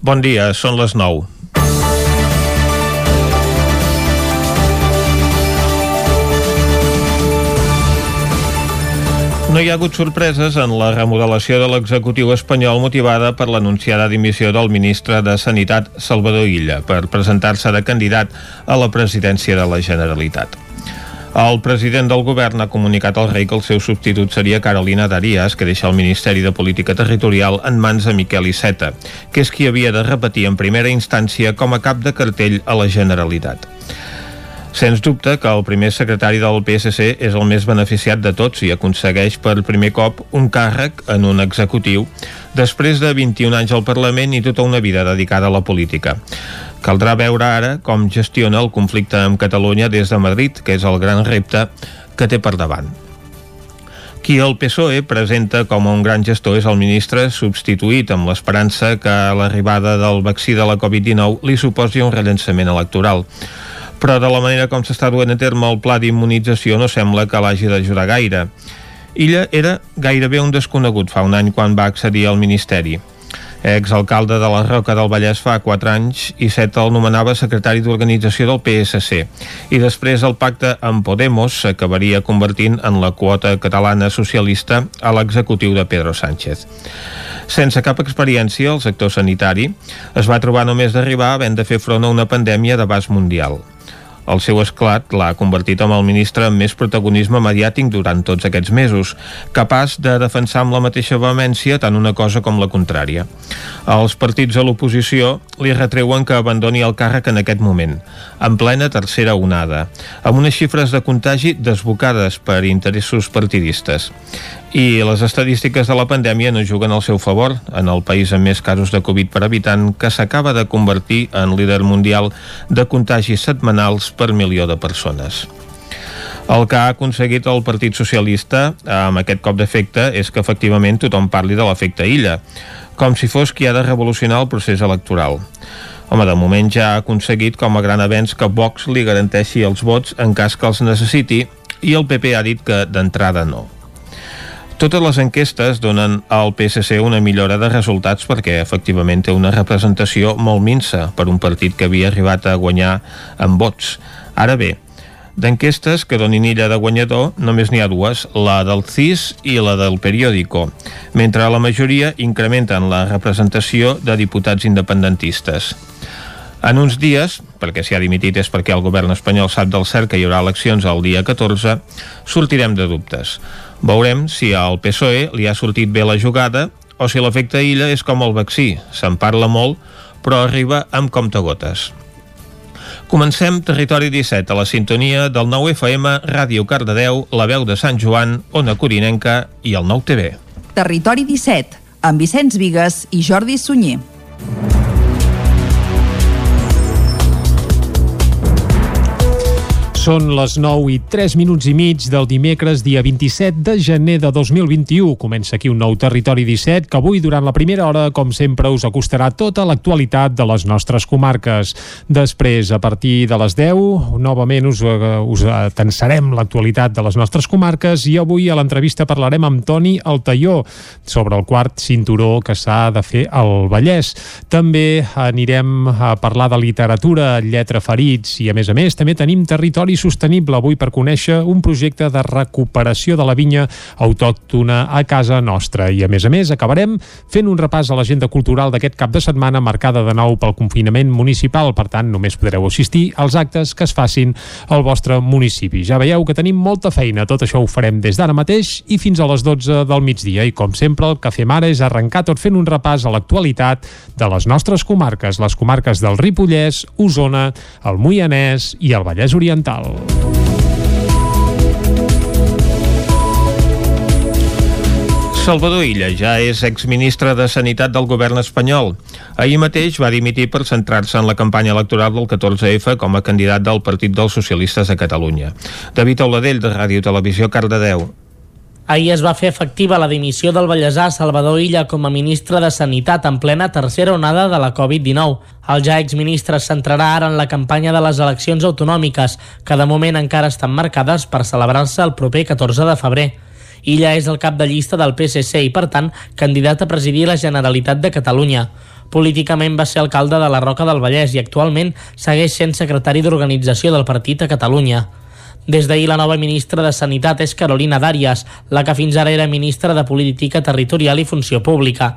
Bon dia, són les 9. No hi ha hagut sorpreses en la remodelació de l'executiu espanyol motivada per l'anunciada dimissió del ministre de Sanitat Salvador Illa per presentar-se de candidat a la presidència de la Generalitat. El president del govern ha comunicat al rei que el seu substitut seria Carolina Darias, que deixa el Ministeri de Política Territorial en mans de Miquel Iceta, que és qui havia de repetir en primera instància com a cap de cartell a la Generalitat. Sens dubte que el primer secretari del PSC és el més beneficiat de tots i aconsegueix per primer cop un càrrec en un executiu després de 21 anys al Parlament i tota una vida dedicada a la política. Caldrà veure ara com gestiona el conflicte amb Catalunya des de Madrid, que és el gran repte que té per davant. Qui el PSOE presenta com un gran gestor és el ministre substituït amb l'esperança que l'arribada del vaccí de la Covid-19 li suposi un rellançament electoral però de la manera com s'està duent a terme el pla d'immunització no sembla que l'hagi d'ajudar gaire. Illa era gairebé un desconegut fa un any quan va accedir al Ministeri. Exalcalde de la Roca del Vallès fa 4 anys i set el nomenava secretari d'organització del PSC i després el pacte amb Podemos s'acabaria convertint en la quota catalana socialista a l'executiu de Pedro Sánchez. Sense cap experiència, el sector sanitari es va trobar només d'arribar havent de fer front a una pandèmia d'abast mundial. El seu esclat l'ha convertit en el ministre amb més protagonisme mediàtic durant tots aquests mesos, capaç de defensar amb la mateixa vehemència tant una cosa com la contrària. Els partits de l'oposició li retreuen que abandoni el càrrec en aquest moment, en plena tercera onada, amb unes xifres de contagi desbocades per interessos partidistes. I les estadístiques de la pandèmia no juguen al seu favor en el país amb més casos de Covid per habitant que s'acaba de convertir en líder mundial de contagis setmanals per milió de persones. El que ha aconseguit el Partit Socialista amb aquest cop d'efecte és que efectivament tothom parli de l'efecte illa, com si fos qui ha de revolucionar el procés electoral. Home, de moment ja ha aconseguit com a gran avenç que Vox li garanteixi els vots en cas que els necessiti i el PP ha dit que d'entrada no. Totes les enquestes donen al PSC una millora de resultats perquè efectivament té una representació molt minsa per un partit que havia arribat a guanyar amb vots. Ara bé, d'enquestes que donin illa de guanyador només n'hi ha dues, la del CIS i la del periòdico, mentre la majoria incrementen la representació de diputats independentistes. En uns dies, perquè si ha dimitit és perquè el govern espanyol sap del cert que hi haurà eleccions el dia 14, sortirem de dubtes. Veurem si al PSOE li ha sortit bé la jugada o si l'efecte illa és com el vaccí, se'n parla molt, però arriba amb comptagotes. Comencem Territori 17 a la sintonia del 9 FM, Ràdio Cardedeu, la veu de Sant Joan, Ona Corinenca i el 9 TV. Territori 17, amb Vicenç Vigues i Jordi Sunyer. Són les 9 i 3 minuts i mig del dimecres, dia 27 de gener de 2021. Comença aquí un nou Territori 17 que avui, durant la primera hora, com sempre, us acostarà tota l'actualitat de les nostres comarques. Després, a partir de les 10, novament us, uh, us tensarem l'actualitat de les nostres comarques i avui a l'entrevista parlarem amb Toni Altaió sobre el quart cinturó que s'ha de fer al Vallès. També anirem a parlar de literatura, lletra ferits i, a més a més, també tenim territori sostenible avui per conèixer un projecte de recuperació de la vinya autòctona a casa nostra. I a més a més acabarem fent un repàs a l'agenda cultural d'aquest cap de setmana marcada de nou pel confinament municipal. Per tant, només podreu assistir als actes que es facin al vostre municipi. Ja veieu que tenim molta feina. Tot això ho farem des d'ara mateix i fins a les 12 del migdia. I com sempre, el que fem ara és arrencar tot fent un repàs a l'actualitat de les nostres comarques, les comarques del Ripollès, Osona, el Moianès i el Vallès Oriental. Salvador Illa ja és exministre de Sanitat del govern espanyol. Ahir mateix va dimitir per centrar-se en la campanya electoral del 14F com a candidat del Partit dels Socialistes de Catalunya. David Auladell, de Ràdio Televisió, Cardedeu. Ahir es va fer efectiva la dimissió del ballesà Salvador Illa com a ministre de Sanitat en plena tercera onada de la Covid-19. El ja exministre es centrarà ara en la campanya de les eleccions autonòmiques, que de moment encara estan marcades per celebrar-se el proper 14 de febrer. Illa és el cap de llista del PSC i, per tant, candidat a presidir la Generalitat de Catalunya. Políticament va ser alcalde de la Roca del Vallès i actualment segueix sent secretari d'organització del partit a Catalunya. Des d'ahir la nova ministra de Sanitat és Carolina Dàrias, la que fins ara era ministra de Política Territorial i Funció Pública.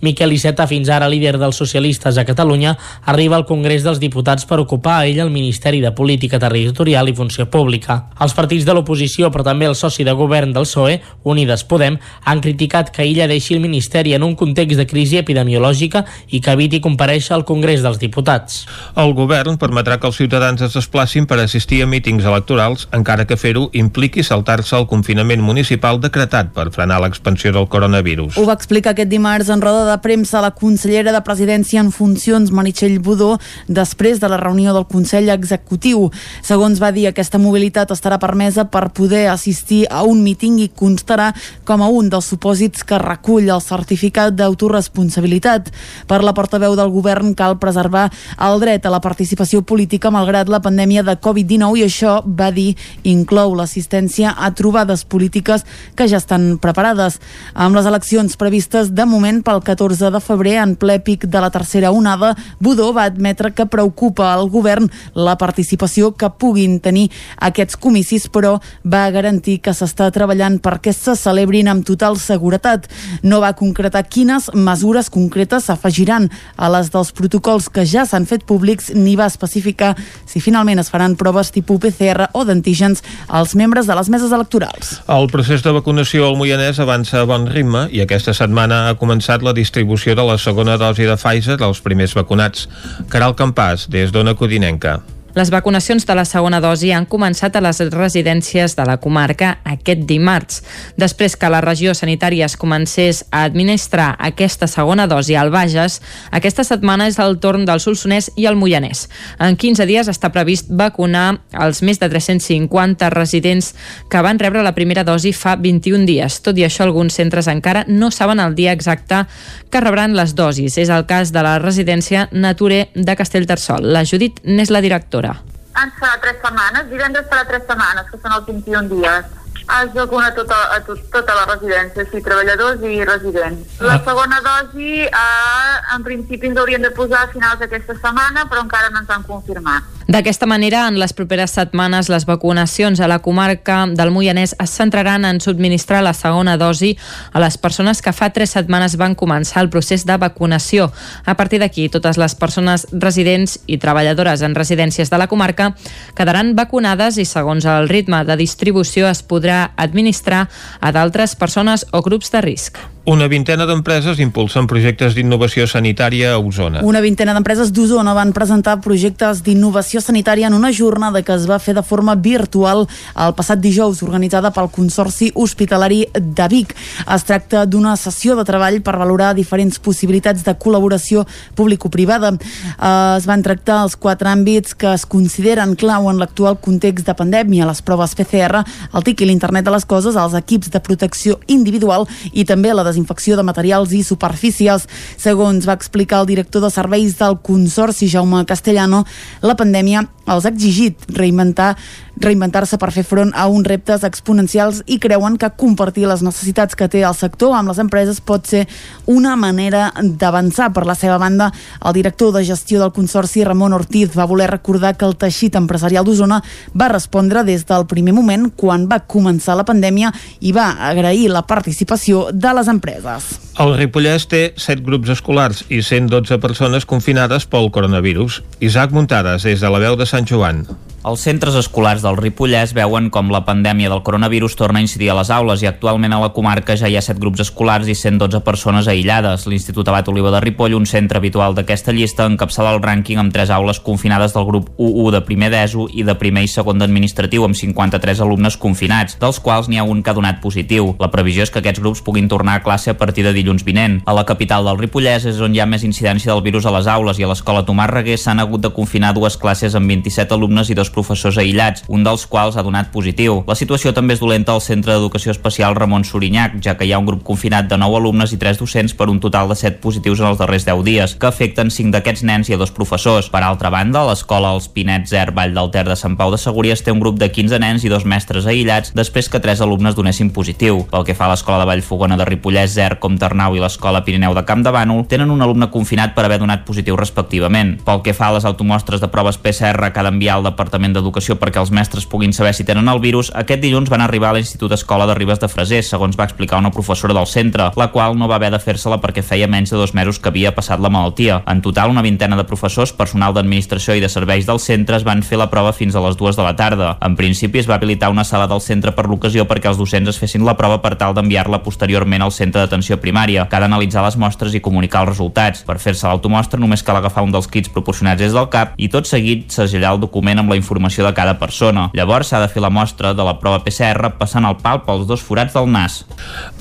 Miquel Iceta, fins ara líder dels socialistes a Catalunya, arriba al Congrés dels Diputats per ocupar a ell el Ministeri de Política Territorial i Funció Pública. Els partits de l'oposició, però també el soci de govern del PSOE, Unides Podem, han criticat que ella deixi el Ministeri en un context de crisi epidemiològica i que eviti compareixer al Congrés dels Diputats. El govern permetrà que els ciutadans es desplacin per assistir a mítings electorals, encara que fer-ho impliqui saltar-se el confinament municipal decretat per frenar l'expansió del coronavirus. Ho va explicar aquest dimarts en roda de premsa la consellera de Presidència en funcions, Meritxell Budó, després de la reunió del Consell Executiu. Segons va dir, aquesta mobilitat estarà permesa per poder assistir a un míting i constarà com a un dels supòsits que recull el certificat d'autoresponsabilitat. Per la portaveu del govern cal preservar el dret a la participació política malgrat la pandèmia de Covid-19 i això, va dir, inclou l'assistència a trobades polítiques que ja estan preparades. Amb les eleccions previstes de moment pel 14 14 de febrer, en ple pic de la tercera onada, Budó va admetre que preocupa al govern la participació que puguin tenir aquests comicis, però va garantir que s'està treballant perquè se celebrin amb total seguretat. No va concretar quines mesures concretes s'afegiran a les dels protocols que ja s'han fet públics ni va especificar si finalment es faran proves tipus PCR o d'antígens als membres de les meses electorals. El procés de vacunació al Moianès avança a bon ritme i aquesta setmana ha començat la distribució de la segona dosi de Pfizer als primers vacunats. Caral Campàs, des d'Ona Codinenca. Les vacunacions de la segona dosi han començat a les residències de la comarca aquest dimarts. Després que la regió sanitària es comencés a administrar aquesta segona dosi al Bages, aquesta setmana és el torn del Solsonès i el Moianès. En 15 dies està previst vacunar els més de 350 residents que van rebre la primera dosi fa 21 dies. Tot i això, alguns centres encara no saben el dia exacte que rebran les dosis. És el cas de la residència Nature de Castellterçol. La Judit n'és la directora vacuna? Ens farà tres setmanes, divendres farà tres setmanes, que són els 21 dies. Es vacuna tota, a tot, tota la residència, sí, treballadors i residents. La segona dosi, eh, en principi ens haurien de posar a finals d'aquesta setmana, però encara no ens han confirmat. D'aquesta manera, en les properes setmanes, les vacunacions a la comarca del Moianès es centraran en subministrar la segona dosi a les persones que fa tres setmanes van començar el procés de vacunació. A partir d'aquí, totes les persones residents i treballadores en residències de la comarca quedaran vacunades i, segons el ritme de distribució, es podrà administrar a d'altres persones o grups de risc. Una vintena d'empreses impulsen projectes d'innovació sanitària a Osona. Una vintena d'empreses d'Osona van presentar projectes d'innovació sanitària en una jornada que es va fer de forma virtual el passat dijous, organitzada pel Consorci Hospitalari de Vic. Es tracta d'una sessió de treball per valorar diferents possibilitats de col·laboració público-privada. Eh, es van tractar els quatre àmbits que es consideren clau en l'actual context de pandèmia, les proves PCR, el TIC i l'internet de les coses, els equips de protecció individual i també la desinfecció de materials i superfícies. Segons va explicar el director de serveis del Consorci, Jaume Castellano, la pandèmia els ha exigit reinventar reinventar-se per fer front a uns reptes exponencials i creuen que compartir les necessitats que té el sector amb les empreses pot ser una manera d'avançar. Per la seva banda, el director de gestió del Consorci, Ramon Ortiz, va voler recordar que el teixit empresarial d'Osona va respondre des del primer moment quan va començar la pandèmia i va agrair la participació de les empreses. El Ripollès té 7 grups escolars i 112 persones confinades pel coronavirus. Isaac Muntades, des de la veu de Sant Joan. Els centres escolars del Ripollès veuen com la pandèmia del coronavirus torna a incidir a les aules i actualment a la comarca ja hi ha 7 grups escolars i 112 persones aïllades. L'Institut Abat Oliva de Ripoll, un centre habitual d'aquesta llista, encapçala el rànquing amb 3 aules confinades del grup U1 de primer d'ESO i de primer i segon d'administratiu amb 53 alumnes confinats, dels quals n'hi ha un que ha donat positiu. La previsió és que aquests grups puguin tornar a classe a partir de dilluns vinent. A la capital del Ripollès és on hi ha més incidència del virus a les aules i a l'escola Tomàs Reguer s'han hagut de confinar dues classes amb 27 alumnes i dos dos professors aïllats, un dels quals ha donat positiu. La situació també és dolenta al Centre d'Educació Especial Ramon Sorinyac, ja que hi ha un grup confinat de 9 alumnes i 3 docents per un total de 7 positius en els darrers 10 dies, que afecten 5 d'aquests nens i a dos professors. Per altra banda, l'escola Els Pinets Zer Vall del Ter de Sant Pau de Segúries té un grup de 15 nens i dos mestres aïllats després que 3 alumnes donessin positiu. Pel que fa a l'escola de Vallfogona de Ripollès, Zer, Comternau i l'escola Pirineu de Camp de Bànol, tenen un alumne confinat per haver donat positiu respectivament. Pel que fa a les automostres de proves PCR que ha d'enviar al Departament d'Educació perquè els mestres puguin saber si tenen el virus, aquest dilluns van arribar a l'Institut Escola de Ribes de Freser, segons va explicar una professora del centre, la qual no va haver de fer-se-la perquè feia menys de dos mesos que havia passat la malaltia. En total, una vintena de professors, personal d'administració i de serveis del centre es van fer la prova fins a les dues de la tarda. En principi es va habilitar una sala del centre per l'ocasió perquè els docents es fessin la prova per tal d'enviar-la posteriorment al centre d'atenció primària, que ha d'analitzar les mostres i comunicar els resultats. Per fer-se l'automostra només cal agafar un dels kits proporcionats des del CAP i tot seguit segellar el document amb la informació de cada persona. Llavors s'ha de fer la mostra de la prova PCR passant el pal pels dos forats del nas.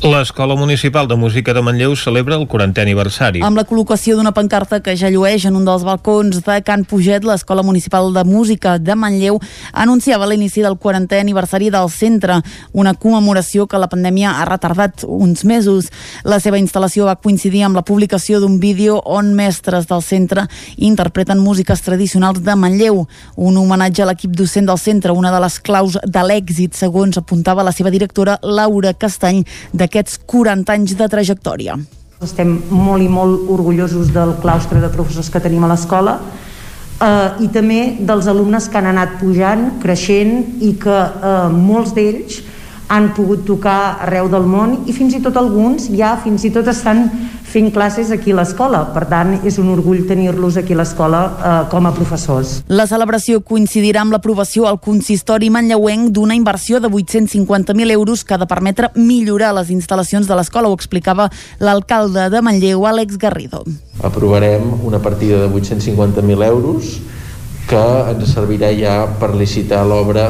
L'Escola Municipal de Música de Manlleu celebra el 40è aniversari. Amb la col·locació d'una pancarta que ja llueix en un dels balcons de Can Puget, l'Escola Municipal de Música de Manlleu anunciava l'inici del 40è aniversari del centre, una commemoració que la pandèmia ha retardat uns mesos. La seva instal·lació va coincidir amb la publicació d'un vídeo on mestres del centre interpreten músiques tradicionals de Manlleu, un homenatge a l'equip docent del centre, una de les claus de l'èxit, segons apuntava la seva directora Laura Castany, d'aquests 40 anys de trajectòria. Estem molt i molt orgullosos del claustre de professors que tenim a l'escola eh, i també dels alumnes que han anat pujant, creixent i que eh, molts d'ells han pogut tocar arreu del món i fins i tot alguns ja fins i tot estan fent classes aquí a l'escola. Per tant, és un orgull tenir-los aquí a l'escola eh, com a professors. La celebració coincidirà amb l'aprovació al consistori manlleuenc d'una inversió de 850.000 euros que ha de permetre millorar les instal·lacions de l'escola, ho explicava l'alcalde de Manlleu, Àlex Garrido. Aprovarem una partida de 850.000 euros que ens servirà ja per licitar l'obra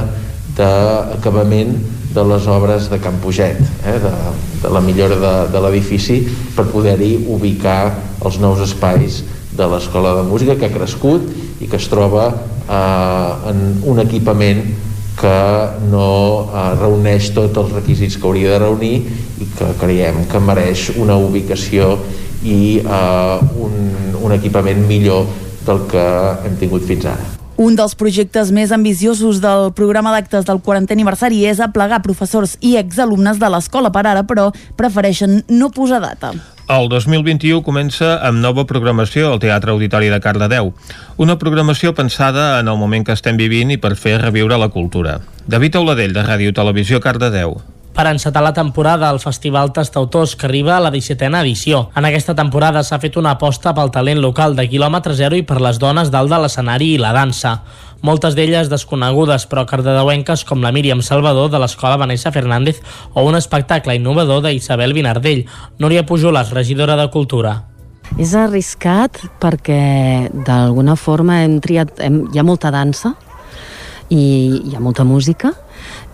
d'acabament de les obres de Can Puget, eh, de, de la millora de, de l'edifici per poder-hi ubicar els nous espais de l'Escola de Música que ha crescut i que es troba eh, en un equipament que no eh, reuneix tots els requisits que hauria de reunir i que creiem que mereix una ubicació i eh, un, un equipament millor del que hem tingut fins ara. Un dels projectes més ambiciosos del programa d'actes del 40è aniversari és aplegar professors i exalumnes de l'escola. Per ara, però, prefereixen no posar data. El 2021 comença amb nova programació al Teatre Auditori de Cardedeu. Una programació pensada en el moment que estem vivint i per fer reviure la cultura. David Auladell, de Ràdio Televisió, Cardedeu. Per encetar la temporada, el Festival Tastautors, que arriba a la 17a edició. En aquesta temporada s'ha fet una aposta pel talent local de quilòmetre zero i per les dones dalt de l'escenari i la dansa. Moltes d'elles desconegudes, però cardedeuenques com la Míriam Salvador de l'Escola Vanessa Fernández o un espectacle innovador d'Isabel Vinardell. Núria Pujolas, regidora de Cultura. És arriscat perquè d'alguna forma hem triat, hem, hi ha molta dansa i hi ha molta música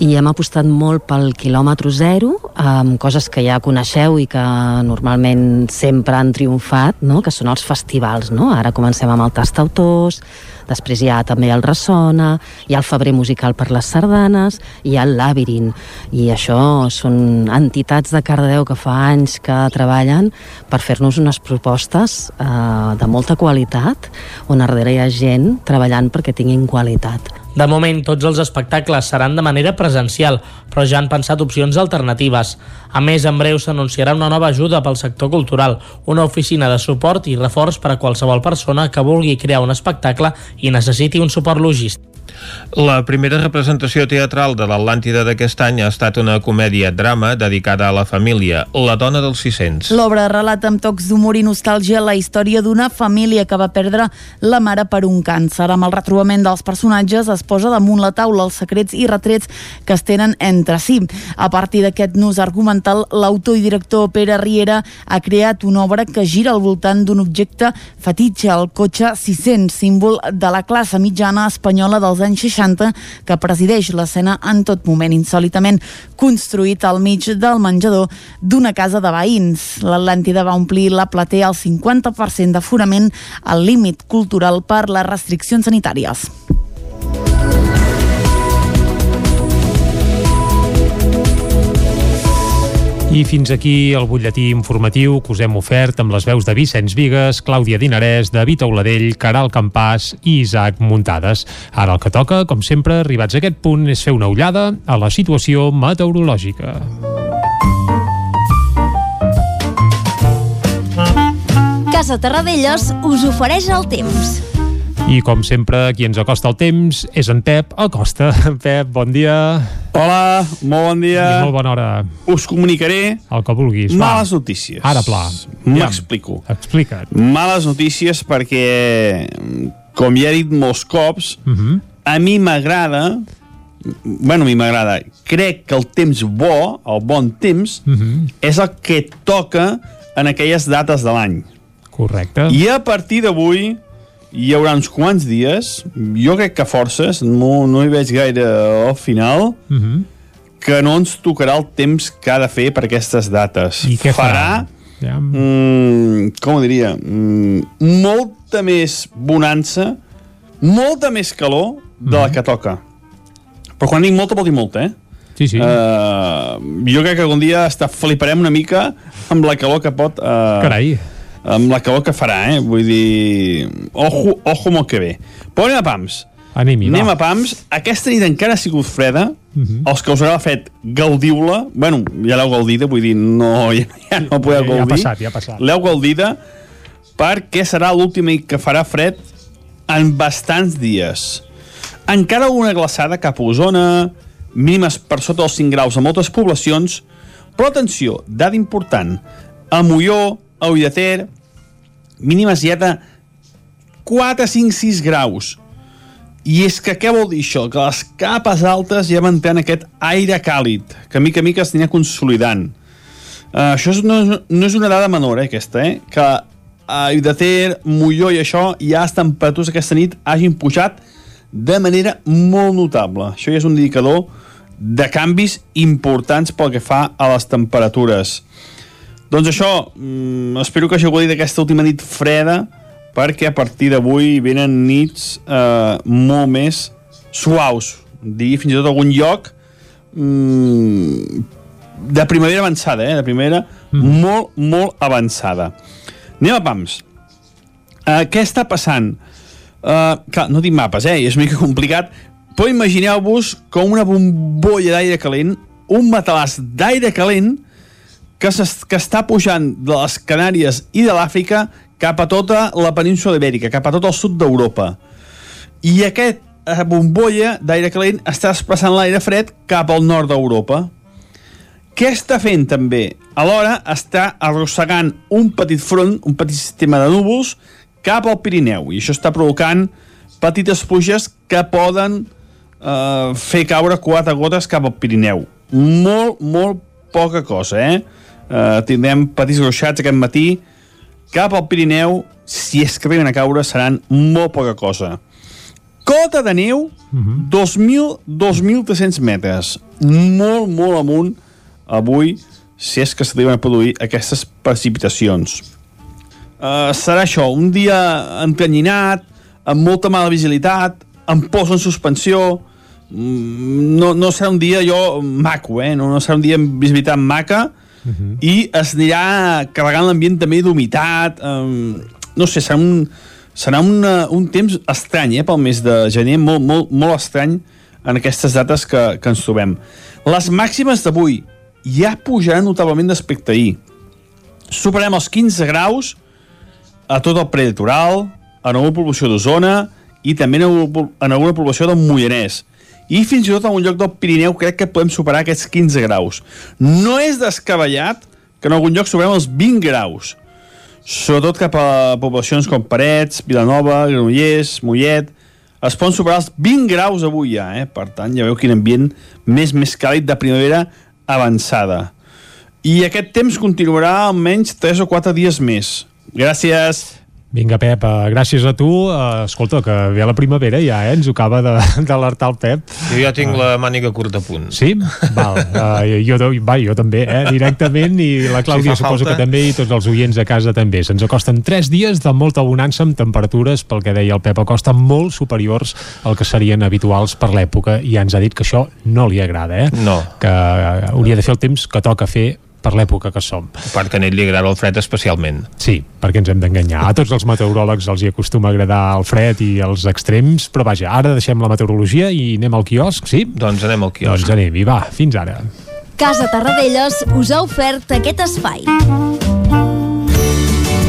i hem apostat molt pel quilòmetre zero, amb coses que ja coneixeu i que normalment sempre han triomfat, no? que són els festivals. No? Ara comencem amb el Tastautors, després hi ha també el Ressona, hi ha el Febrer Musical per les Sardanes, hi ha el Labyrinth, i això són entitats de Cardedeu que fa anys que treballen per fer-nos unes propostes eh, de molta qualitat, on darrere hi ha gent treballant perquè tinguin qualitat. De moment, tots els espectacles seran de manera presencial, però ja han pensat opcions alternatives. A més, en breu s'anunciarà una nova ajuda pel sector cultural, una oficina de suport i reforç per a qualsevol persona que vulgui crear un espectacle i necessiti un suport logístic. La primera representació teatral de l'Atlàntida d'aquest any ha estat una comèdia-drama dedicada a la família, La dona dels 600. L'obra relata amb tocs d'humor i nostàlgia la història d'una família que va perdre la mare per un càncer. Amb el retrobament dels personatges es posa damunt la taula els secrets i retrets que es tenen entre si. A partir d'aquest nus argumental, l'autor i director Pere Riera ha creat una obra que gira al voltant d'un objecte fetitge, el cotxe 600, símbol de la classe mitjana espanyola dels anys 60 que presideix l'escena en tot moment, insòlitament construït al mig del menjador d'una casa de veïns. L'Atlàntida va omplir la platea al 50% d'aforament al límit cultural per les restriccions sanitàries. I fins aquí el butlletí informatiu que us hem ofert amb les veus de Vicenç Vigues, Clàudia Dinarès, David Auladell, Caral Campàs i Isaac Muntades. Ara el que toca, com sempre, arribats a aquest punt, és fer una ullada a la situació meteorològica. Casa Terradellos us ofereix el temps. I com sempre, qui ens acosta el temps és en Pep Acosta. Pep, bon dia. Hola, molt bon dia. I molt bona hora. Us comunicaré el que vulguis. Va. males notícies. Ara pla. M'explico. Explica't. Males notícies perquè, com ja he dit molts cops, Uh -huh. a mi m'agrada bueno, a mi m'agrada. Crec que el temps bo, el bon temps, Uh -huh. és el que toca en aquelles dates de l'any. Correcte. I a partir d'avui hi haurà uns quants dies, jo crec que forces, no, no hi veig gaire al final, Uh -huh. que no ens tocarà el temps que ha de fer per aquestes dates. I què farà? Ja. Mm, com ho diria? Mm, molta més bonança, molta més calor de la que toca. Però quan dic molta, vol dir molta, eh? Sí, sí. Uh, jo crec que algun dia està, fliparem una mica amb la calor que pot... Uh, Carai. Amb la calor que farà, eh? Vull dir... Ojo, ojo molt que bé. Però anem a pams. Anem-hi, Anem va. a pams. Aquesta nit encara ha sigut freda. Uh -huh. Els que us haurà fet, gaudiu-la. Bueno, ja l'heu gaudida, vull dir, no, ja, ja no podeu Ja ha gaudir. passat, ja ha passat. L'heu gaudida perquè serà l'última nit que farà fred en bastants dies. Encara una glaçada cap a Osona, mínimes per sota dels 5 graus a moltes poblacions, però atenció, dada important, a Molló, a Ull de Ter, mínimes ja de 4, 5, 6 graus. I és que què vol dir això? Que les capes altes ja mantenen aquest aire càlid, que mica a mica es anirà consolidant. Uh, això és, no, no és una dada menor, eh, aquesta, eh? Que a Ter, Molló i això, ja les temperatures aquesta nit hagin pujat de manera molt notable. Això ja és un indicador de canvis importants pel que fa a les temperatures. Doncs això, mm, espero que hagi gaudit d'aquesta última nit freda, perquè a partir d'avui venen nits eh, molt més suaus. Digui fins i tot algun lloc mm, de primavera avançada, eh? de primavera mm. molt, molt avançada. Anem a pams. Uh, què està passant? Uh, clar, no tinc mapes, eh? és mica complicat, però imagineu-vos com una bombolla d'aire calent, un matalàs d'aire calent que, que està pujant de les Canàries i de l'Àfrica cap a tota la península ibèrica, cap a tot el sud d'Europa. I aquest eh, bombolla d'aire calent està desplaçant l'aire fred cap al nord d'Europa. Què està fent també? Alhora està arrossegant un petit front, un petit sistema de núvols cap al Pirineu i això està provocant petites pluges que poden eh, fer caure quatre gotes cap al Pirineu. Molt, molt poca cosa, eh? Eh tindrem petits ruixats aquest matí cap al Pirineu, si és que arriben a caure, seran molt poca cosa. Cota de neu, 2.000-2.300 metres. Molt, molt amunt avui, si és que s'arriben a produir aquestes precipitacions. Uh, serà això, un dia entanyinat, amb molta mala visibilitat, amb pols en suspensió, Mm, no, no serà un dia jo maco, eh? no, no serà un dia amb visibilitat maca, uh -huh. i es anirà carregant l'ambient també d'humitat, um, no sé, serà un, serà una, un temps estrany eh, pel mes de gener, molt, molt, molt estrany en aquestes dates que, que ens trobem. Les màximes d'avui ja pujaran notablement d'aspecte ahir. Superem els 15 graus a tot el prelitoral, en alguna població d'Osona i també en alguna, població del Moianès. I fins i tot en un lloc del Pirineu crec que podem superar aquests 15 graus. No és descabellat que en algun lloc superem els 20 graus. Sobretot cap a poblacions com Parets, Vilanova, Granollers, Mollet... Es poden superar els 20 graus avui ja, eh? Per tant, ja veu quin ambient més més càlid de primavera avançada. I aquest temps continuarà almenys 3 o 4 dies més. Gràcies. Vinga, Pep, uh, gràcies a tu. Uh, escolta, que ve la primavera ja, eh? Ens ho acaba de- d'alertar el Pep. Jo ja tinc la màniga curta a punt. Sí? Val. Uh, jo, va, jo també, eh? Directament, i la Clàudia Si suposo falta. que també, i tots els oients a casa també. Se'ns acosten tres dies de molta bonança amb temperatures, pel que deia el Pep Acosta, molt superiors al que serien habituals per l'època, i ja ens ha dit que això no li agrada, eh? No. Que hauria de fer el temps que toca fer per l'època que som. Per Canet li agrada el fred especialment. Sí, perquè ens hem d'enganyar. A tots els meteoròlegs els hi acostuma a agradar el fred i els extrems, però vaja, ara deixem la meteorologia i anem al quiosc, sí? Doncs anem al quiosc. Doncs anem, i va, fins ara. Casa Tarradellas us ha ofert aquest espai.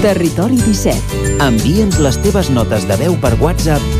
Territori 17. Envia'ns les teves notes de veu per WhatsApp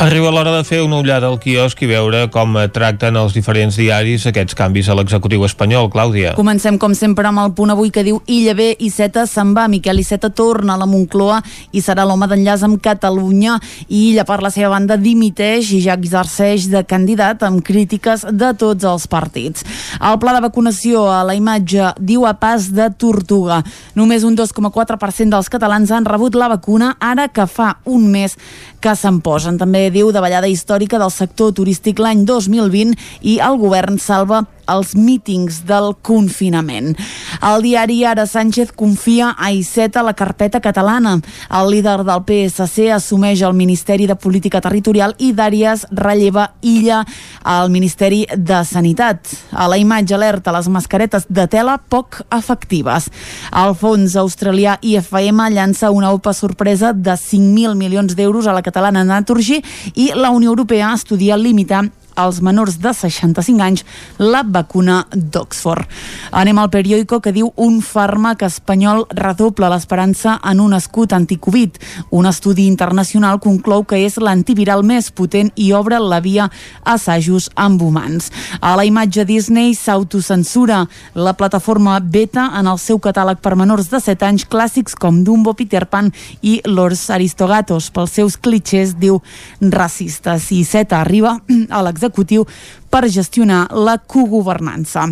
Arriba l'hora de fer una ullada al quiosc i veure com tracten els diferents diaris aquests canvis a l'executiu espanyol, Clàudia. Comencem, com sempre, amb el punt avui que diu Illa B, Iceta se'n va, Miquel Iceta torna a la Moncloa i serà l'home d'enllaç amb Catalunya i Illa, per la seva banda, dimiteix i ja exerceix de candidat amb crítiques de tots els partits. El pla de vacunació a la imatge diu a pas de tortuga. Només un 2,4% dels catalans han rebut la vacuna ara que fa un mes que se'n posen. També diu davallada històrica del sector turístic l'any 2020 i el govern salva els mítings del confinament. El diari Ara Sánchez confia a Iceta la carpeta catalana. El líder del PSC assumeix el Ministeri de Política Territorial i Dàries relleva Illa al Ministeri de Sanitat. A la imatge alerta les mascaretes de tela poc efectives. El fons australià IFM llança una OPA sorpresa de 5.000 milions d'euros a la catalana Naturgy i la Unió Europea estudia limitar als menors de 65 anys la vacuna d'Oxford. Anem al periòdico que diu un fàrmac espanyol redobla l'esperança en un escut anticovid. Un estudi internacional conclou que és l'antiviral més potent i obre la via a assajos amb humans. A la imatge Disney s'autocensura la plataforma Beta en el seu catàleg per menors de 7 anys clàssics com Dumbo, Peter Pan i Los Aristogatos pels seus clichés, diu, racistes. I Zeta arriba a l'executiu executiu per gestionar la cogovernança.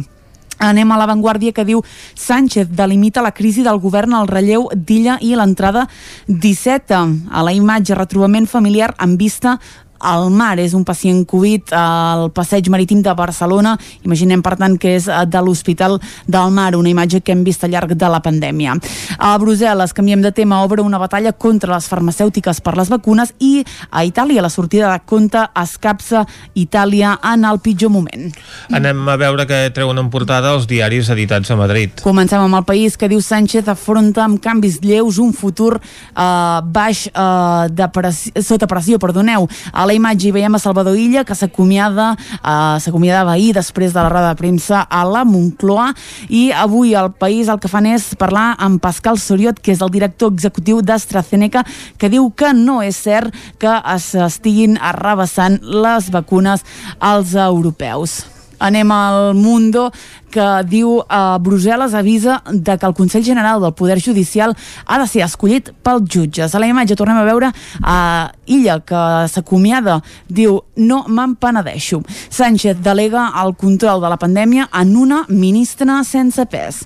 Anem a l'avantguàrdia que diu Sánchez delimita la crisi del govern al relleu d'Illa i l'entrada 17 a la imatge retrobament familiar amb vista al mar. És un pacient Covid al passeig marítim de Barcelona. Imaginem, per tant, que és de l'Hospital del Mar, una imatge que hem vist al llarg de la pandèmia. A Brussel·les, canviem de tema, obre una batalla contra les farmacèutiques per les vacunes i a Itàlia la sortida de compte escapça Itàlia en el pitjor moment. Anem a veure què treuen en portada els diaris editats a Madrid. Comencem amb el país que diu Sánchez afronta amb canvis lleus un futur eh, baix eh, de pressió, sota pressió, perdoneu. A la imatge hi veiem a Salvador Illa que s'acomiada eh, s'acomiadava ahir després de la roda de premsa a la Moncloa i avui al país el que fan és parlar amb Pascal Soriot que és el director executiu d'AstraZeneca que diu que no és cert que es estiguin arrabassant les vacunes als europeus. Anem al Mundo, que diu a eh, Brussel·les avisa de que el Consell General del Poder Judicial ha de ser escollit pels jutges. A la imatge tornem a veure a Illa, que s'acomiada, diu no me'n penedeixo. Sánchez delega el control de la pandèmia en una ministra sense pes.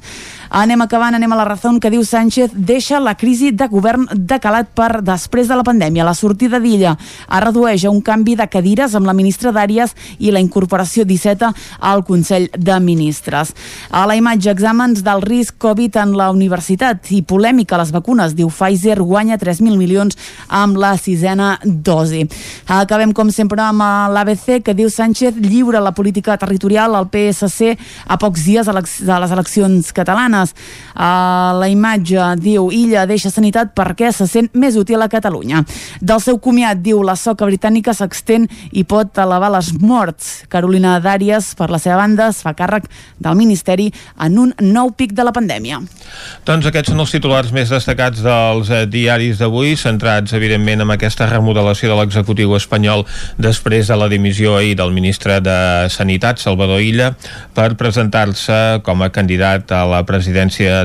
Anem acabant, anem a la raó que diu Sánchez deixa la crisi de govern decalat per després de la pandèmia. La sortida d'Illa es redueix a un canvi de cadires amb la ministra d'Àries i la incorporació 17 al Consell de Ministres. A la imatge, exàmens del risc Covid en la universitat i polèmica a les vacunes. Diu Pfizer guanya 3.000 milions amb la sisena dosi. Acabem, com sempre, amb l'ABC que diu Sánchez lliura la política territorial al PSC a pocs dies de les eleccions catalanes setmanes. Uh, la imatge diu Illa deixa sanitat perquè se sent més útil a Catalunya. Del seu comiat diu la soca britànica s'extén i pot elevar les morts. Carolina Dàries, per la seva banda, es fa càrrec del Ministeri en un nou pic de la pandèmia. Doncs aquests són els titulars més destacats dels eh, diaris d'avui, centrats evidentment en aquesta remodelació de l'executiu espanyol després de la dimissió ahir del ministre de Sanitat, Salvador Illa, per presentar-se com a candidat a la presidència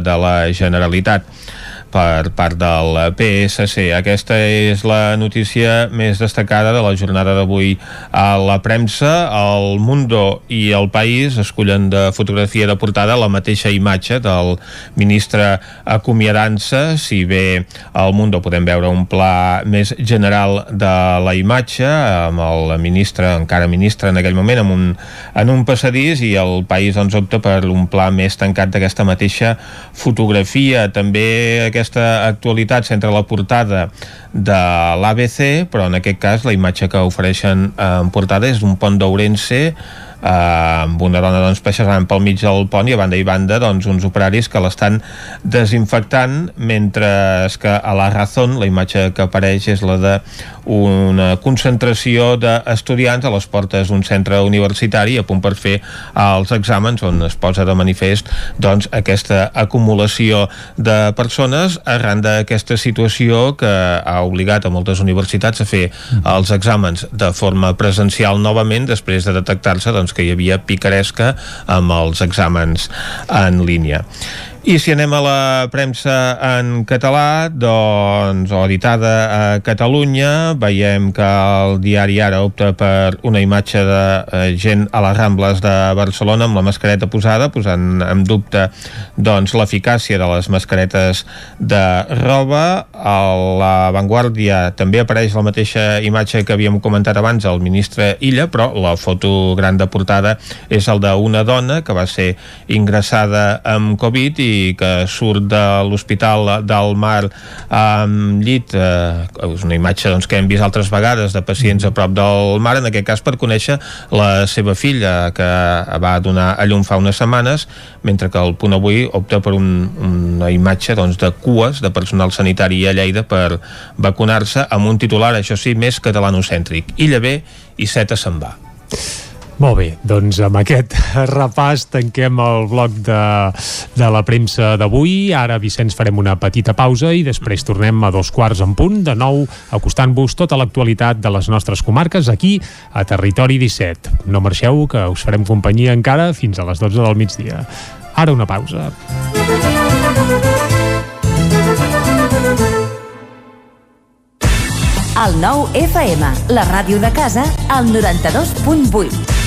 de la Generalitat. Per part del PSC. Aquesta és la notícia més destacada de la jornada d'avui a la premsa. El Mundo i el País escullen de fotografia de portada la mateixa imatge del ministre acomiadant-se. Si bé al Mundo podem veure un pla més general de la imatge, amb el ministre, encara ministre en aquell moment, en un, en un passadís, i el País doncs, opta per un pla més tancat d'aquesta mateixa fotografia. També aquesta actualitat centra la portada de l'ABC, però en aquest cas la imatge que ofereixen en portada és d'un pont d'Ourense eh, amb una dona doncs, passejant pel mig del pont i a banda i banda doncs, uns operaris que l'estan desinfectant mentre que a la Razón la imatge que apareix és la de una concentració d'estudiants a les portes d'un centre universitari a punt per fer els exàmens on es posa de manifest doncs, aquesta acumulació de persones arran d'aquesta situació que ha obligat a moltes universitats a fer els exàmens de forma presencial novament després de detectar-se doncs, que hi havia picaresca amb els exàmens en línia. I si anem a la premsa en català, doncs, o editada a Catalunya, veiem que el diari Ara opta per una imatge de eh, gent a les Rambles de Barcelona amb la mascareta posada, posant en dubte doncs, l'eficàcia de les mascaretes de roba. A la Vanguardia també apareix la mateixa imatge que havíem comentat abans, el ministre Illa, però la foto gran de portada és el d'una dona que va ser ingressada amb Covid i que surt de l'Hospital del Mar amb llit, eh, és una imatge doncs, que hem vist altres vegades de pacients a prop del mar, en aquest cas per conèixer la seva filla, que va donar a llum fa unes setmanes, mentre que el punt avui opta per un, una imatge doncs, de cues de personal sanitari a Lleida per vacunar-se amb un titular, això sí, més catalanocèntric. Illa bé i Seta se'n va. Molt bé, doncs amb aquest repàs tanquem el bloc de, de la premsa d'avui. Ara, Vicenç, farem una petita pausa i després tornem a dos quarts en punt, de nou acostant-vos tota l'actualitat de les nostres comarques aquí a Territori 17. No marxeu, que us farem companyia encara fins a les 12 del migdia. Ara una pausa. El nou FM, la ràdio de casa, al 92.8.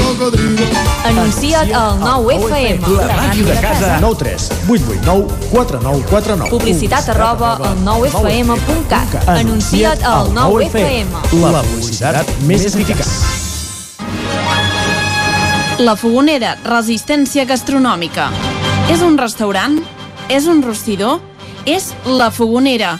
cocodrilo. Anuncia't al 9FM. La màquina de casa. 9 3 8 8 9 4 9 4 9. Publicitat arroba al 9FM.cat. Anuncia't al 9FM. La publicitat més eficaç. La Fogonera, resistència gastronòmica. És un restaurant? És un rostidor? És La Fogonera,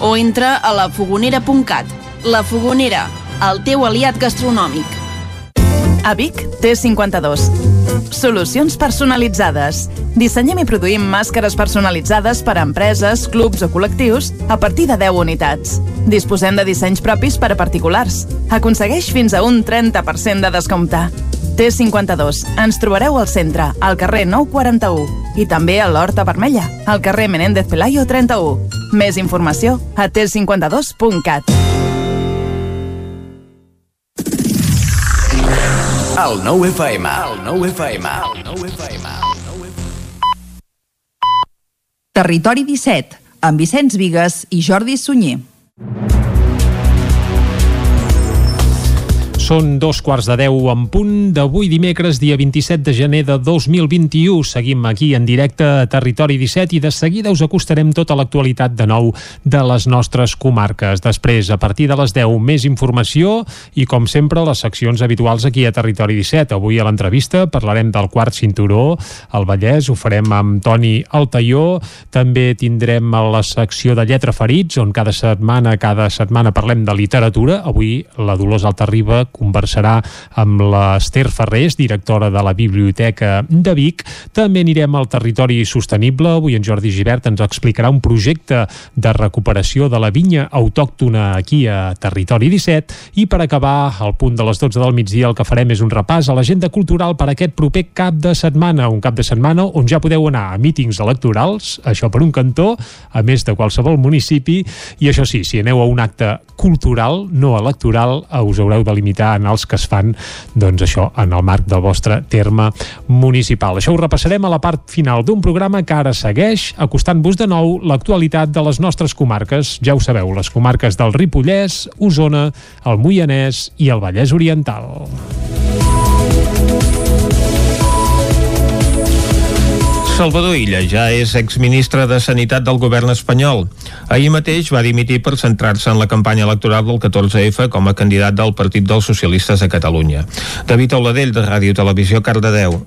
o entra a lafogonera.cat. La Fogonera, el teu aliat gastronòmic. A Vic, T52. Solucions personalitzades. Dissenyem i produïm màscares personalitzades per a empreses, clubs o col·lectius a partir de 10 unitats. Disposem de dissenys propis per a particulars. Aconsegueix fins a un 30% de descompte. T52. Ens trobareu al centre, al carrer 941 i també a l'Horta Vermella, al carrer Menéndez Pelayo 31. Més informació a t52.cat. El 9 FM. El 9 FM. El 9 FM. Territori 17, amb Vicenç Vigues i Jordi Sunyer. Són dos quarts de deu en punt d'avui dimecres, dia 27 de gener de 2021. Seguim aquí en directe a Territori 17 i de seguida us acostarem tota l'actualitat de nou de les nostres comarques. Després, a partir de les 10, més informació i, com sempre, les seccions habituals aquí a Territori 17. Avui a l'entrevista parlarem del quart cinturó al Vallès, ho farem amb Toni Altaió. També tindrem la secció de Lletra Ferits, on cada setmana, cada setmana parlem de literatura. Avui la Dolors Altarriba conversarà amb l'Ester Ferrés, directora de la Biblioteca de Vic. També anirem al territori sostenible. Avui en Jordi Givert ens explicarà un projecte de recuperació de la vinya autòctona aquí a Territori 17 i per acabar al punt de les 12 del migdia el que farem és un repàs a l'agenda cultural per aquest proper cap de setmana, un cap de setmana on ja podeu anar a mítings electorals, això per un cantó, a més de qualsevol municipi, i això sí, si aneu a un acte cultural, no electoral, us haureu de limitar en els que es fan, doncs això, en el marc del vostre terme municipal. Això ho repassarem a la part final d'un programa que ara segueix acostant-vos de nou l'actualitat de les nostres comarques. Ja ho sabeu, les comarques del Ripollès, Osona, el Moianès i el Vallès Oriental. Salvador Illa ja és exministre de Sanitat del govern espanyol. Ahir mateix va dimitir per centrar-se en la campanya electoral del 14F com a candidat del Partit dels Socialistes a Catalunya. David Auladell, de Ràdio Televisió, Cardedeu.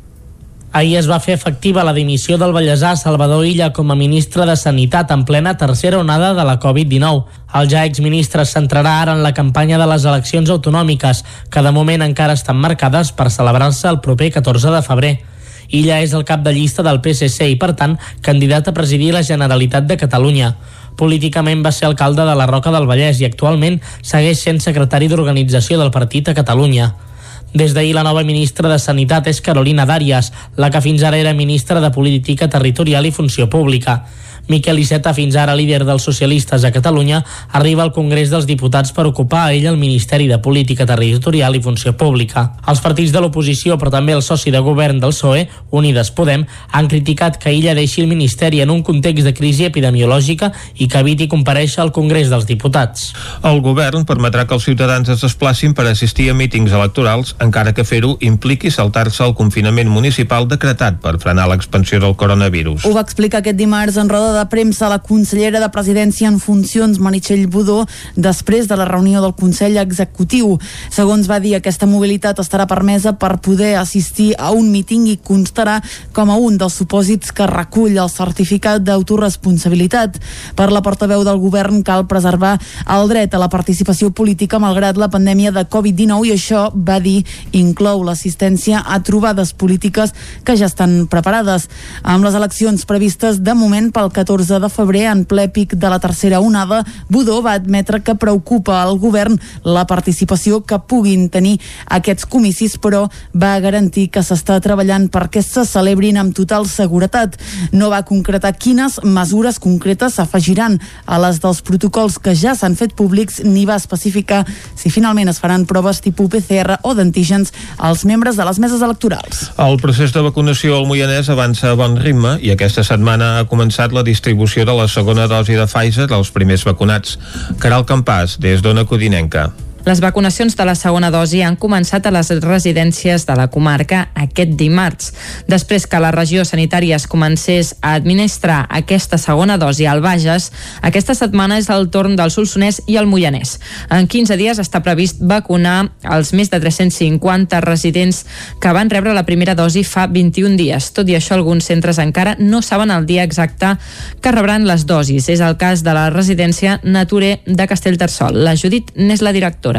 Ahir es va fer efectiva la dimissió del ballesà Salvador Illa com a ministre de Sanitat en plena tercera onada de la Covid-19. El ja exministre es centrarà ara en la campanya de les eleccions autonòmiques, que de moment encara estan marcades per celebrar-se el proper 14 de febrer. Illa és el cap de llista del PSC i, per tant, candidat a presidir la Generalitat de Catalunya. Políticament va ser alcalde de la Roca del Vallès i actualment segueix sent secretari d'organització del partit a Catalunya. Des d'ahir la nova ministra de Sanitat és Carolina Dàrias, la que fins ara era ministra de Política Territorial i Funció Pública. Miquel Iceta, fins ara líder dels socialistes a Catalunya, arriba al Congrés dels Diputats per ocupar a ell el Ministeri de Política Territorial i Funció Pública. Els partits de l'oposició, però també el soci de govern del PSOE, Unides Podem, han criticat que ella deixi el Ministeri en un context de crisi epidemiològica i que eviti compareixer al Congrés dels Diputats. El govern permetrà que els ciutadans es desplacin per assistir a mítings electorals, encara que fer-ho impliqui saltar-se el confinament municipal decretat per frenar l'expansió del coronavirus. Ho va explicar aquest dimarts en roda de premsa la consellera de Presidència en funcions, Meritxell Budó, després de la reunió del Consell Executiu. Segons va dir, aquesta mobilitat estarà permesa per poder assistir a un míting i constarà com a un dels supòsits que recull el certificat d'autoresponsabilitat. Per la portaveu del govern cal preservar el dret a la participació política malgrat la pandèmia de Covid-19 i això, va dir, inclou l'assistència a trobades polítiques que ja estan preparades. Amb les eleccions previstes de moment pel 14 de febrer, en ple pic de la tercera onada, Budó va admetre que preocupa al govern la participació que puguin tenir aquests comicis, però va garantir que s'està treballant perquè se celebrin amb total seguretat. No va concretar quines mesures concretes s'afegiran a les dels protocols que ja s'han fet públics ni va especificar si finalment es faran proves tipus PCR o d'antígens als membres de les meses electorals. El procés de vacunació al Moianès avança a bon ritme i aquesta setmana ha començat la distribució de la segona dosi de Pfizer als primers vacunats. Caral Campàs, des d'Ona Codinenca. Les vacunacions de la segona dosi han començat a les residències de la comarca aquest dimarts. Després que la regió sanitària es comencés a administrar aquesta segona dosi al Bages, aquesta setmana és el torn del Solsonès i el Moianès. En 15 dies està previst vacunar els més de 350 residents que van rebre la primera dosi fa 21 dies. Tot i això, alguns centres encara no saben el dia exacte que rebran les dosis. És el cas de la residència Nature de Castellterçol. La Judit n'és la directora.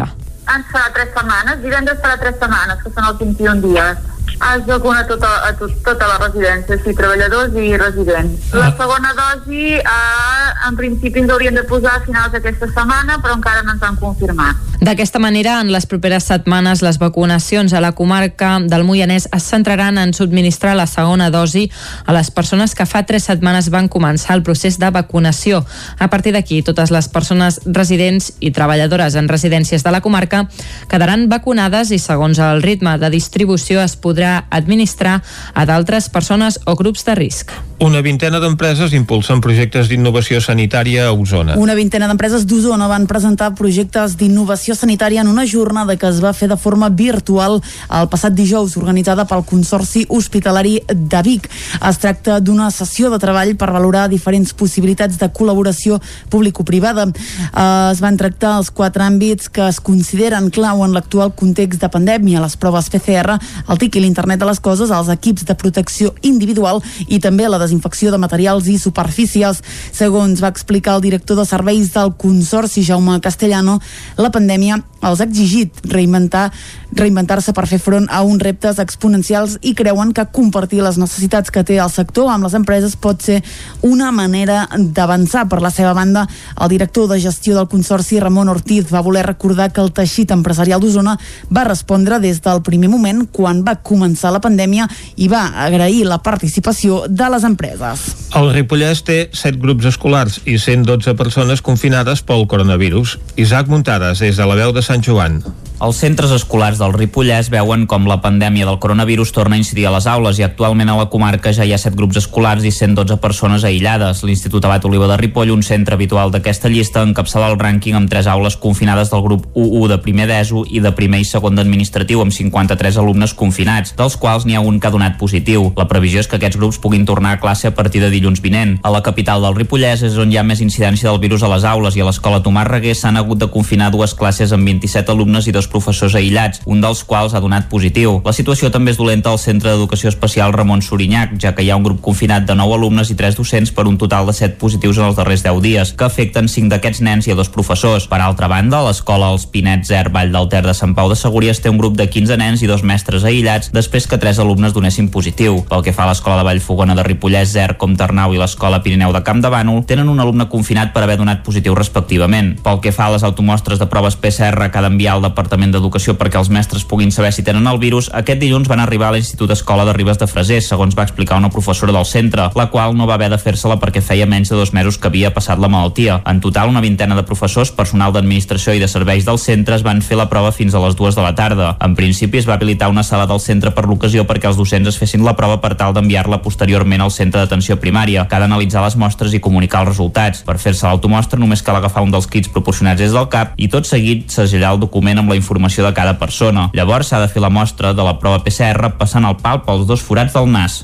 Ens farà tres setmanes, divendres farà tres setmanes, que són els 21 dies. Es vacuna tota, a tot, tota la residència, sí, treballadors i residents. La segona dosi, eh, en principi ens haurien de posar a finals d'aquesta setmana, però encara no ens han confirmat. D'aquesta manera, en les properes setmanes, les vacunacions a la comarca del Moianès es centraran en subministrar la segona dosi a les persones que fa tres setmanes van començar el procés de vacunació. A partir d'aquí, totes les persones residents i treballadores en residències de la comarca quedaran vacunades i, segons el ritme de distribució, es podrà administrar a d'altres persones o grups de risc. Una vintena d'empreses impulsen projectes d'innovació sanitària a Osona. Una vintena d'empreses d'Osona van presentar projectes d'innovació sanitària en una jornada que es va fer de forma virtual el passat dijous, organitzada pel Consorci Hospitalari de Vic. Es tracta d'una sessió de treball per valorar diferents possibilitats de col·laboració público-privada. Eh, Es van tractar els quatre àmbits que es consideren clau en l'actual context de pandèmia, les proves PCR, el TIC i l'internet de les coses, els equips de protecció individual i també la desinfecció de materials i superfícies. Segons va explicar el director de serveis del Consorci, Jaume Castellano, la pandèmia els ha exigit reinventar reinventar-se per fer front a uns reptes exponencials i creuen que compartir les necessitats que té el sector amb les empreses pot ser una manera d'avançar. Per la seva banda, el director de gestió del Consorci, Ramon Ortiz, va voler recordar que el teixit empresarial d'Osona va respondre des del primer moment quan va començar la pandèmia i va agrair la participació de les empreses. El Ripollès té 7 grups escolars i 112 persones confinades pel coronavirus. Isaac Muntades, des de la veu de Sant Joan. Els centres escolars del Ripollès veuen com la pandèmia del coronavirus torna a incidir a les aules i actualment a la comarca ja hi ha 7 grups escolars i 112 persones aïllades. L'Institut Abat Oliva de Ripoll, un centre habitual d'aquesta llista, encapçala el rànquing amb 3 aules confinades del grup U1 de primer d'ESO i de primer i segon d'administratiu amb 53 alumnes confinats, dels quals n'hi ha un que ha donat positiu. La previsió és que aquests grups puguin tornar a classe a partir de dilluns vinent. A la capital del Ripollès és on hi ha més incidència del virus a les aules i a l'escola Tomàs Reguer s'han hagut de confinar dues classes amb 27 alumnes i dos professors aïllats, un dels quals ha donat positiu. La situació també és dolenta al Centre d'Educació Especial Ramon Sorinyac, ja que hi ha un grup confinat de 9 alumnes i 3 docents per un total de 7 positius en els darrers 10 dies, que afecten 5 d'aquests nens i a dos professors. Per altra banda, l'escola Els Pinets Zer Vall del Ter de Sant Pau de Segúries té un grup de 15 nens i dos mestres aïllats després que 3 alumnes donessin positiu. Pel que fa a l'escola de Vallfogona de Ripollès Zer, com Ternau i l'escola Pirineu de Camp de Bànol, tenen un alumne confinat per haver donat positiu respectivament. Pel que fa a les automostres de proves PCR que ha d'enviar al Departament d'Educació perquè els mestres puguin saber si tenen el virus, aquest dilluns van arribar a l'Institut Escola de Ribes de Freser, segons va explicar una professora del centre, la qual no va haver de fer-se-la perquè feia menys de dos mesos que havia passat la malaltia. En total, una vintena de professors, personal d'administració i de serveis dels centres van fer la prova fins a les dues de la tarda. En principi es va habilitar una sala del centre per l'ocasió perquè els docents es fessin la prova per tal d'enviar-la posteriorment al centre d'atenció primària, que ha d'analitzar les mostres i comunicar els resultats. Per fer-se l'automostra només cal agafar un dels kits proporcionats des del CAP i tot seguit segellar el document amb la informació de cada persona. Llavors s'ha de fer la mostra de la prova PCR passant el pal pels dos forats del nas.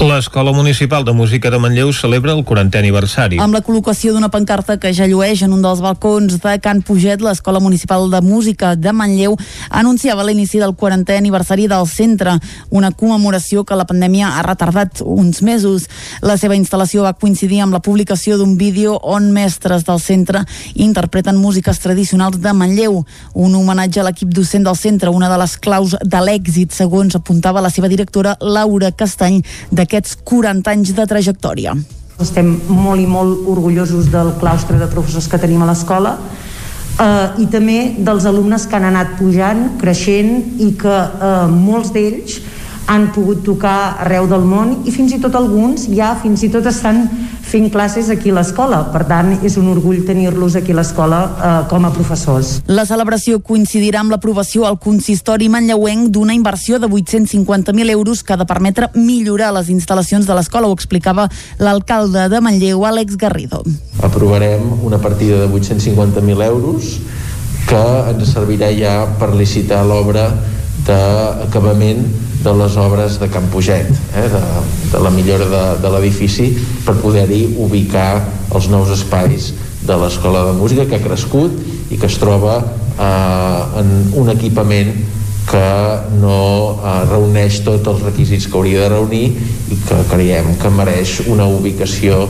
L'Escola Municipal de Música de Manlleu celebra el 40è aniversari. Amb la col·locació d'una pancarta que ja llueix en un dels balcons de Can Puget, l'Escola Municipal de Música de Manlleu anunciava l'inici del 40è aniversari del centre, una commemoració que la pandèmia ha retardat uns mesos. La seva instal·lació va coincidir amb la publicació d'un vídeo on mestres del centre interpreten músiques tradicionals de Manlleu, un homenatge a l'equip docent del centre, una de les claus de l'èxit, segons apuntava la seva directora Laura Castany, d'aquests 40 anys de trajectòria. Estem molt i molt orgullosos del claustre de professors que tenim a l'escola eh, i també dels alumnes que han anat pujant, creixent i que eh, molts d'ells han pogut tocar arreu del món i fins i tot alguns ja fins i tot estan fent classes aquí a l'escola. Per tant, és un orgull tenir-los aquí a l'escola eh, com a professors. La celebració coincidirà amb l'aprovació al consistori manlleuenc d'una inversió de 850.000 euros que ha de permetre millorar les instal·lacions de l'escola, ho explicava l'alcalde de Manlleu, Àlex Garrido. Aprovarem una partida de 850.000 euros que ens servirà ja per licitar l'obra d'acabament de les obres de Can Puget, eh, de, de la millora de, de l'edifici per poder-hi ubicar els nous espais de l'Escola de Música que ha crescut i que es troba eh, en un equipament que no eh, reuneix tots els requisits que hauria de reunir i que creiem que mereix una ubicació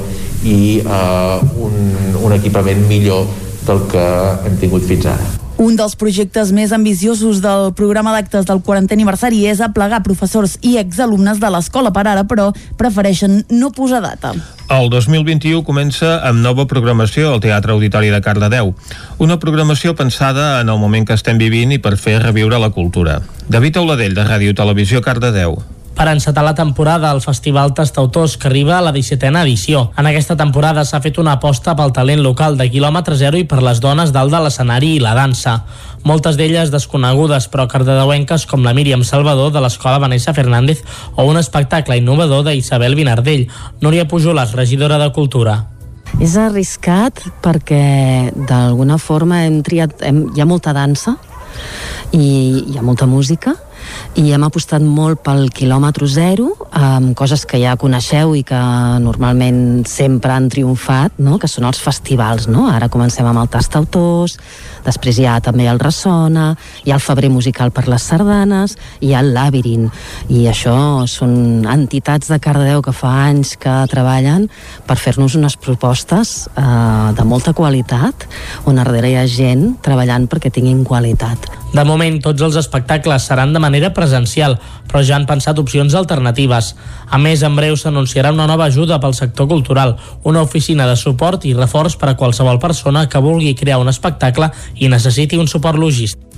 i eh, un, un equipament millor del que hem tingut fins ara. Un dels projectes més ambiciosos del programa d'actes del 40è aniversari és aplegar professors i exalumnes de l'escola per ara, però prefereixen no posar data. El 2021 comença amb nova programació al Teatre Auditori de Cardedeu. Una programació pensada en el moment que estem vivint i per fer reviure la cultura. David Auladell, de Ràdio Televisió Cardedeu per encetar la temporada al Festival Tastautors, que arriba a la 17a edició. En aquesta temporada s'ha fet una aposta pel talent local de quilòmetre zero i per les dones dalt de l'escenari i la dansa. Moltes d'elles desconegudes, però cardedeuenques com la Míriam Salvador de l'Escola Vanessa Fernández o un espectacle innovador d'Isabel Vinardell. Núria Pujolas, regidora de Cultura. És arriscat perquè d'alguna forma hem triat, hem, hi ha molta dansa i hi ha molta música i hem apostat molt pel quilòmetre zero, amb coses que ja coneixeu i que normalment sempre han triomfat, no? que són els festivals. No? Ara comencem amb el Tastautors, després hi ha també el Ressona, hi ha el Febrer Musical per les Sardanes, hi ha el Labyrinth, i això són entitats de Cardedeu que fa anys que treballen per fer-nos unes propostes eh, de molta qualitat, on darrere hi ha gent treballant perquè tinguin qualitat. De moment, tots els espectacles seran de manera presencial, però ja han pensat opcions alternatives. A més, en breu s'anunciarà una nova ajuda pel sector cultural, una oficina de suport i reforç per a qualsevol persona que vulgui crear un espectacle i necessiti un suport logístic.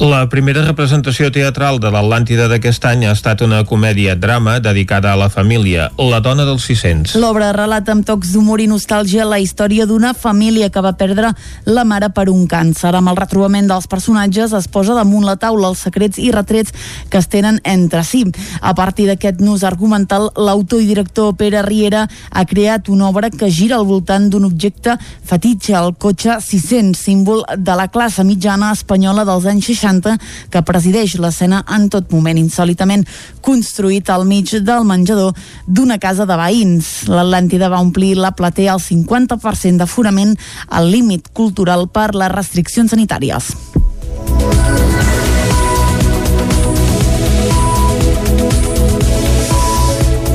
La primera representació teatral de l'Atlàntida d'aquest any ha estat una comèdia-drama dedicada a la família, La dona dels 600. L'obra relata amb tocs d'humor i nostàlgia la història d'una família que va perdre la mare per un càncer. Amb el retrobament dels personatges es posa damunt la taula els secrets i retrets que es tenen entre si. A partir d'aquest nus argumental, l'autor i director Pere Riera ha creat una obra que gira al voltant d'un objecte fetitge, el cotxe 600, símbol de la classe mitjana espanyola dels anys 60 que presideix l'escena en tot moment, insòlitament construït al mig del menjador d'una casa de veïns. L'Atlàntida va omplir la platea al 50% d'aforament al límit cultural per les restriccions sanitàries.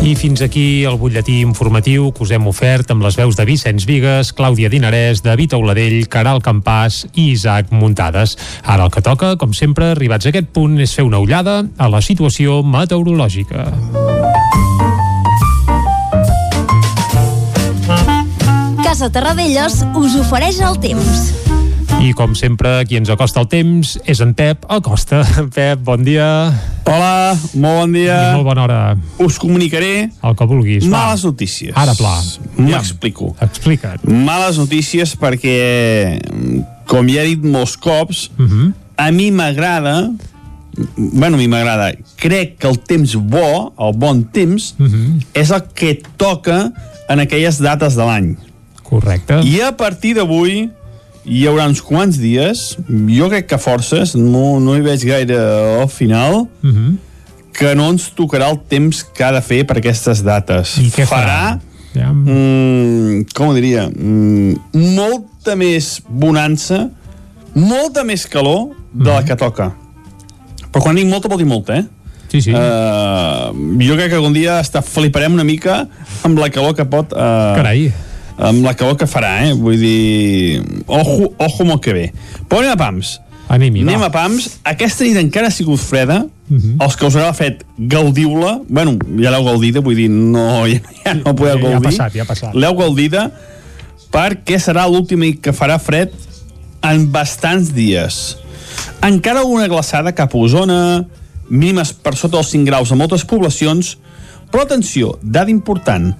I fins aquí el butlletí informatiu que us hem ofert amb les veus de Vicenç Vigues, Clàudia Dinarès, David Auladell, Caral Campàs i Isaac Muntades. Ara el que toca, com sempre, arribats a aquest punt, és fer una ullada a la situació meteorològica. Casa Terradellos us ofereix el temps. I com sempre, qui ens acosta el temps és en Pep Acosta. Pep, bon dia. Hola, molt bon dia. I molt bona hora. Us comunicaré el que vulguis. Va. males notícies. Ara, pla. M'explico. Explica't. Males notícies perquè, com ja he dit molts cops, uh -huh. a mi m'agrada bueno, a mi m'agrada. Crec que el temps bo, el bon temps, uh -huh. és el que toca en aquelles dates de l'any. Correcte. I a partir d'avui hi haurà uns quants dies, jo crec que forces, no, no hi veig gaire al final, uh -huh. que no ens tocarà el temps que ha de fer per aquestes dates. I què farà? Ja. Mm, com ho diria? Mm, molta més bonança, molta més calor de la que toca. Però quan dic molta, vol dir molta, eh? Sí, sí. Uh, jo crec que algun dia hasta fliparem una mica amb la calor que pot... Uh, Carai amb la calor que farà, eh? Vull dir... Ojo, ojo el que ve. Però anem a pams. Anem, anem a pams. Aquesta nit encara ha sigut freda. Uh -huh. Els que us haurà fet gaudiu-la. Bueno, ja l'heu gaudida, vull dir, no, ja, ja no podeu ja, ja gaudir. ha passat, ja ha passat. L'heu gaudida perquè serà l'última nit que farà fred en bastants dies. Encara alguna glaçada cap a Osona, mínimes per sota els 5 graus a moltes poblacions, però atenció, dada important,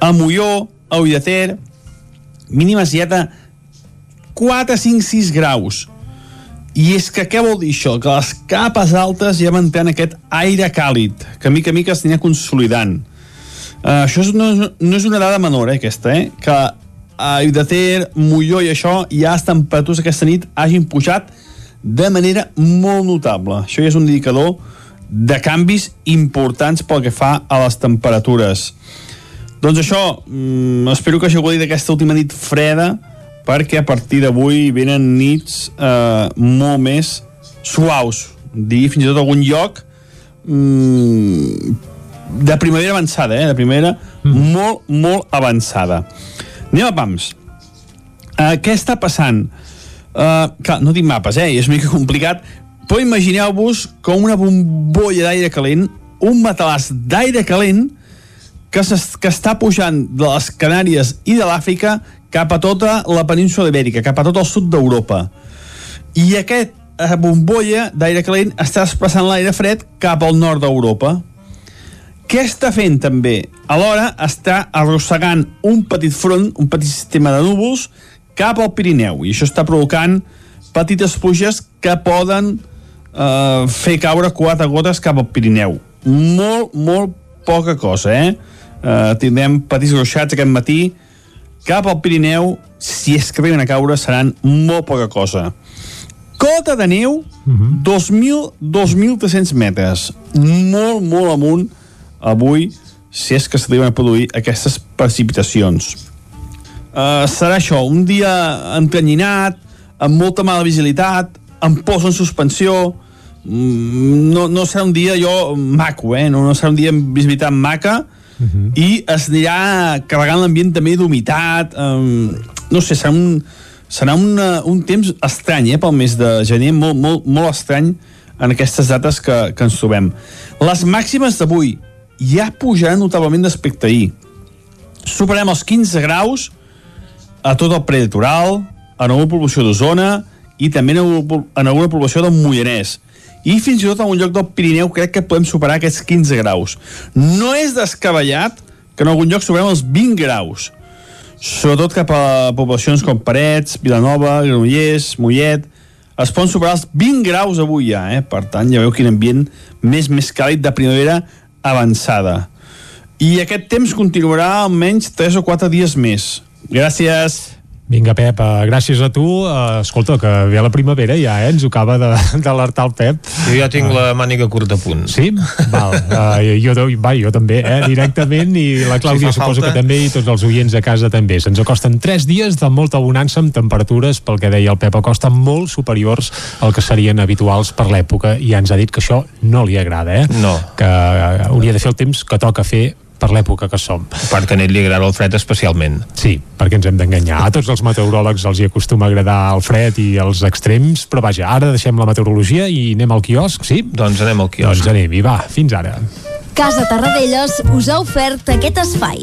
a Molló, a Ull de Ter, mínimes ja de 4, 5, 6 graus. I és que què vol dir això? Que les capes altes ja mantenen aquest aire càlid, que mica a mica es anirà consolidant. Uh, això és, no, no és una dada menor, eh, aquesta, eh? Que a Ull de Ter, Molló i això, ja les temperatures aquesta nit hagin pujat de manera molt notable. Això ja és un indicador de canvis importants pel que fa a les temperatures. Doncs això, mm, espero que hagi gaudit d'aquesta última nit freda perquè a partir d'avui venen nits eh, molt més suaus, digui fins i tot algun lloc mm, de primavera avançada, eh? de primavera mm. molt, molt avançada. Anem a pams. Eh, què està passant? Uh, clar, no tinc mapes, eh? És una mica complicat, però imagineu-vos com una bombolla d'aire calent, un matalàs d'aire calent que, que està pujant de les Canàries i de l'Àfrica cap a tota la península ibèrica, cap a tot el sud d'Europa. I aquest eh, bombolla d'aire calent està desplaçant l'aire fred cap al nord d'Europa. Què està fent també? Alhora està arrossegant un petit front, un petit sistema de núvols cap al Pirineu i això està provocant petites pluges que poden eh, fer caure quatre gotes cap al Pirineu. Molt, molt poca cosa, eh? Eh tindrem petits ruixats aquest matí cap al Pirineu, si és que arriben a caure, seran molt poca cosa. Cota de neu, uh -huh. 2.000-2.300 metres. Molt, molt amunt avui, si és que s'arriben a produir aquestes precipitacions uh, serà això, un dia entrenyinat, amb molta mala visibilitat, amb pors en suspensió, mm, no, no serà un dia jo maco, eh? no, no serà un dia amb visibilitat maca, -huh. i es anirà carregant l'ambient també d'humitat, um, no sé, serà un, serà una, un temps estrany eh, pel mes de gener, molt, molt, molt estrany en aquestes dates que, que ens trobem. Les màximes d'avui ja pujaran notablement d'aspecte ahir. Superem els 15 graus a tot el preditoral, en alguna població d'Osona i també en alguna població del Moianès. I fins i tot en un lloc del Pirineu crec que podem superar aquests 15 graus. No és descabellat que en algun lloc superem els 20 graus. Sobretot cap a poblacions com Parets, Vilanova, Granollers, Mollet... Es poden superar els 20 graus avui ja, eh? Per tant, ja veu quin ambient més més càlid de primavera avançada. I aquest temps continuarà almenys 3 o 4 dies més. Gràcies. Vinga, Pep, uh, gràcies a tu. Uh, escolta, que ve la primavera ja, eh? Ens ho acaba d'alertar el Pep. Jo ja tinc uh, la màniga curta a punt. Sí? Val. Uh, jo, va, jo també, eh? Directament, i la Clàudia si suposo falta... que també, i tots els oients a casa també. Se'ns acosten tres dies de molta abonança amb temperatures, pel que deia el Pep Acosta, molt superiors al que serien habituals per l'època, i ja ens ha dit que això no li agrada, eh? No. Que hauria de fer el temps que toca fer per l'època que som. Perquè a ell li agrada el fred especialment. Sí, perquè ens hem d'enganyar. A tots els meteoròlegs els hi acostuma a agradar el fred i els extrems, però vaja, ara deixem la meteorologia i anem al quiosc, sí? Doncs anem al quiosc. Doncs anem, i va, fins ara. Casa Tarradellas us ha ofert aquest espai.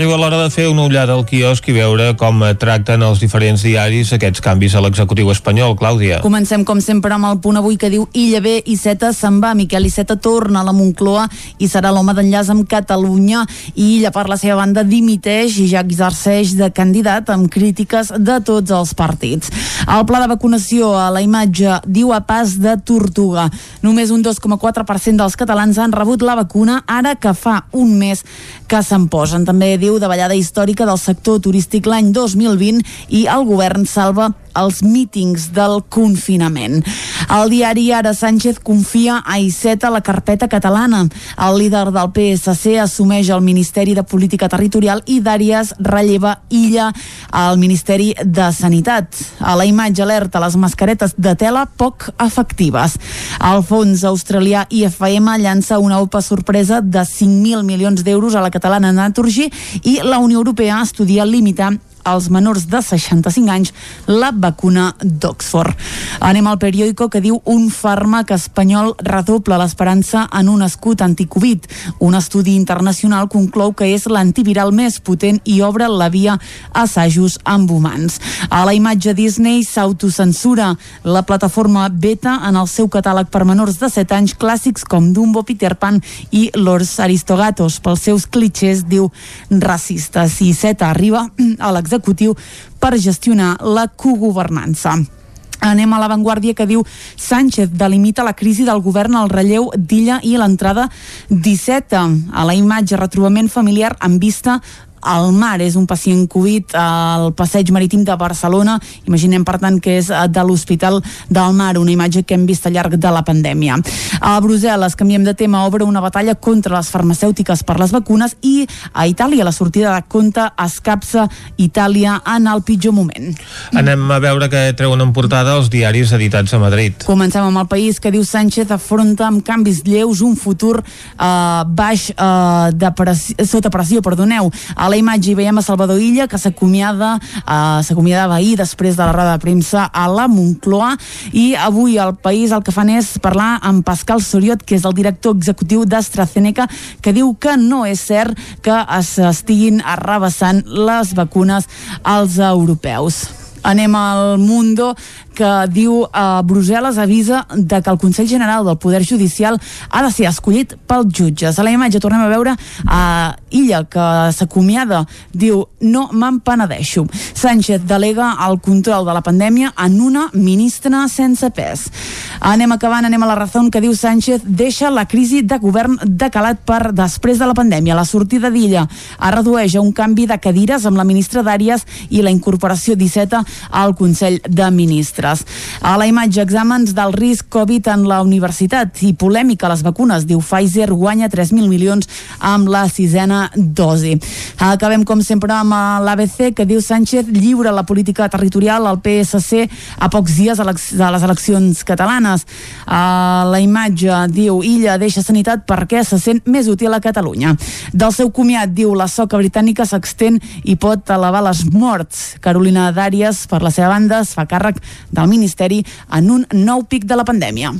Arriba l'hora de fer una ullada al quiosc i veure com tracten els diferents diaris aquests canvis a l'executiu espanyol, Clàudia. Comencem, com sempre, amb el punt avui que diu Illa B, Iceta se'n va, Miquel Iceta torna a la Moncloa i serà l'home d'enllaç amb Catalunya i Illa, per la seva banda, dimiteix i ja exerceix de candidat amb crítiques de tots els partits. El pla de vacunació a la imatge diu a pas de tortuga. Només un 2,4% dels catalans han rebut la vacuna ara que fa un mes que se'n posen. També diu davallada històrica del sector turístic l'any 2020 i el govern salva els mítings del confinament. El diari Ara Sánchez confia a Iceta la carpeta catalana. El líder del PSC assumeix el Ministeri de Política Territorial i Dàries relleva Illa al Ministeri de Sanitat. A la imatge alerta les mascaretes de tela poc efectives. El fons australià IFM llança una OPA sorpresa de 5.000 milions d'euros a la catalana Naturgy i la Unió Europea estudia limitar als menors de 65 anys la vacuna d'Oxford. Anem al periòdico que diu un fàrmac espanyol redobla l'esperança en un escut anticovid. Un estudi internacional conclou que és l'antiviral més potent i obre la via a assajos amb humans. A la imatge Disney s'autocensura la plataforma Beta en el seu catàleg per menors de 7 anys clàssics com Dumbo, Peter Pan i Los Aristogatos pels seus clitxers, diu, racistes. I Zeta arriba a l'executiu per gestionar la cogovernança. Anem a l'avantguàrdia que diu Sánchez delimita la crisi del govern al relleu d'Illa i l'entrada 17. A la imatge retrobament familiar amb vista al mar. És un pacient Covid al passeig marítim de Barcelona. Imaginem, per tant, que és eh, de l'Hospital del Mar, una imatge que hem vist al llarg de la pandèmia. A Brussel·les, canviem de tema, obre una batalla contra les farmacèutiques per les vacunes i a Itàlia la sortida de compte escapça Itàlia en el pitjor moment. Anem a veure què treuen en portada els diaris editats a Madrid. Comencem amb el país que diu Sánchez afronta amb canvis lleus un futur eh, baix eh, de pressió, sota pressió, perdoneu. A la imatge hi veiem a Salvador Illa que s'acomiada eh, s'acomiadava ahir després de la roda de premsa a la Moncloa i avui al país el que fan és parlar amb Pascal Soriot que és el director executiu d'AstraZeneca que diu que no és cert que es estiguin arrabassant les vacunes als europeus. Anem al Mundo que diu a Brussel·les avisa de que el Consell General del Poder Judicial ha de ser escollit pels jutges. A la imatge tornem a veure a Illa que s'acomiada, diu no me'n penedeixo. Sánchez delega el control de la pandèmia en una ministra sense pes. Anem acabant, anem a la raó que diu Sánchez deixa la crisi de govern decalat per després de la pandèmia. La sortida d'Illa es redueix a un canvi de cadires amb la ministra d'Àries i la incorporació 17 al Consell de Ministres. A la imatge, exàmens del risc Covid en la universitat i polèmica a les vacunes. Diu Pfizer guanya 3.000 milions amb la sisena dosi. Acabem, com sempre, amb l'ABC, que diu Sánchez lliure la política territorial al PSC a pocs dies de les eleccions catalanes. A la imatge diu Illa deixa sanitat perquè se sent més útil a Catalunya. Del seu comiat, diu la soca britànica s'extén i pot elevar les morts. Carolina Dàries, per la seva banda, es fa càrrec del Ministeri en un nou pic de la pandèmia.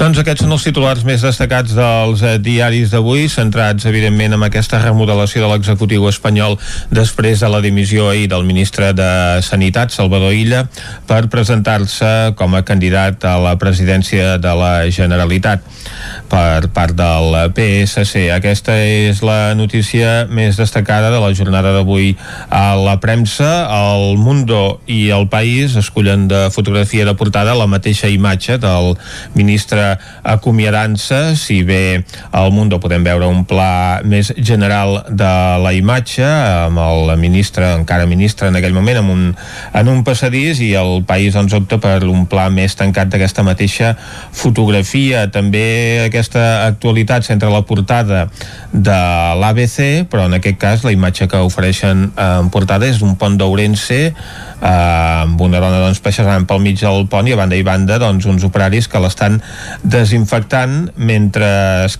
Doncs aquests són els titulars més destacats dels eh, diaris d'avui, centrats evidentment en aquesta remodelació de l'executiu espanyol després de la dimissió ahir del ministre de Sanitat, Salvador Illa, per presentar-se com a candidat a la presidència de la Generalitat per part del PSC. Aquesta és la notícia més destacada de la jornada d'avui a la premsa. El Mundo i el País escollen de fotografia de portada la mateixa imatge del ministre acomiadant-se. Si bé al Mundo podem veure un pla més general de la imatge amb el ministre, encara ministre en aquell moment, en un, en un passadís i el País doncs, opta per un pla més tancat d'aquesta mateixa fotografia. També aquesta actualitat centra la portada de l'ABC, però en aquest cas la imatge que ofereixen en portada és d'un pont d'Ourense eh, amb una dona doncs, passejant pel mig del pont i a banda i banda doncs, uns operaris que l'estan desinfectant mentre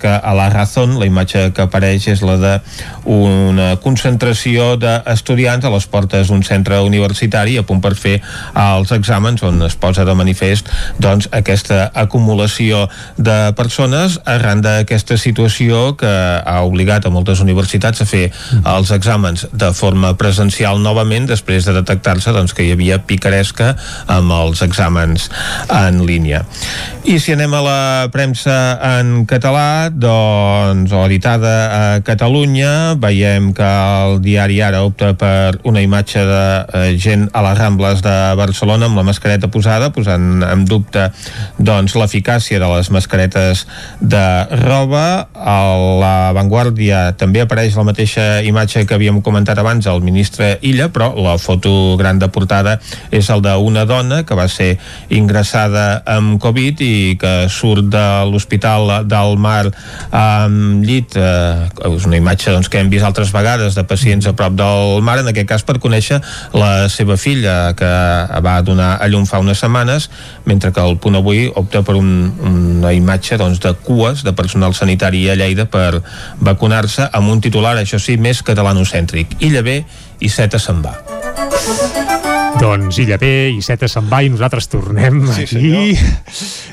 que a la Razón la imatge que apareix és la de una concentració d'estudiants a les portes d'un centre universitari a punt per fer els exàmens on es posa de manifest doncs, aquesta acumulació de persones arran d'aquesta situació que ha obligat a moltes universitats a fer els exàmens de forma presencial novament després de detectar-se doncs, que hi havia picaresca amb els exàmens en línia. I si anem a la premsa en català, doncs, o editada a Catalunya, veiem que el diari Ara opta per una imatge de eh, gent a les Rambles de Barcelona amb la mascareta posada, posant en dubte doncs, l'eficàcia de les mascaretes de roba. A la Vanguardia també apareix la mateixa imatge que havíem comentat abans, el ministre Illa, però la foto gran de portada és el d'una dona que va ser ingressada amb Covid i que surt de l'Hospital del Mar amb llit, eh, és una imatge doncs, que hem vist altres vegades de pacients a prop del mar, en aquest cas per conèixer la seva filla que va donar a llum fa unes setmanes, mentre que el punt avui opta per un, una imatge doncs, de cues de personal sanitari a Lleida per vacunar-se amb un titular, això sí, més catalanocèntric. Illa bé i Seta se'n va. Doncs Illa B i Seta se'n va i nosaltres tornem Sí, aquí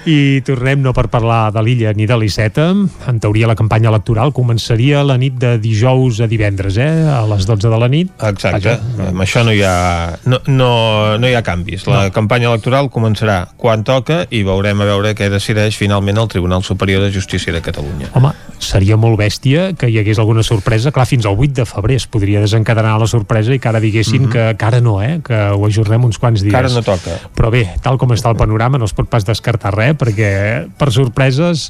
i tornem no per parlar de l'Illa ni de l'Iceta en teoria la campanya electoral començaria la nit de dijous a divendres eh? a les 12 de la nit Exacte, amb això no hi ha, no, no, no hi ha canvis. La No. campanya electoral començarà quan toca i veurem a veure què decideix finalment el Tribunal Superior de Justícia de Catalunya. Home, seria molt bèstia que hi hagués alguna sorpresa. Clar, fins al 8 de febrer es podria desencadenar la sorpresa i que ara diguessin mm -hmm. que, que ara no, eh? que ho ajornem uns quants dies. Que ara no toca. Però bé, tal com està el panorama no es pot pas descartar res perquè per sorpreses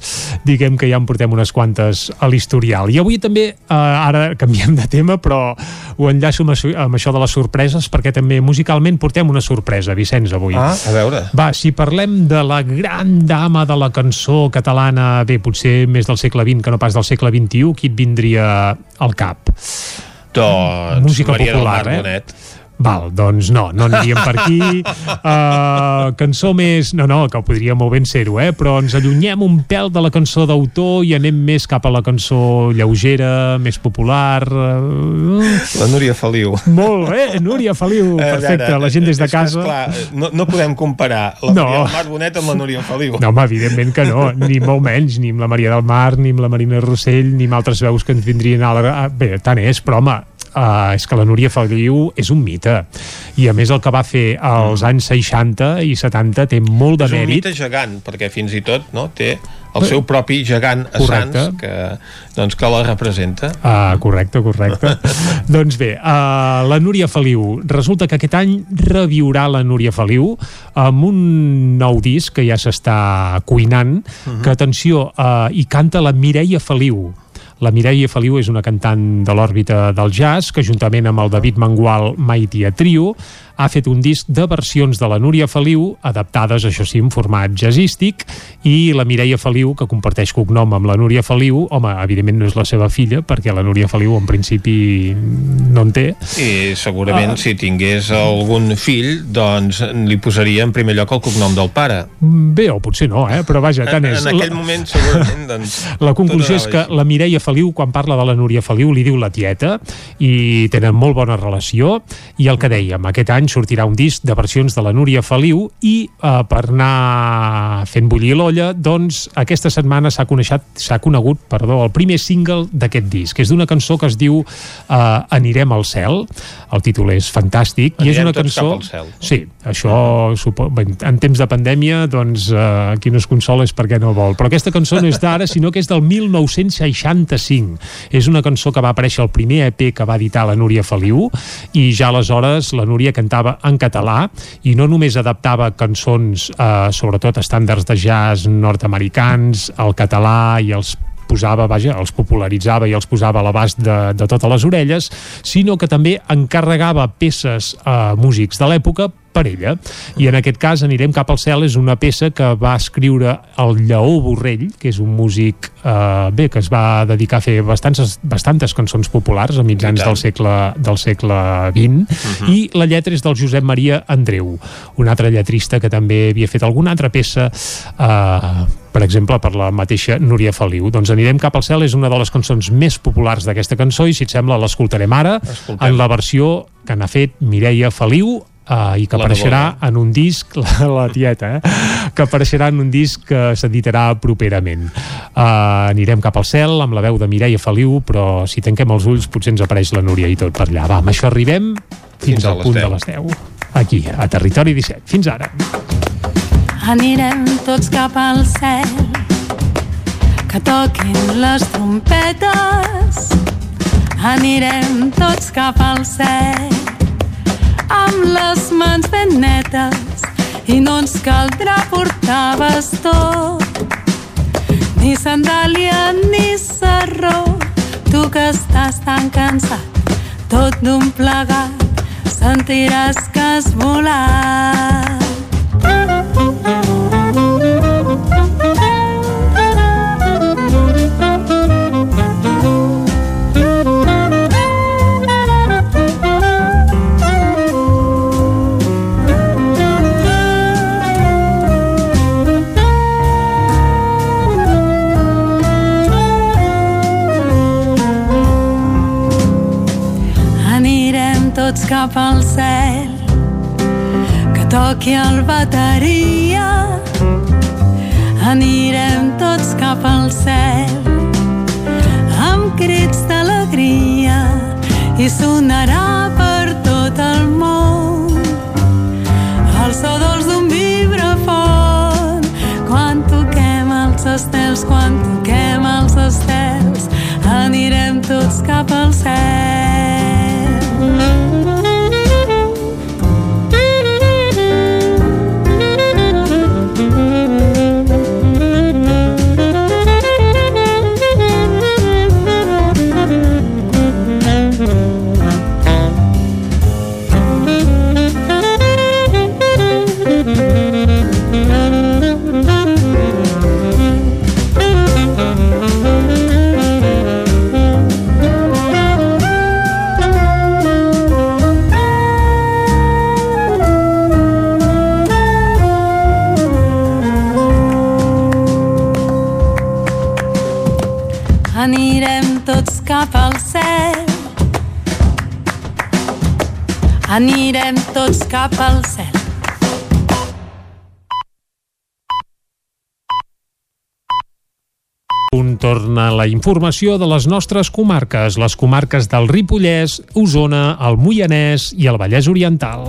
diguem que ja en portem unes quantes a l'historial. I avui també, eh, ara canviem de tema, però ho enllaço amb, amb això de les sorpreses perquè també musicalment portem una sorpresa, Vicenç, avui. Ah, a veure. Va, si parlem de la gran dama de la cançó catalana, bé, potser més del segle XX que no pas del segle XXI, qui et vindria al cap? Doncs Música Maria popular, del Mar eh? Bonet. Val, doncs no, no aniríem per aquí. Uh, cançó més... No, no, que podria molt ben ser-ho, eh? Però ens allunyem un pèl de la cançó d'autor i anem més cap a la cançó lleugera, més popular... Uh... La Núria Feliu. Molt bé, Núria Feliu, perfecte, la gent des de casa... Esclar, no, no podem comparar la No. Maria del Mar Bonet amb la Núria Feliu. No, home, evidentment que no, ni molt menys, ni amb la Maria del Mar, ni amb la Marina Rossell, ni amb altres veus que ens vindrien a la... ah, Bé, tant és, però home, Uh, és que la Núria Feliu és un mite i a més el que va fer als anys 60 i 70 té molt de és un mèrit mite gegant, perquè fins i tot no, té el seu propi gegant a Correcte. Sants que, doncs, que la representa. Ah, correcte, correcte. doncs bé, uh, la Núria Feliu, resulta que aquest any reviurà la Núria Feliu amb un nou disc que ja s'està cuinant, que, atenció, uh, hi canta la Mireia Feliu. La Mireia Feliu és una cantant de l'òrbita del jazz que juntament amb el David Mangual Maitia Trio ha fet un disc de versions de la Núria Feliu adaptades, això sí, en format jazzístic i la Mireia Feliu, que comparteix cognom amb la Núria Feliu, home, evidentment no és la seva filla, perquè la Núria Feliu en principi no en té. I segurament Ah. si tingués algun fill, doncs li posaria en primer lloc el cognom del pare. Bé, o potser no, eh? però vaja, tant En, és. en aquell moment segurament doncs, La conclusió és que la Mireia Feliu, quan parla de la Núria Feliu, li diu la tieta i tenen molt bona relació i el que dèiem, aquest any sortirà un disc de versions de la Núria Feliu i eh, per anar fent bullir l'olla, doncs aquesta setmana s'ha coneixat, s'ha conegut, perdó, el primer single d'aquest disc, és d'una cançó que es diu eh, Anirem al cel, el títol és fantàstic i és Anirem una cançó... cap al cel. Sí, això supo... Bé, en temps de pandèmia, doncs eh, qui no es consola és perquè no vol. Però aquesta cançó no és d'ara, sinó que és del 1965. És una cançó que va aparèixer al primer EP que va editar la Núria Feliu i ja aleshores la Núria cantava en català i no només adaptava cançons, eh, sobretot estàndards de jazz nord-americans, al català i els posava, vaja, els popularitzava i els posava a l'abast de, de totes les orelles, sinó que també encarregava peces a músics de l'època per ella. I en aquest cas Anirem cap al cel és una peça que va escriure el Lleó Borrell, que és un músic eh, bé, que es va dedicar a fer bastantes, bastantes cançons populars a mitjans del segle, del segle XX, i la lletra és del Josep Maria Andreu, un altre lletrista que també havia fet alguna altra peça eh, per exemple, per la mateixa Núria Feliu. Doncs Anirem cap al cel és una de les cançons més populars d'aquesta cançó i si et sembla l'escoltarem ara Escoltem. en la versió que n'ha fet Mireia Feliu Uh, i que La apareixerà neboda. en un disc la, la tieta, eh? que apareixerà en un disc que s'editarà properament uh, anirem cap al cel amb la veu de Mireia Feliu però si tanquem els ulls potser ens apareix la Núria i tot per allà va, amb això arribem fins, Fins a al les punt 10. de les 10 aquí, a Territori 17, fins ara Anirem tots cap al cel que toquin les trompetes anirem tots cap al cel amb les mans ben netes i no ens caldrà portar bastó ni sandàlia ni sarró. Tu que estàs tan cansat tot d'un plegat sentiràs que has volat cap al cel que toqui el bateria. Anirem tots cap al cel amb crits d'alegria i sonarà per tot el món el so dolç d'un vibrafon. Quan toquem els estels quan toquem els estels anirem tots cap al cel. Anirem tots cap al cel. Un torna la informació de les nostres comarques, les comarques del Ripollès, Osona, el Moianès i el Vallès Oriental.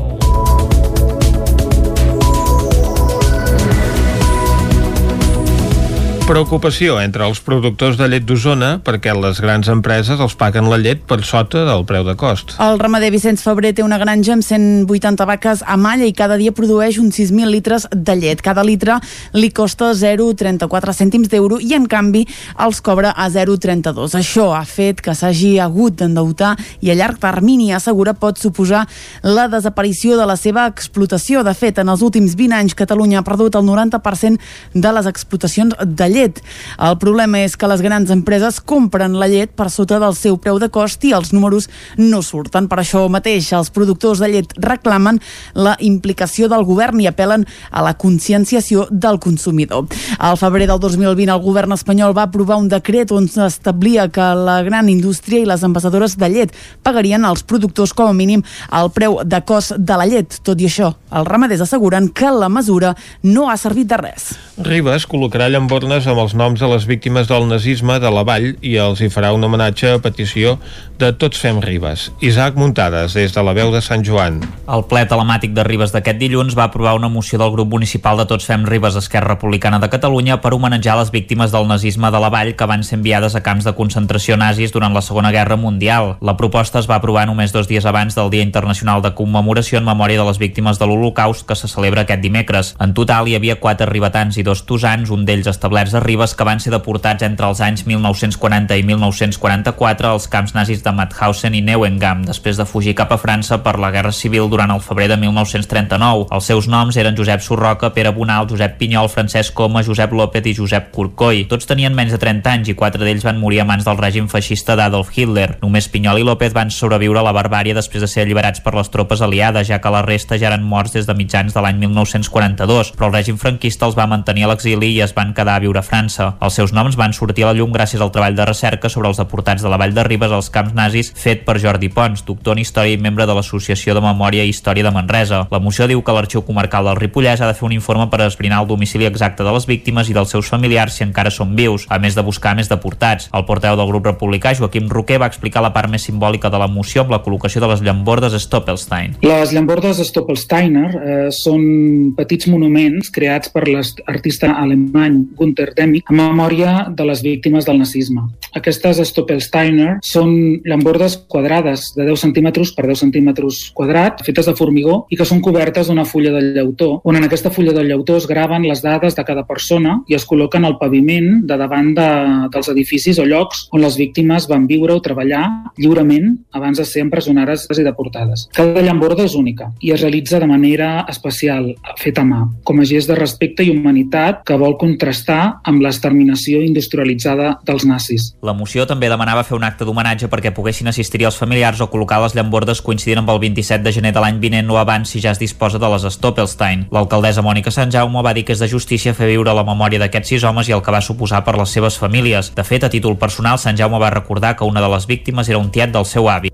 Preocupació entre els productors de llet d'Osona perquè les grans empreses els paguen la llet per sota del preu de cost. El ramader Vicenç Febrer té una granja amb 180 vaques a malla i cada dia produeix uns 6.000 litres de llet. Cada litre li costa 0,34 cèntims d'euro i, en canvi, els cobra a 0,32. Això ha fet que s'hagi hagut d'endeutar i a llarg termini, assegura, pot suposar la desaparició de la seva explotació. De fet, en els últims 20 anys, Catalunya ha perdut el 90% de les explotacions de llet llet. El problema és que les grans empreses compren la llet per sota del seu preu de cost i els números no surten. Per això mateix, els productors de llet reclamen la implicació del govern i apel·len a la conscienciació del consumidor. Al febrer del 2020, el govern espanyol va aprovar un decret on s'establia que la gran indústria i les ambasadores de llet pagarien als productors com a mínim el preu de cost de la llet. Tot i això, els ramaders asseguren que la mesura no ha servit de res. Ribes col·locarà llambornes amb els noms de les víctimes del nazisme de la Vall i els hi farà un homenatge a petició de Tots Fem Ribes. Isaac Muntades, des de la veu de Sant Joan. El ple telemàtic de Ribes d'aquest dilluns va aprovar una moció del grup municipal de Tots Fem Ribes Esquerra Republicana de Catalunya per homenatjar les víctimes del nazisme de la Vall que van ser enviades a camps de concentració nazis durant la Segona Guerra Mundial. La proposta es va aprovar només dos dies abans del Dia Internacional de Commemoració en memòria de les víctimes de l'Holocaust que se celebra aquest dimecres. En total hi havia quatre ribetans i dos tosans, un d'ells establerts a Ribes, que van ser deportats entre els anys 1940 i 1944 als camps nazis de Mauthausen i Neuengamme, després de fugir cap a França per la Guerra Civil durant el febrer de 1939. Els seus noms eren Josep Sorroca, Pere Bonal, Josep Pinyol, Francesc Coma, Josep López i Josep Corcoy. Tots tenien menys de 30 anys i quatre d'ells van morir a mans del règim feixista d'Adolf Hitler. Només Pinyol i López van sobreviure a la barbària després de ser alliberats per les tropes aliades, ja que la resta ja eren morts des de mitjans de l'any 1942, però el règim franquista els va mantenir a l'exili i es van quedar a viure França. Els seus noms van sortir a la llum gràcies al treball de recerca sobre els deportats de la Vall de Ribes als camps nazis fet per Jordi Pons, doctor en Història i membre de l'Associació de Memòria i Història de Manresa. La moció diu que l'Arxiu Comarcal del Ripollès ha de fer un informe per esbrinar el domicili exacte de les víctimes i dels seus familiars si encara són vius, a més de buscar més deportats. El porteu del grup republicà, Joaquim Roquer, va explicar la part més simbòlica de la moció amb la col·locació de les llambordes Stoppelstein. Les llambordes Stoppelsteiner eh, són petits monuments creats per l'artista alemany Gunther Demig en memòria de les víctimes del nazisme. Aquestes Stoppelsteiner són llambordes quadrades de 10 centímetres per 10 centímetres quadrat, fetes de formigó i que són cobertes d'una fulla de llautó, on en aquesta fulla de llautó es graven les dades de cada persona i es col·loquen al paviment de davant de, dels edificis o llocs on les víctimes van viure o treballar lliurement abans de ser empresonades i deportades. Cada llamborda és única i es realitza de manera especial, feta a mà, com a gest de respecte i humanitat que vol contrastar amb l'exterminació industrialitzada dels nazis. La moció també demanava fer un acte d'homenatge perquè poguessin assistir els familiars o col·locar les llambordes coincidint amb el 27 de gener de l'any vinent o abans si ja es disposa de les Stoppelstein. L'alcaldessa Mònica Sant Jaume va dir que és de justícia fer viure la memòria d'aquests sis homes i el que va suposar per les seves famílies. De fet, a títol personal, Sant Jaume va recordar que una de les víctimes era un tiet del seu avi.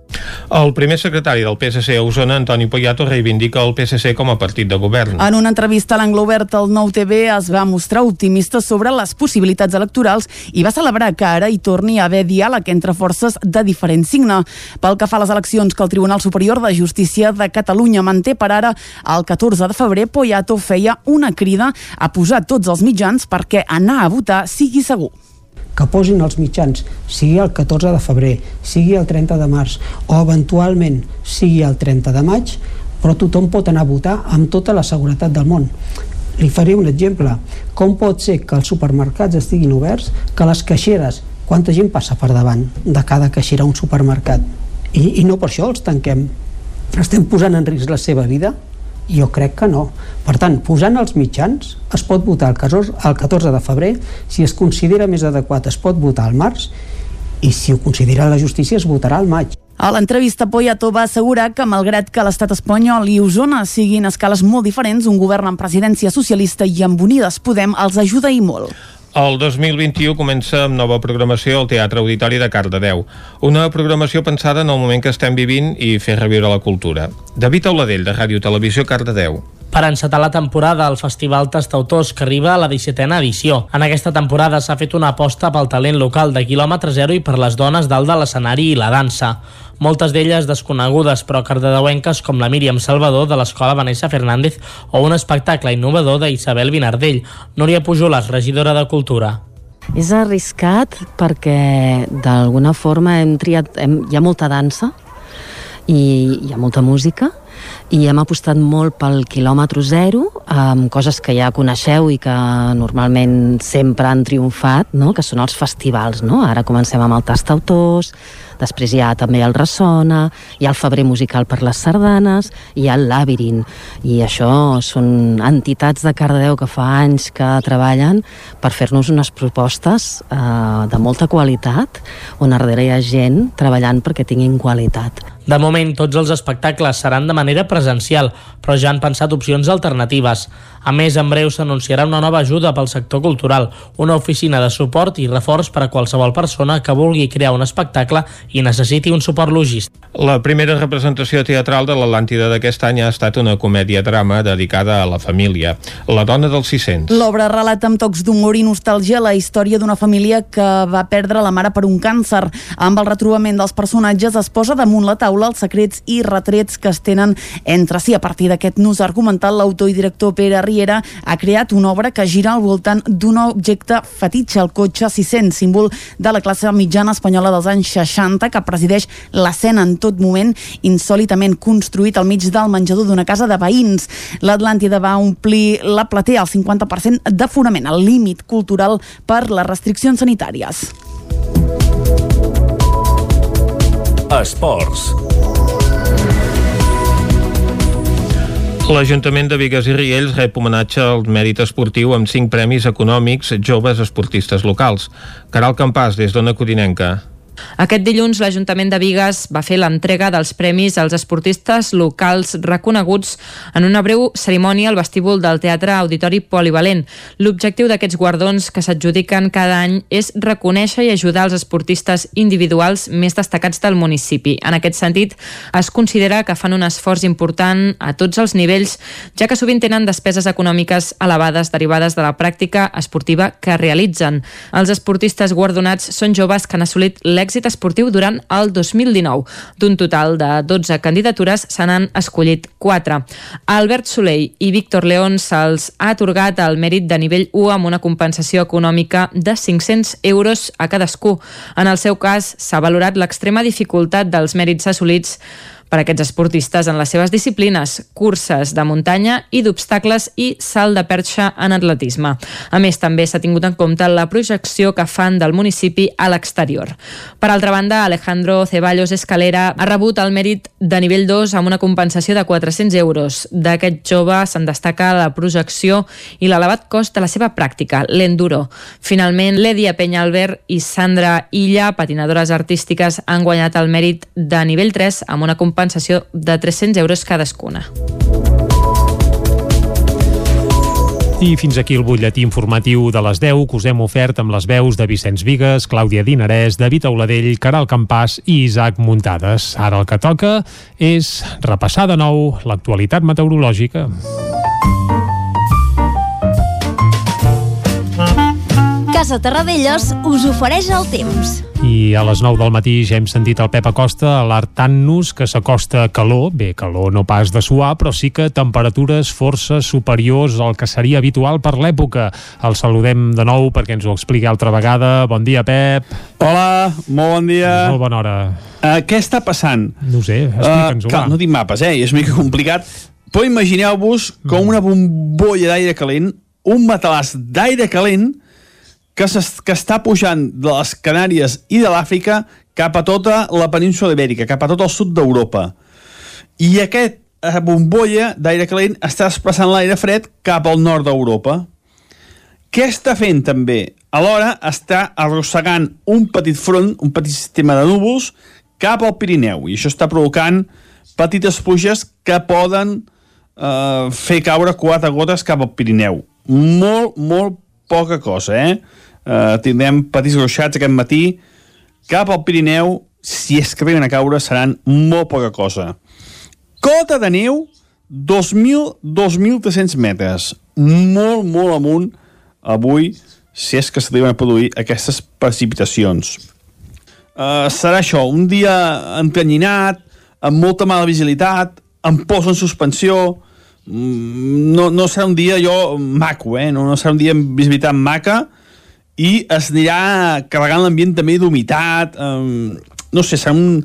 El primer secretari del PSC a Osona, Antoni Poyato, reivindica el PSC com a partit de govern. En una entrevista a l'Angle Obert al Nou TV es va mostrar optimista sobre les possibilitats electorals i va celebrar que ara hi torni a haver diàleg entre forces de diferent signe. Pel que fa a les eleccions que el Tribunal Superior de Justícia de Catalunya manté per ara, el 14 de febrer Poyato feia una crida a posar tots els mitjans perquè anar a votar sigui segur que posin els mitjans, sigui el 14 de febrer, sigui el 30 de març o eventualment sigui el 30 de maig, però tothom pot anar a votar amb tota la seguretat del món. Li faré un exemple. Com pot ser que els supermercats estiguin oberts, que les caixeres, quanta gent passa per davant de cada caixera a un supermercat? I, I no per això els tanquem. Estem posant en risc la seva vida? Jo crec que no. Per tant, posant els mitjans, es pot votar el 14, el 14 de febrer, si es considera més adequat es pot votar al març, i si ho considera la justícia es votarà al maig. A l'entrevista, Poyato va assegurar que, malgrat que l'estat espanyol i Osona siguin escales molt diferents, un govern amb presidència socialista i amb Unides Podem els ajuda i molt. El 2021 comença amb nova programació al Teatre Auditori de Cardedeu. Una programació pensada en el moment que estem vivint i fer reviure la cultura. David Auladell, de Ràdio Televisió Cardedeu. Per encetar la temporada, el Festival Tastautors, que arriba a la 17a edició. En aquesta temporada s'ha fet una aposta pel talent local de quilòmetre zero i per les dones dalt de l'escenari i la dansa. Moltes d'elles desconegudes, però cardedeuenques com la Míriam Salvador de l'Escola Vanessa Fernández o un espectacle innovador d'Isabel Vinardell. Núria Pujolas, regidora de Cultura. És arriscat perquè d'alguna forma hem triat, hem, hi ha molta dansa i hi ha molta música i hem apostat molt pel quilòmetre zero, amb coses que ja coneixeu i que normalment sempre han triomfat, no? que són els festivals. No? Ara comencem amb el Tastautors, després hi ha també el Ressona, hi ha el Febrer Musical per les Sardanes, hi ha el Labyrin, i això són entitats de Cardedeu que fa anys que treballen per fer-nos unes propostes eh, de molta qualitat, on darrere hi ha gent treballant perquè tinguin qualitat. De moment, tots els espectacles seran de manera presencial, però ja han pensat opcions alternatives. A més, en breu s'anunciarà una nova ajuda pel sector cultural, una oficina de suport i reforç per a qualsevol persona que vulgui crear un espectacle i necessiti un suport logístic. La primera representació teatral de l'Atlàntida d'aquest any ha estat una comèdia-drama dedicada a la família, La dona dels 600. L'obra relata amb tocs d'humor i nostàlgia la història d'una família que va perdre la mare per un càncer. Amb el retrobament dels personatges es posa damunt la taula els secrets i retrets que es tenen entre si. A partir d'aquest nus argumental, l'autor i director Pere Riera ha creat una obra que gira al voltant d'un objecte fetitxe, el cotxe 600, símbol de la classe mitjana espanyola dels anys 60, que presideix l'escena en tot moment, insòlitament construït al mig del menjador d'una casa de veïns. L'Atlàntida va omplir la platea al 50% d'aforament, el límit cultural per les restriccions sanitàries. Esports. L'Ajuntament de Vigues i Riells rep homenatge al mèrit esportiu amb cinc premis econòmics joves esportistes locals. Caral Campàs, des d'Ona Codinenca. Aquest dilluns l'Ajuntament de Vigues va fer l'entrega dels premis als esportistes locals reconeguts en una breu cerimònia al vestíbul del Teatre Auditori Polivalent. L'objectiu d'aquests guardons que s'adjudiquen cada any és reconèixer i ajudar els esportistes individuals més destacats del municipi. En aquest sentit, es considera que fan un esforç important a tots els nivells, ja que sovint tenen despeses econòmiques elevades derivades de la pràctica esportiva que realitzen. Els esportistes guardonats són joves que han assolit l'èxit esportiu durant el 2019. D'un total de 12 candidatures se n'han escollit 4. A Albert Soleil i Víctor León se'ls ha atorgat el mèrit de nivell 1 amb una compensació econòmica de 500 euros a cadascú. En el seu cas, s'ha valorat l'extrema dificultat dels mèrits assolits per a aquests esportistes en les seves disciplines, curses de muntanya i d'obstacles i salt de perxa en atletisme. A més, també s'ha tingut en compte la projecció que fan del municipi a l'exterior. Per altra banda, Alejandro Ceballos Escalera ha rebut el mèrit de nivell 2 amb una compensació de 400 euros. D'aquest jove se'n destaca la projecció i l'elevat cost de la seva pràctica, l'enduro. Finalment, Ledia Penyalbert i Sandra Illa, patinadores artístiques, han guanyat el mèrit de nivell 3 amb una compensació de 300 euros cadascuna. I fins aquí el butlletí informatiu de les 10 que us hem ofert amb les veus de Vicenç Vigues, Clàudia Dinarès, David Auladell, Caral Campàs i Isaac Muntades. Ara el que toca és repassar de nou l'actualitat meteorològica. Casa Terradellos us ofereix el temps. I a les 9 del matí ja hem sentit el Pep Acosta alertant-nos que s'acosta calor, bé, calor no pas de suar, però sí que temperatures força superiors al que seria habitual per l'època. El saludem de nou perquè ens ho expliqui altra vegada. Bon dia, Pep. Hola, molt bon dia. Molt bona hora. Uh, què està passant? No ho sé, explica'ns-ho. Uh, clar, no tinc mapes, eh? És una mica complicat. Però imagineu-vos com una bombolla d'aire calent, un matalàs d'aire calent que, que està pujant de les Canàries i de l'Àfrica cap a tota la península ibèrica, cap a tot el sud d'Europa. I aquest eh, bombolla d'aire calent està desplaçant l'aire fred cap al nord d'Europa. Què està fent també? Alhora està arrossegant un petit front, un petit sistema de núvols cap al Pirineu i això està provocant petites pluges que poden eh, fer caure quatre gotes cap al Pirineu. Molt, molt poca cosa, eh? Uh, tindrem petits gruixats aquest matí. Cap al Pirineu, si és que arriben a caure, seran molt poca cosa. Cota de neu, 2.000-2.300 metres. Molt, molt amunt avui, si és que s'arriben a produir aquestes precipitacions. Uh, serà això, un dia entanyinat, amb molta mala visibilitat, amb pols en suspensió, no, no serà un dia jo maco, eh? no, no serà un dia amb visibilitat maca, i es anirà carregant l'ambient també d'humitat, um, no sé, serà un,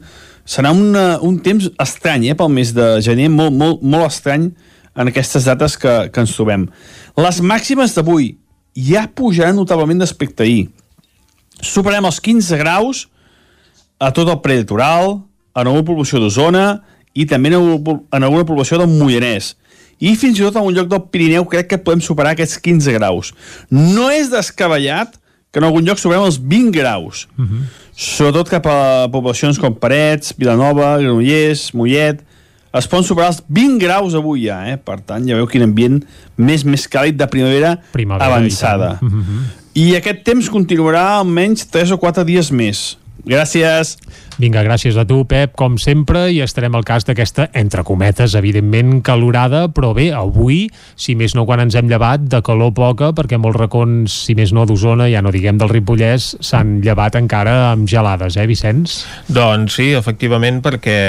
serà una, un temps estrany eh, pel mes de gener, molt, molt, molt estrany en aquestes dates que, que ens trobem. Les màximes d'avui ja pujaran notablement d'aspecte ahir. Superem els 15 graus a tot el prelitoral, en alguna població d'Osona i també en alguna població del Moianès. I fins i tot en un lloc del Pirineu crec que podem superar aquests 15 graus. No és descabellat que en algun lloc superem els 20 graus. Uh -huh. Sobretot cap a poblacions com Parets, Vilanova, Granollers, Mollet... Es poden superar els 20 graus avui ja, eh? Per tant, ja veu quin ambient més més càlid de primavera, primavera avançada. I, uh -huh. I aquest temps continuarà almenys 3 o 4 dies més. Gràcies. Vinga, gràcies a tu, Pep, com sempre, i estarem al cas d'aquesta, entre cometes, evidentment calorada, però bé, avui, si més no quan ens hem llevat, de calor poca, perquè molts racons, si més no d'Osona, ja no diguem del Ripollès, s'han llevat encara amb gelades, eh, Vicenç? Doncs sí, efectivament, perquè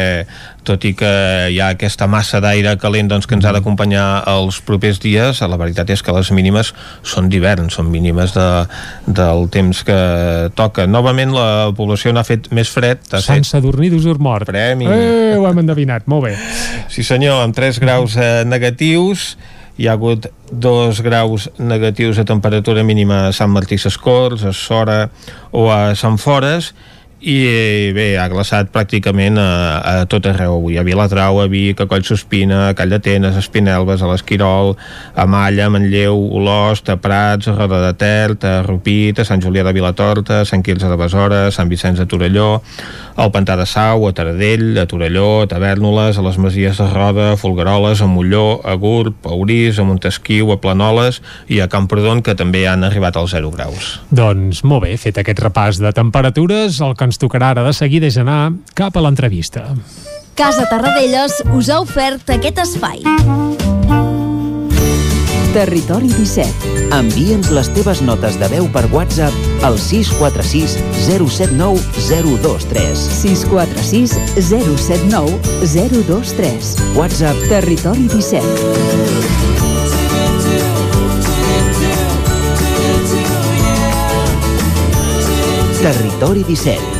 tot i que hi ha aquesta massa d'aire calent doncs, que ens ha d'acompanyar els propers dies, la veritat és que les mínimes són d'hivern, són mínimes de, del temps que toca. Novament la població n'ha fet més fred, Sant Sadurní d'Usur Mort. Premi. Eh, ho hem endevinat, molt bé. Sí senyor, amb 3 graus eh, negatius, hi ha hagut 2 graus negatius de temperatura mínima a Sant Martí Sescors, a Sora o a Sant Fores, i bé, ha glaçat pràcticament a, a tot arreu avui, a Viladrau, a Vic, a Collsospina, a Call d'Atenes, a Espinelves, a l'Esquirol, a Malla, a Manlleu, Olost, a Prats, a Roda de Ter, a Rupit, a Sant Julià de Vilatorta, a Sant Quirze de Besora, a Sant Vicenç de Torelló, al Pantà de Sau, a Taradell, a Torelló, a Tavernoles, a les Masies de Roda, a Folgueroles, a Molló, a Gurb, a Orís, a Montesquiu, a Planoles i a Camprodon, que també han arribat als 0 graus. Doncs molt bé, fet aquest repàs de temperatures, el que ens tocarà ara de seguida és anar cap a l'entrevista. Casa Tarradellas us ha ofert aquest espai. Territori 17. Envia'ns les teves notes de veu per WhatsApp al 646 079 023. 646 079 023. WhatsApp Territori 17. Territori 17.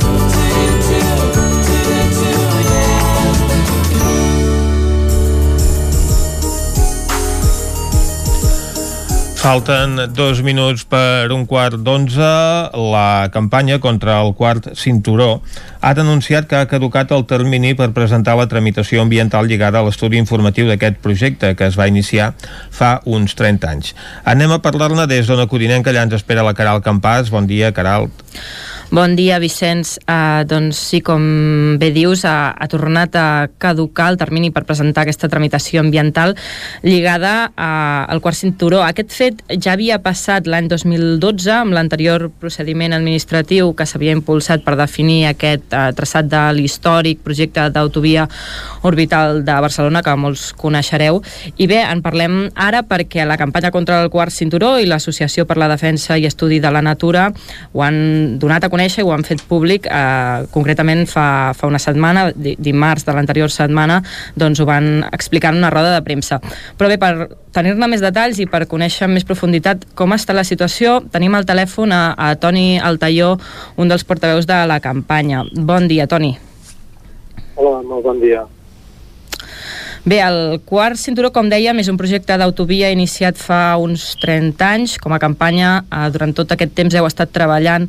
Falten dos minuts per un quart d'onze. La campanya contra el quart cinturó ha denunciat que ha caducat el termini per presentar la tramitació ambiental lligada a l'estudi informatiu d'aquest projecte que es va iniciar fa uns 30 anys. Anem a parlar-ne des d'on acudinem, que allà ens espera la Caral Campàs. Bon dia, Caral. Bon dia, Vicenç. Uh, doncs sí, com bé dius, ha, ha tornat a caducar el termini per presentar aquesta tramitació ambiental lligada a, al quart cinturó. Aquest fet ja havia passat l'any 2012 amb l'anterior procediment administratiu que s'havia impulsat per definir aquest uh, traçat de l'històric projecte d'autovia orbital de Barcelona, que molts coneixereu. I bé, en parlem ara perquè la campanya contra el quart cinturó i l'Associació per la Defensa i Estudi de la Natura ho han donat a conèixer i ho han fet públic eh, concretament fa, fa una setmana, dimarts de l'anterior setmana doncs ho van explicar en una roda de premsa. Però bé, per tenir-ne més detalls i per conèixer amb més profunditat com està la situació tenim al telèfon a, a Toni Altaió un dels portaveus de la campanya. Bon dia, Toni. Hola, molt bon dia Bé, el quart cinturó, com dèiem, és un projecte d'autovia iniciat fa uns 30 anys. Com a campanya, eh, durant tot aquest temps heu estat treballant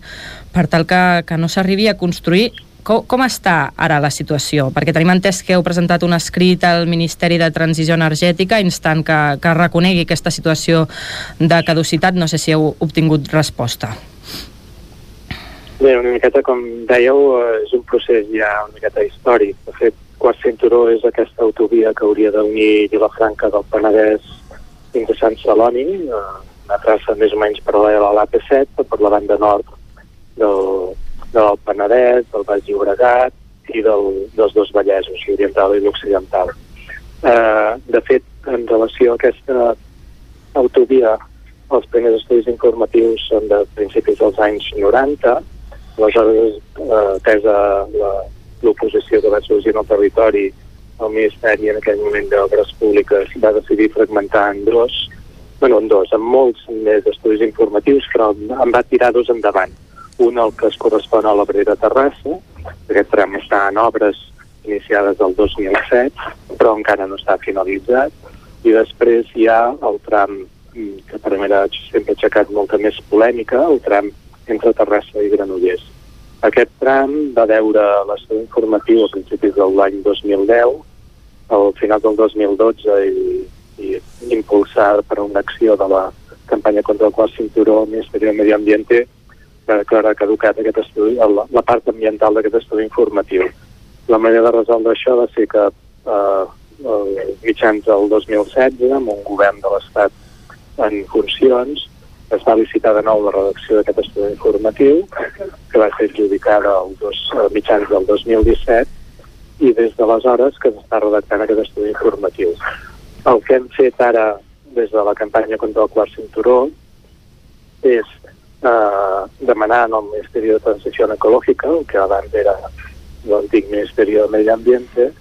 per tal que, que no s'arribi a construir. Com, com està ara la situació? Perquè tenim entès que heu presentat un escrit al Ministeri de Transició Energètica instant que, que reconegui aquesta situació de caducitat. No sé si heu obtingut resposta. Bé, una miqueta, com dèieu, eh, és un procés ja una miqueta històric. De fet, quart cinturó és aquesta autovia que hauria d'unir Vilafranca del Penedès fins a Sant Celoni, eh, una traça més o menys paral·lela a l'AP7, però per la banda nord del, del Penedès, del Baix Llobregat i del, dels dos Vallesos, l'oriental i l'occidental. Eh, de fet, en relació a aquesta autovia, els primers estudis informatius són de principis dels anys 90, aleshores, eh, atesa la- l'oposició que va sorgir en el territori, el Ministeri en aquell moment d'Obres Públiques va decidir fragmentar en dos, bueno, en dos, amb molts més estudis informatius, però en va tirar dos endavant. Un, el que es correspon a l'Obrera Terrassa, aquest tram està en obres iniciades el 2007, però encara no està finalitzat, i després hi ha el tram mm, que per mi ha sempre aixecat molta més polèmica, el tram entre Terrassa i Granollers. Aquest tram va veure l'estudi informatiu a principis de l'any 2010, al final del 2012 i, i impulsar per una acció de la campanya contra el quart cinturó, el Ministeri del Medi Ambiente va declarar caducat aquest estudi, la, la part ambiental d'aquest estudi informatiu. La manera de resoldre això va ser que eh, mitjans del 2016, amb un govern de l'Estat en funcions, es va licitar de nou la redacció d'aquest estudi informatiu, que va ser adjudicada als dos eh, mitjans del 2017, i des d'aleshores que s'està redactant aquest estudi informatiu. El que hem fet ara des de la campanya contra el quart cinturó és eh, demanar al Ministeri de Transició Ecològica, el que abans era l'antic Ministeri del Medi Ambiente,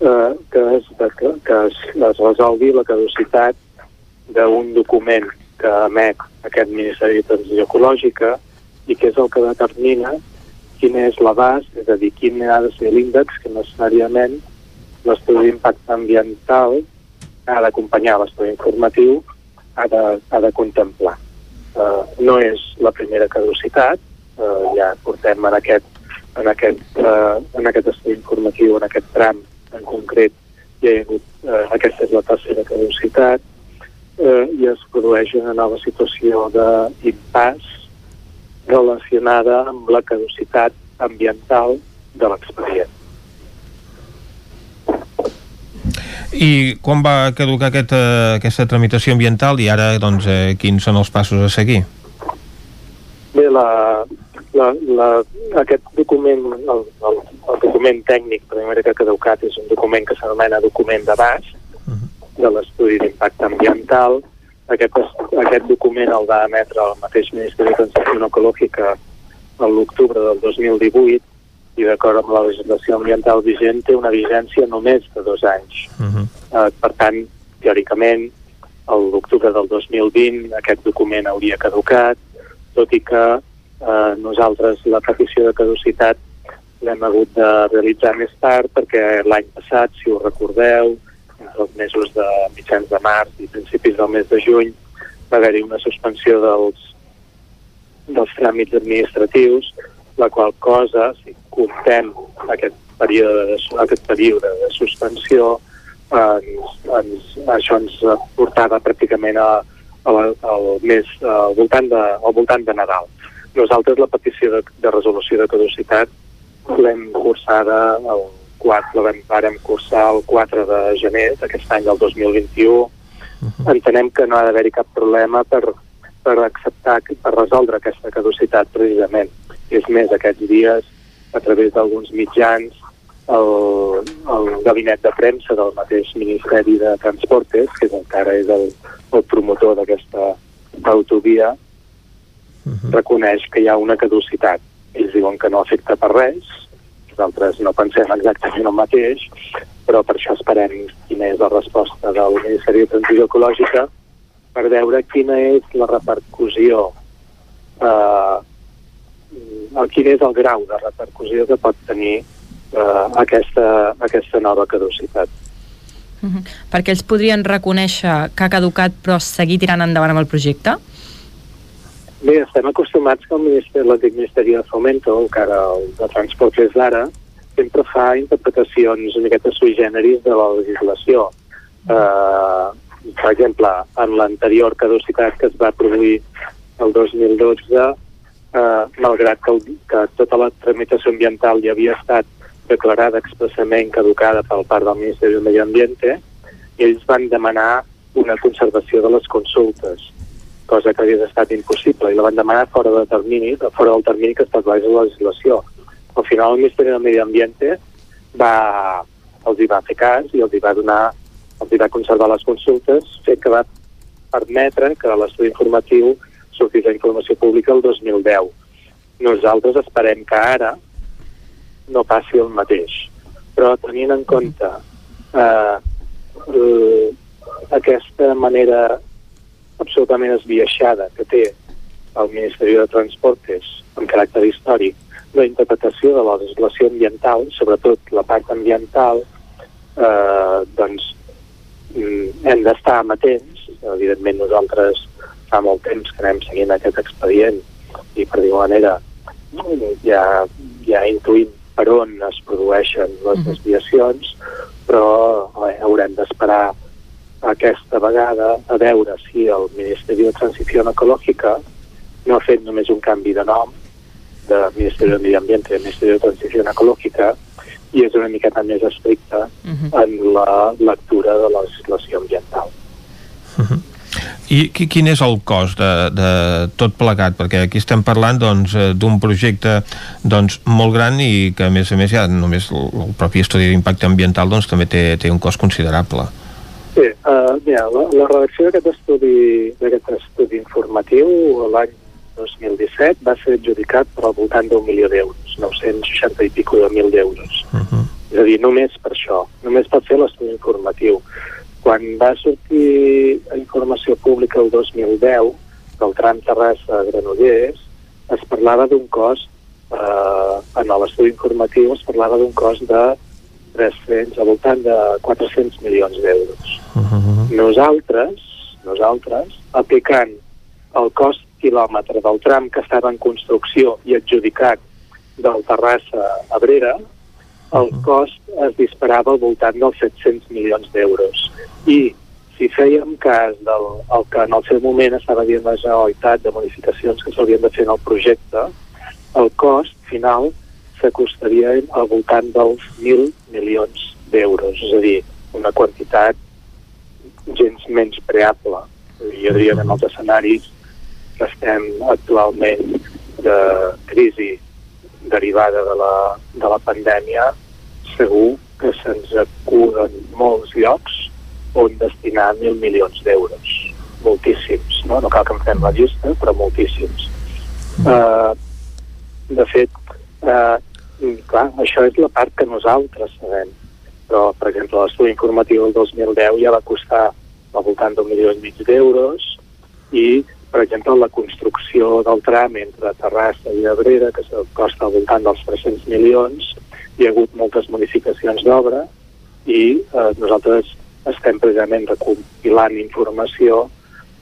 eh, que, es, que, que es, es resolgui la caducitat d'un document que emet aquest Ministeri de Transició Ecològica i que és el que determina quin és l'abast, és a dir, quin ha de ser l'índex que necessàriament l'estudi d'impacte ambiental ha d'acompanyar l'estudi informatiu, ha de, ha de contemplar. Uh, no és la primera caducitat, uh, ja portem en aquest, en, aquest, uh, en aquest estudi informatiu, en aquest tram en concret, ja hi ha hagut, uh, aquesta és la tercera caducitat, uh, i es produeix una nova situació d'impàs relacionada amb la caducitat ambiental de l'expedient. I quan va caducar aquest, eh, aquesta tramitació ambiental i ara, doncs, eh, quins són els passos a seguir? Bé, la, la, la, aquest document, el, el, el document tècnic, per manera que ha caducat, és un document que s'anomena document d'abast de l'estudi d'impacte ambiental. Aquest, es- aquest document el va emetre el mateix Ministeri de Transició Ecològica a l'octubre del 2018 i d'acord amb la legislació ambiental vigent té una vigència només de dos anys. Eh, per tant, teòricament, a l'octubre del 2020 aquest document hauria caducat, tot i que eh, nosaltres la petició de caducitat l'hem hagut de realitzar més tard perquè l'any passat, si ho recordeu, els mesos de mitjans de març i principis del mes de juny, va haver-hi una suspensió dels, dels tràmits administratius, la qual cosa, si comptem aquest període de, aquest període de suspensió, ens, ens, això ens portava pràcticament a, a la, al mes, al voltant de, al voltant de Nadal. Nosaltres la petició de, de resolució de caducitat l'hem cursada el 4, la vam, vàrem cursar el 4 de gener d'aquest any del 2021. Entenem que no ha d'haver-hi cap problema per, per acceptar, per resoldre aquesta caducitat precisament. És més, aquests dies, a través d'alguns mitjans, el, el gabinet de premsa del mateix Ministeri de Transportes, que és encara és el, el promotor d'aquesta autovia, reconeix que hi ha una caducitat. Ells diuen que no afecta per res, nosaltres no pensem exactament el mateix, però per això esperem quina és la resposta del Ministeri de Transició Ecològica per veure quina és la repercussió, eh, quin és el grau de repercussió que pot tenir eh, aquesta, aquesta nova caducitat. Mhm. Perquè ells podrien reconèixer que ha caducat però seguir tirant endavant amb el projecte? Bé, estem acostumats que el ministeri, l'antic Ministeri de Fomento, encara el de Transport és d'ara, sempre fa interpretacions una miqueta sui generis de la legislació. Uh, per exemple, en l'anterior caducitat que es va produir el 2012, uh, malgrat que, el, que tota la tramitació ambiental ja havia estat declarada expressament caducada pel part del Ministeri del Medi Ambiente, ells van demanar una conservació de les consultes, cosa que hagués estat impossible, i la van demanar fora de termini, fora del termini que estableix la legislació. Al final el Ministeri del Medi Ambiente va, els hi va fer cas i els hi va donar, els hi va conservar les consultes, fet que va permetre que a l'estudi informatiu sortís la informació pública el 2010. Nosaltres esperem que ara no passi el mateix. Però tenint en compte eh, eh, aquesta manera absolutament esbiaixada que té el Ministeri de Transportes amb caràcter històric la interpretació de la legislació ambiental, sobretot la part ambiental, eh, doncs mm, hem d'estar amatents. Evidentment nosaltres fa molt temps que anem seguint aquest expedient i per dir manera ja, ja intuïm per on es produeixen les desviacions, però eh, haurem d'esperar aquesta vegada a veure si el Ministeri de Transició Ecològica no ha fet només un canvi de nom de Ministeri de Medi Ambient i Ministeri de Transició Ecològica i és una miqueta més estricta uh -huh. en la lectura de la legislació ambiental. Uh -huh. I quin és el cost de, de tot plegat? Perquè aquí estem parlant doncs, eh, d'un doncs, projecte doncs, molt gran i que a més a més ja només el, el propi estudi d'impacte ambiental doncs, també té, té un cost considerable. Sí, uh, mira, la, la redacció d'aquest estudi, estudi informatiu l'any 2017 va ser adjudicat per al voltant d'un milió d'euros, 960 i pico de mil d'euros. Uh -huh. És a dir, només per això, només per fer l'estudi informatiu. Quan va sortir la informació pública el 2010 del tram Terrassa-Granollers, es parlava d'un cost, eh, en l'estudi informatiu es parlava d'un cost de 300, al voltant de 400 milions d'euros. Uh -huh. Nosaltres, nosaltres, aplicant el cost quilòmetre del tram que estava en construcció i adjudicat del Terrassa a Abrera, el cost es disparava al voltant dels 700 milions d'euros. I si fèiem cas del el que en el seu moment estava dient la Generalitat de modificacions que s'haurien de fer en el projecte, el cost final s'acostaria al voltant dels 1.000 milions d'euros, és a dir, una quantitat gens menys preable. Jo diria que en els escenaris que estem actualment de crisi derivada de la, de la pandèmia, segur que se'ns acuden molts llocs on destinar mil milions d'euros. Moltíssims, no? No cal que en fem la llista, però moltíssims. Uh, de fet, uh, clar, això és la part que nosaltres sabem. Però, per exemple, l'estudi informatiu del 2010 ja va costar al voltant d'un milió i mig d'euros i per exemple, la construcció del tram entre Terrassa i Abrera, que costa al voltant dels 300 milions, hi ha hagut moltes modificacions d'obra i eh, nosaltres estem precisament recopilant informació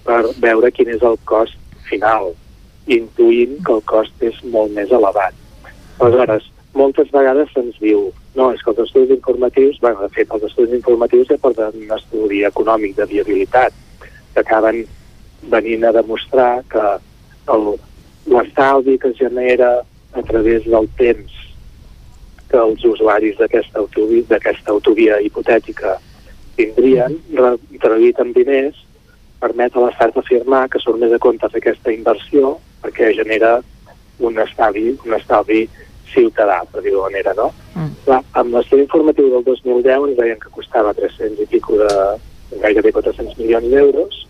per veure quin és el cost final, intuint que el cost és molt més elevat. Aleshores, moltes vegades se'ns diu no, és que els estudis informatius, bueno, de fet, els estudis informatius ja porten un estudi econòmic de viabilitat, que acaben venint a demostrar que l'estalvi que es genera a través del temps que els usuaris d'aquesta autovia, autovia hipotètica tindrien, traduït en diners, permet a l'Estat afirmar que surt més a compte fer aquesta inversió perquè genera un estalvi, un estalvi ciutadà, per dir-ho manera, no? Mm. Clar, amb l'estudi informatiu del 2010 ens deien que costava 300 i pico de gairebé 400 milions d'euros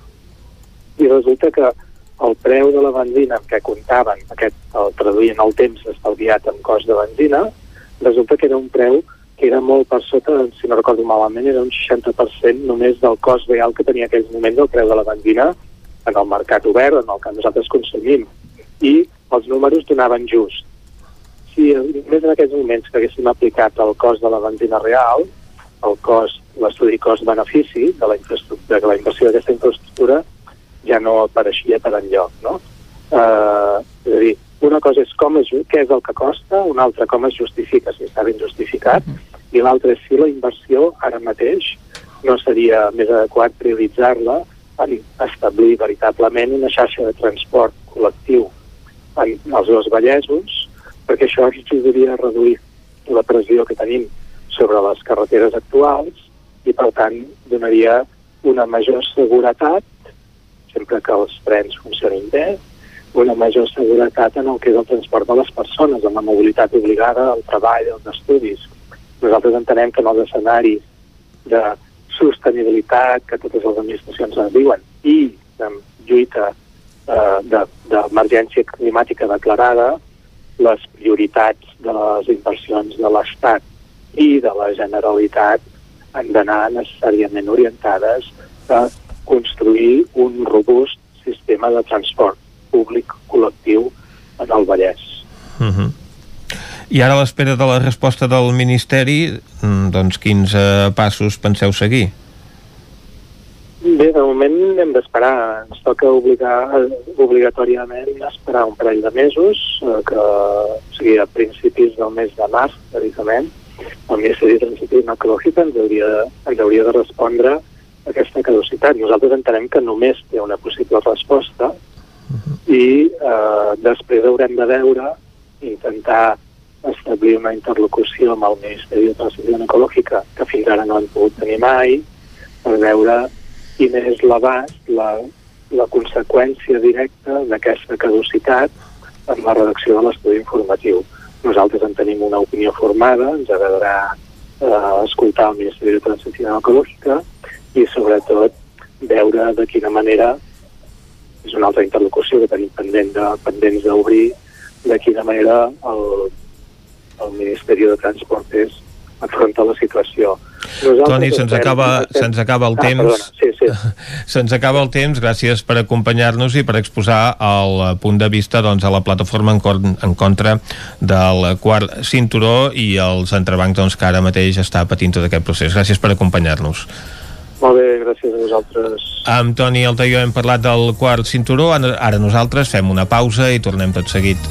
i resulta que el preu de la benzina amb què comptaven, aquest, el traduïen el temps estalviat en cost de benzina, resulta que era un preu que era molt per sota, si no recordo malament, era un 60% només del cost real que tenia aquells moments el preu de la benzina en el mercat obert, en el que nosaltres consumim. I els números donaven just. Si només en aquells moments que haguéssim aplicat el cost de la benzina real, el cost, l'estudi cost-benefici de, la de la inversió d'aquesta infraestructura, ja no apareixia per enlloc, no? Uh, és a dir, una cosa és com és, què és el que costa, una altra com es justifica, si està ben justificat, i l'altra és si la inversió ara mateix no seria més adequat prioritzar-la per establir veritablement una xarxa de transport col·lectiu en els dos Vallesos, perquè això ens ajudaria a reduir la pressió que tenim sobre les carreteres actuals i, per tant, donaria una major seguretat, sempre que els trens funcionin bé, una major seguretat en el que és el transport de les persones, en la mobilitat obligada, el treball, els estudis. Nosaltres entenem que en els escenaris de sostenibilitat que totes les administracions ens diuen i de lluita eh, d'emergència de, climàtica declarada, les prioritats de les inversions de l'Estat i de la Generalitat han d'anar necessàriament orientades a construir un robust sistema de transport públic col·lectiu en el Vallès. Uh -huh. I ara a l'espera de la resposta del Ministeri, mm, doncs quins eh, passos penseu seguir? Bé, de moment hem d'esperar. Ens toca obligar, obligatòriament esperar un parell de mesos, eh, que o sigui, a principis del mes de març, precisament, el Ministeri de Transició Ecològica ens hauria, ens hauria de respondre aquesta caducitat. Nosaltres entenem que només té una possible resposta i eh, després haurem de veure, intentar establir una interlocució amb el Ministeri de Transició Ecològica, que fins ara no han pogut tenir mai, per veure quin és l'abast, la, la conseqüència directa d'aquesta caducitat en la redacció de l'estudi informatiu. Nosaltres en tenim una opinió formada, ens agradarà eh, escoltar el Ministeri de Transició Ecològica i sobretot veure de quina manera és una altra interlocució que tenim pendent de, pendents d'obrir de quina manera el, el Ministeri de Transportes afronta la situació. Nosaltres Toni, se'ns acaba, se'ns acaba el ah, temps. Perdona, sí, sí. se'ns acaba el temps. Gràcies per acompanyar-nos i per exposar el punt de vista doncs, a la plataforma en, cor, en contra del quart cinturó i els entrebancs doncs, que ara mateix està patint tot aquest procés. Gràcies per acompanyar-nos. Molt bé, gràcies a vosaltres. Amb Toni Altaió hem parlat del quart cinturó, ara nosaltres fem una pausa i tornem tot seguit.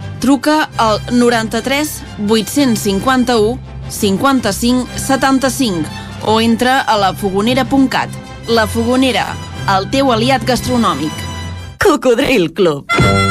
Truca al 93 851 55 75 o entra a lafogonera.cat. La Fogonera, el teu aliat gastronòmic. Cocodril Club.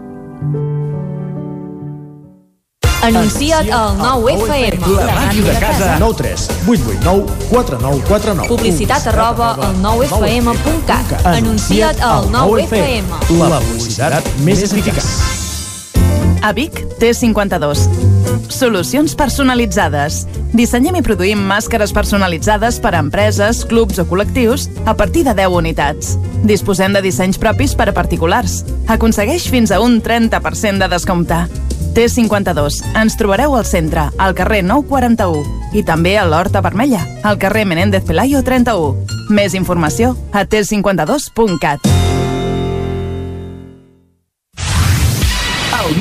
Anuncia't al 9FM. La màquina de casa. 9 3 8 8 9 4 9 4 9. Publicitat arroba al 9FM.cat. Anuncia't al 9FM. La publicitat més eficaç. A Vic, T52. Solucions personalitzades. Dissenyem i produïm màscares personalitzades per a empreses, clubs o col·lectius a partir de 10 unitats. Disposem de dissenys propis per a particulars. Aconsegueix fins a un 30% de descompte. T52. Ens trobareu al centre, al carrer 941 i també a l'Horta Vermella, al carrer Menéndez Pelayo 31. Més informació a t52.cat. El.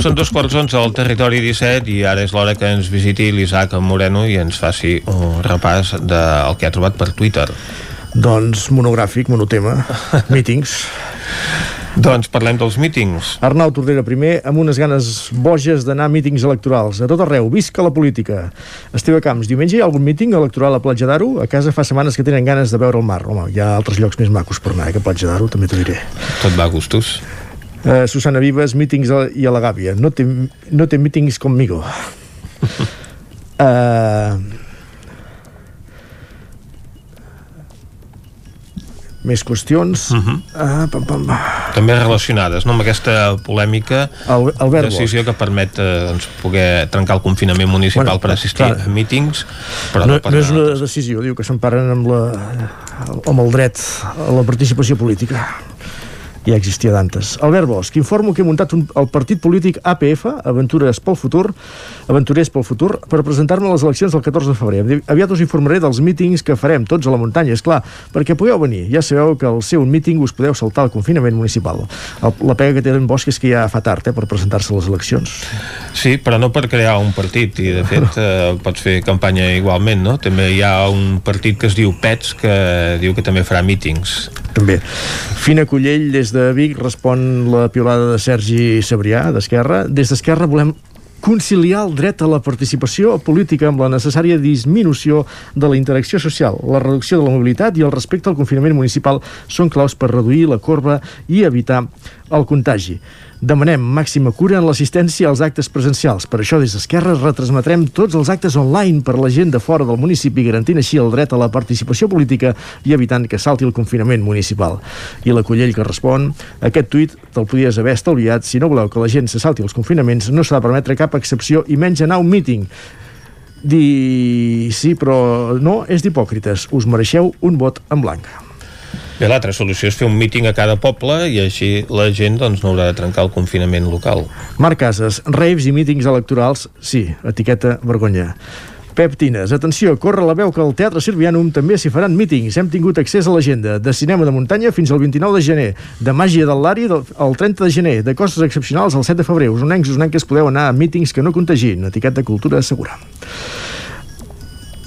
Són dos quarts onze al territori 17 i ara és l'hora que ens visiti l'Isaac Moreno i ens faci un repàs del que ha trobat per Twitter. Doncs monogràfic, monotema, mítings. Doncs parlem dels mítings. Arnau Tordera primer, amb unes ganes boges d'anar a mítings electorals. A tot arreu, visca la política. Esteve Camps, diumenge hi ha algun míting electoral a Platja d'Aro? A casa fa setmanes que tenen ganes de veure el mar. Home, hi ha altres llocs més macos per anar eh, que Platja d'Aro, també t'ho diré. Tot va a gustos. Uh, Susana Vives, mítings i a la Gàbia. No té, no té mítings conmigo. uh, més qüestions. Uh -huh. uh, pam, pam. També relacionades no? amb aquesta polèmica El, Albert decisió que permet eh, doncs, poder trencar el confinament municipal Bueno, per assistir clar. a mítings, però no, no, per no és una decisió, diu que s'emparen amb, la, amb el dret a la participació política ja existia d'antes. Albert Bosch, informo que he muntat un, el partit polític APF, Aventures pel Futur, Aventurers pel Futur, per presentar-me a les eleccions del 14 de febrer. Aviat us informaré dels mítings que farem tots a la muntanya, és clar, perquè pugueu venir. Ja sabeu que al ser un míting us podeu saltar el confinament municipal. El, la pega que té en Bosch és que ja fa tard eh, per presentar-se a les eleccions. Sí, però no per crear un partit i de fet eh, pots fer campanya igualment, no? També hi ha un partit que es diu PETS que diu que també farà mítings. També. Fina Cullell, des de Vic, respon la piolada de Sergi Sabrià, d'Esquerra. Des d'Esquerra volem conciliar el dret a la participació política amb la necessària disminució de la interacció social, la reducció de la mobilitat i el respecte al confinament municipal són claus per reduir la corba i evitar el contagi. Demanem màxima cura en l'assistència als actes presencials. Per això, des d'Esquerra, retransmetrem tots els actes online per la gent de fora del municipi, garantint així el dret a la participació política i evitant que salti el confinament municipal. I la Collell que respon, aquest tuit te'l podies haver estalviat. Si no voleu que la gent se salti els confinaments, no s'ha de permetre cap excepció i menys anar a un míting. Dir sí, però no és d'hipòcrites. Us mereixeu un vot en blanc. Bé, l'altra solució és fer un míting a cada poble i així la gent doncs, no haurà de trencar el confinament local. Marc Casas, raves i mítings electorals, sí, etiqueta vergonya. Pep Tines, atenció, corre la veu que al Teatre Sirvianum també s'hi faran mítings. Hem tingut accés a l'agenda de cinema de muntanya fins al 29 de gener, de màgia del Lari el 30 de gener, de coses excepcionals el 7 de febrer. Usonencs i usonenques podeu anar a mítings que no contagin. Etiqueta cultura segura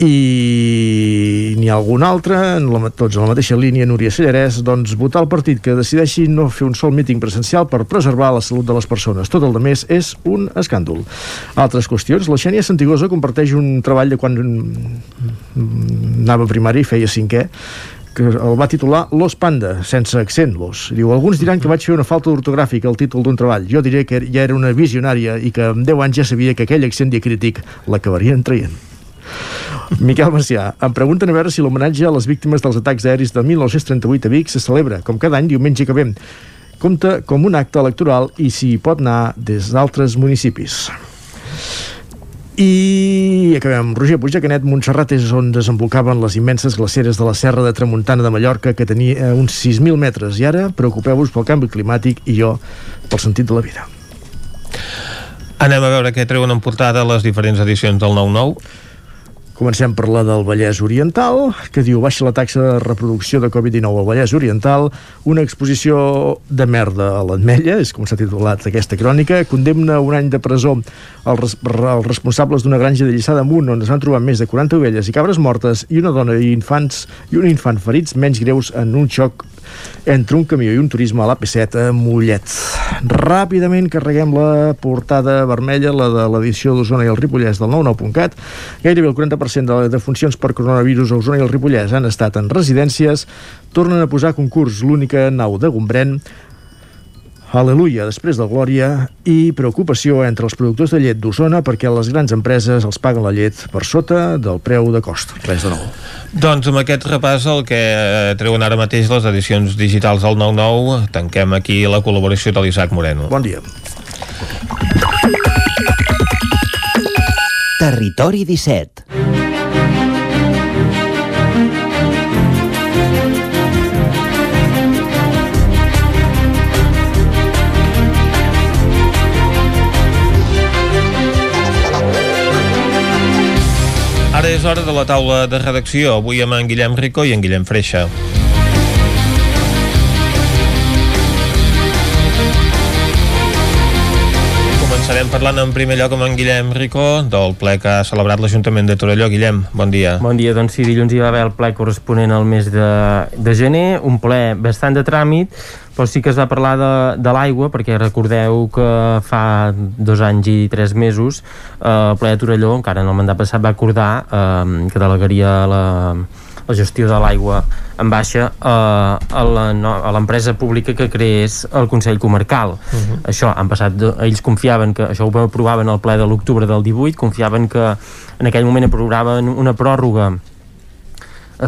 i ha algun altre en la, tots en la mateixa línia Núria Sallarès doncs votar el partit que decideixi no fer un sol míting presencial per preservar la salut de les persones tot el de més és un escàndol altres qüestions, la Xènia Santigosa comparteix un treball de quan anava a primari i feia cinquè que el va titular Los Panda, sense accent, Los. Diu, alguns diran que vaig fer una falta ortogràfica al títol d'un treball. Jo diré que ja era una visionària i que amb 10 anys ja sabia que aquell accent diacrític l'acabarien traient. Miquel Macià, em pregunten a veure si l'homenatge a les víctimes dels atacs aeris de 1938 a Vic se celebra, com cada any, diumenge que vem. Compta com un acte electoral i s'hi pot anar des d'altres municipis. I acabem amb Roger Puigdecanet. Montserrat és on desembocaven les immenses glaceres de la serra de Tramuntana de Mallorca, que tenia eh, uns 6.000 metres. I ara preocupeu-vos pel canvi climàtic i jo pel sentit de la vida. Anem a veure què treuen en portada les diferents edicions del 9-9. Comencem per la del Vallès Oriental, que diu baixa la taxa de reproducció de Covid-19 al Vallès Oriental, una exposició de merda a l'Atmetlla, és com s'ha titulat aquesta crònica, condemna un any de presó als, als responsables d'una granja de Lliçà d'Amunt on es van trobar més de 40 ovelles i cabres mortes i una dona i infants i un infant ferits menys greus en un xoc entre un camió i un turisme a l'AP7 a Mollet. Ràpidament carreguem la portada vermella, la de l'edició d'Osona i el Ripollès del 99.cat. Gairebé el 40% de les defuncions per coronavirus a Osona i el Ripollès han estat en residències. Tornen a posar concurs l'única nau de Gombrèn. Aleluia, després del Glòria, i preocupació entre els productors de llet d'Osona perquè les grans empreses els paguen la llet per sota del preu de cost. Res de nou. Doncs amb aquest repàs el que eh, treuen ara mateix les edicions digitals del 9-9 tanquem aquí la col·laboració de l'Isaac Moreno. Bon dia. Territori 17 Ara és hora de la taula de redacció, avui amb en Guillem Rico i en Guillem Freixa. Començarem parlant en primer lloc amb en Guillem Rico del ple que ha celebrat l'Ajuntament de Torelló. Guillem, bon dia. Bon dia, doncs sí, dilluns hi va haver el ple corresponent al mes de, de gener, un ple bastant de tràmit, però sí que es va parlar de, de l'aigua, perquè recordeu que fa dos anys i tres mesos eh, el ple de Torelló, encara en el mandat passat, va acordar eh, que delegaria la, la gestió de l'aigua en baixa a no, a l'empresa pública que creés el Consell Comarcal. Uh -huh. Això han passat, de, ells confiaven que, això ho aprovaven al ple de l'octubre del 18, confiaven que en aquell moment aprovaven una pròrroga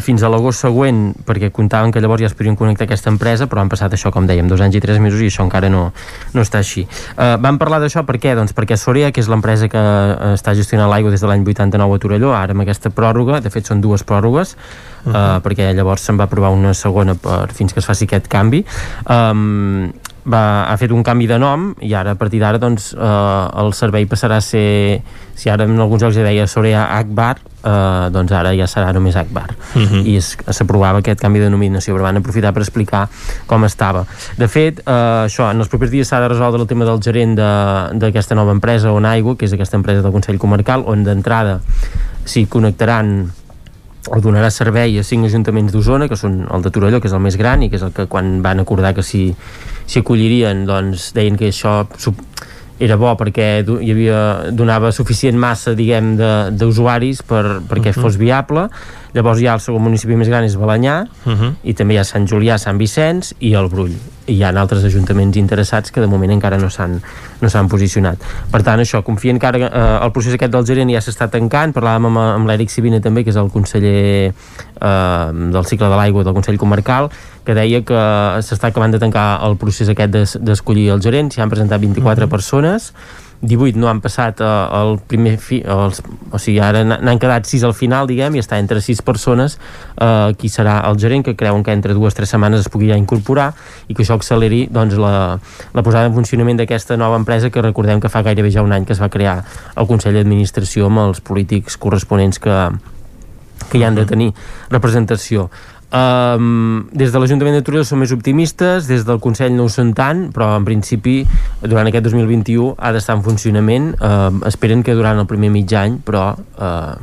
fins a l'agost següent perquè comptaven que llavors ja es podien connectar a aquesta empresa però han passat això, com dèiem, dos anys i tres mesos i això encara no, no està així uh, vam parlar d'això per què? Doncs perquè Sorea, que és l'empresa que uh, està gestionant l'aigua des de l'any 89 a Torelló, ara amb aquesta pròrroga de fet són dues pròrrogues uh -huh. uh, perquè llavors se'n va aprovar una segona per, fins que es faci aquest canvi um, va, ha fet un canvi de nom i ara a partir d'ara doncs, eh, el servei passarà a ser si ara en alguns llocs ja deia Sorea Akbar eh, doncs ara ja serà només Akbar uh -huh. i s'aprovava aquest canvi de denominació però van aprofitar per explicar com estava de fet, eh, això, en els propers dies s'ha de resoldre el tema del gerent d'aquesta nova empresa on aigua, que és aquesta empresa del Consell Comarcal on d'entrada s'hi connectaran o donarà servei a cinc ajuntaments d'Osona, que són el de Torelló, que és el més gran i que és el que quan van acordar que s'hi si acollirien, doncs deien que això era bo perquè hi havia, donava suficient massa diguem d'usuaris per, perquè uh -huh. fos viable llavors ha el segon municipi més gran és Balanyà uh -huh. i també hi ha Sant Julià, Sant Vicenç i el Brull. I hi ha altres ajuntaments interessats que de moment encara no s'han no s'han posicionat. Per tant això, confien que ara eh, el procés aquest del gerent ja s'està tancant. Parlàvem amb, amb l'Eric Sivina també que és el conseller eh, del cicle de l'aigua del Consell Comarcal que deia que s'està acabant de tancar el procés aquest d'escollir el gerent s'hi han presentat 24 uh -huh. persones 18 no han passat eh, el primer fi, els, o sigui, ara n'han quedat 6 al final, diguem, i està entre 6 persones eh, qui serà el gerent, que creuen que entre dues o tres setmanes es pugui ja incorporar i que això acceleri doncs, la, la posada en funcionament d'aquesta nova empresa que recordem que fa gairebé ja un any que es va crear el Consell d'Administració amb els polítics corresponents que, que hi han de tenir representació. Um, des de l'Ajuntament de Torelló som més optimistes, des del Consell no ho són tant, però en principi durant aquest 2021 ha d'estar en funcionament. Uh, esperen que durant el primer mig any, però uh,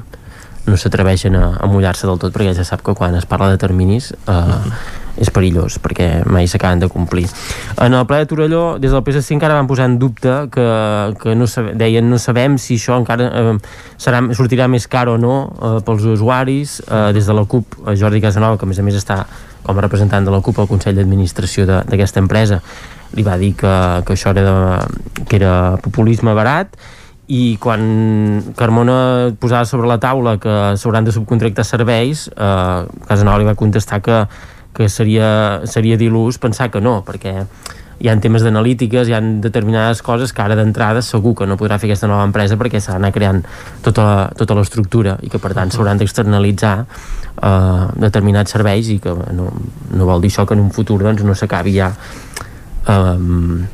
no s'atreveixen a, a mullar-se del tot perquè ja sap que quan es parla de terminis uh -huh és perillós perquè mai s'acaben de complir. En el ple de Torelló des del PSC encara van posar en dubte que, que no sabe, deien no sabem si això encara eh, serà, sortirà més car o no eh, pels usuaris eh, des de la CUP eh, Jordi Casanova que a més a més està com a representant de la CUP al Consell d'Administració d'aquesta empresa li va dir que, que això era, de, que era populisme barat i quan Carmona posava sobre la taula que s'hauran de subcontractar serveis eh, Casanova li va contestar que que seria, seria d'il·lús pensar que no, perquè hi ha temes d'analítiques, hi ha determinades coses que ara d'entrada segur que no podrà fer aquesta nova empresa perquè s'ha d'anar creant tota, tota l'estructura i que per tant s'hauran d'externalitzar eh, determinats serveis i que no, no vol dir això que en un futur doncs, no s'acabi ja eh,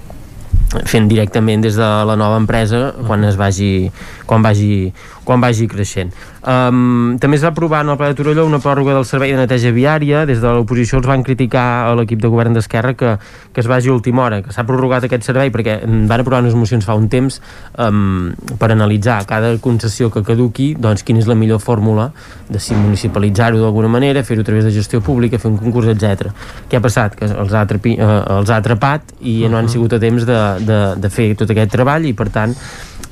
fent directament des de la nova empresa quan es vagi quan vagi, quan vagi creixent um, també es va aprovar en el Pla de Torelló una pròrroga del servei de neteja viària des de l'oposició els van criticar a l'equip de govern d'Esquerra que, que es vagi a última hora que s'ha prorrogat aquest servei perquè van aprovar unes mocions fa un temps um, per analitzar cada concessió que caduqui doncs quina és la millor fórmula de si municipalitzar-ho d'alguna manera fer-ho a través de gestió pública, fer un concurs, etc. Què ha passat? Que els ha, atrapi, uh, els ha atrapat i uh -huh. no han sigut a temps de, de, de fer tot aquest treball i per tant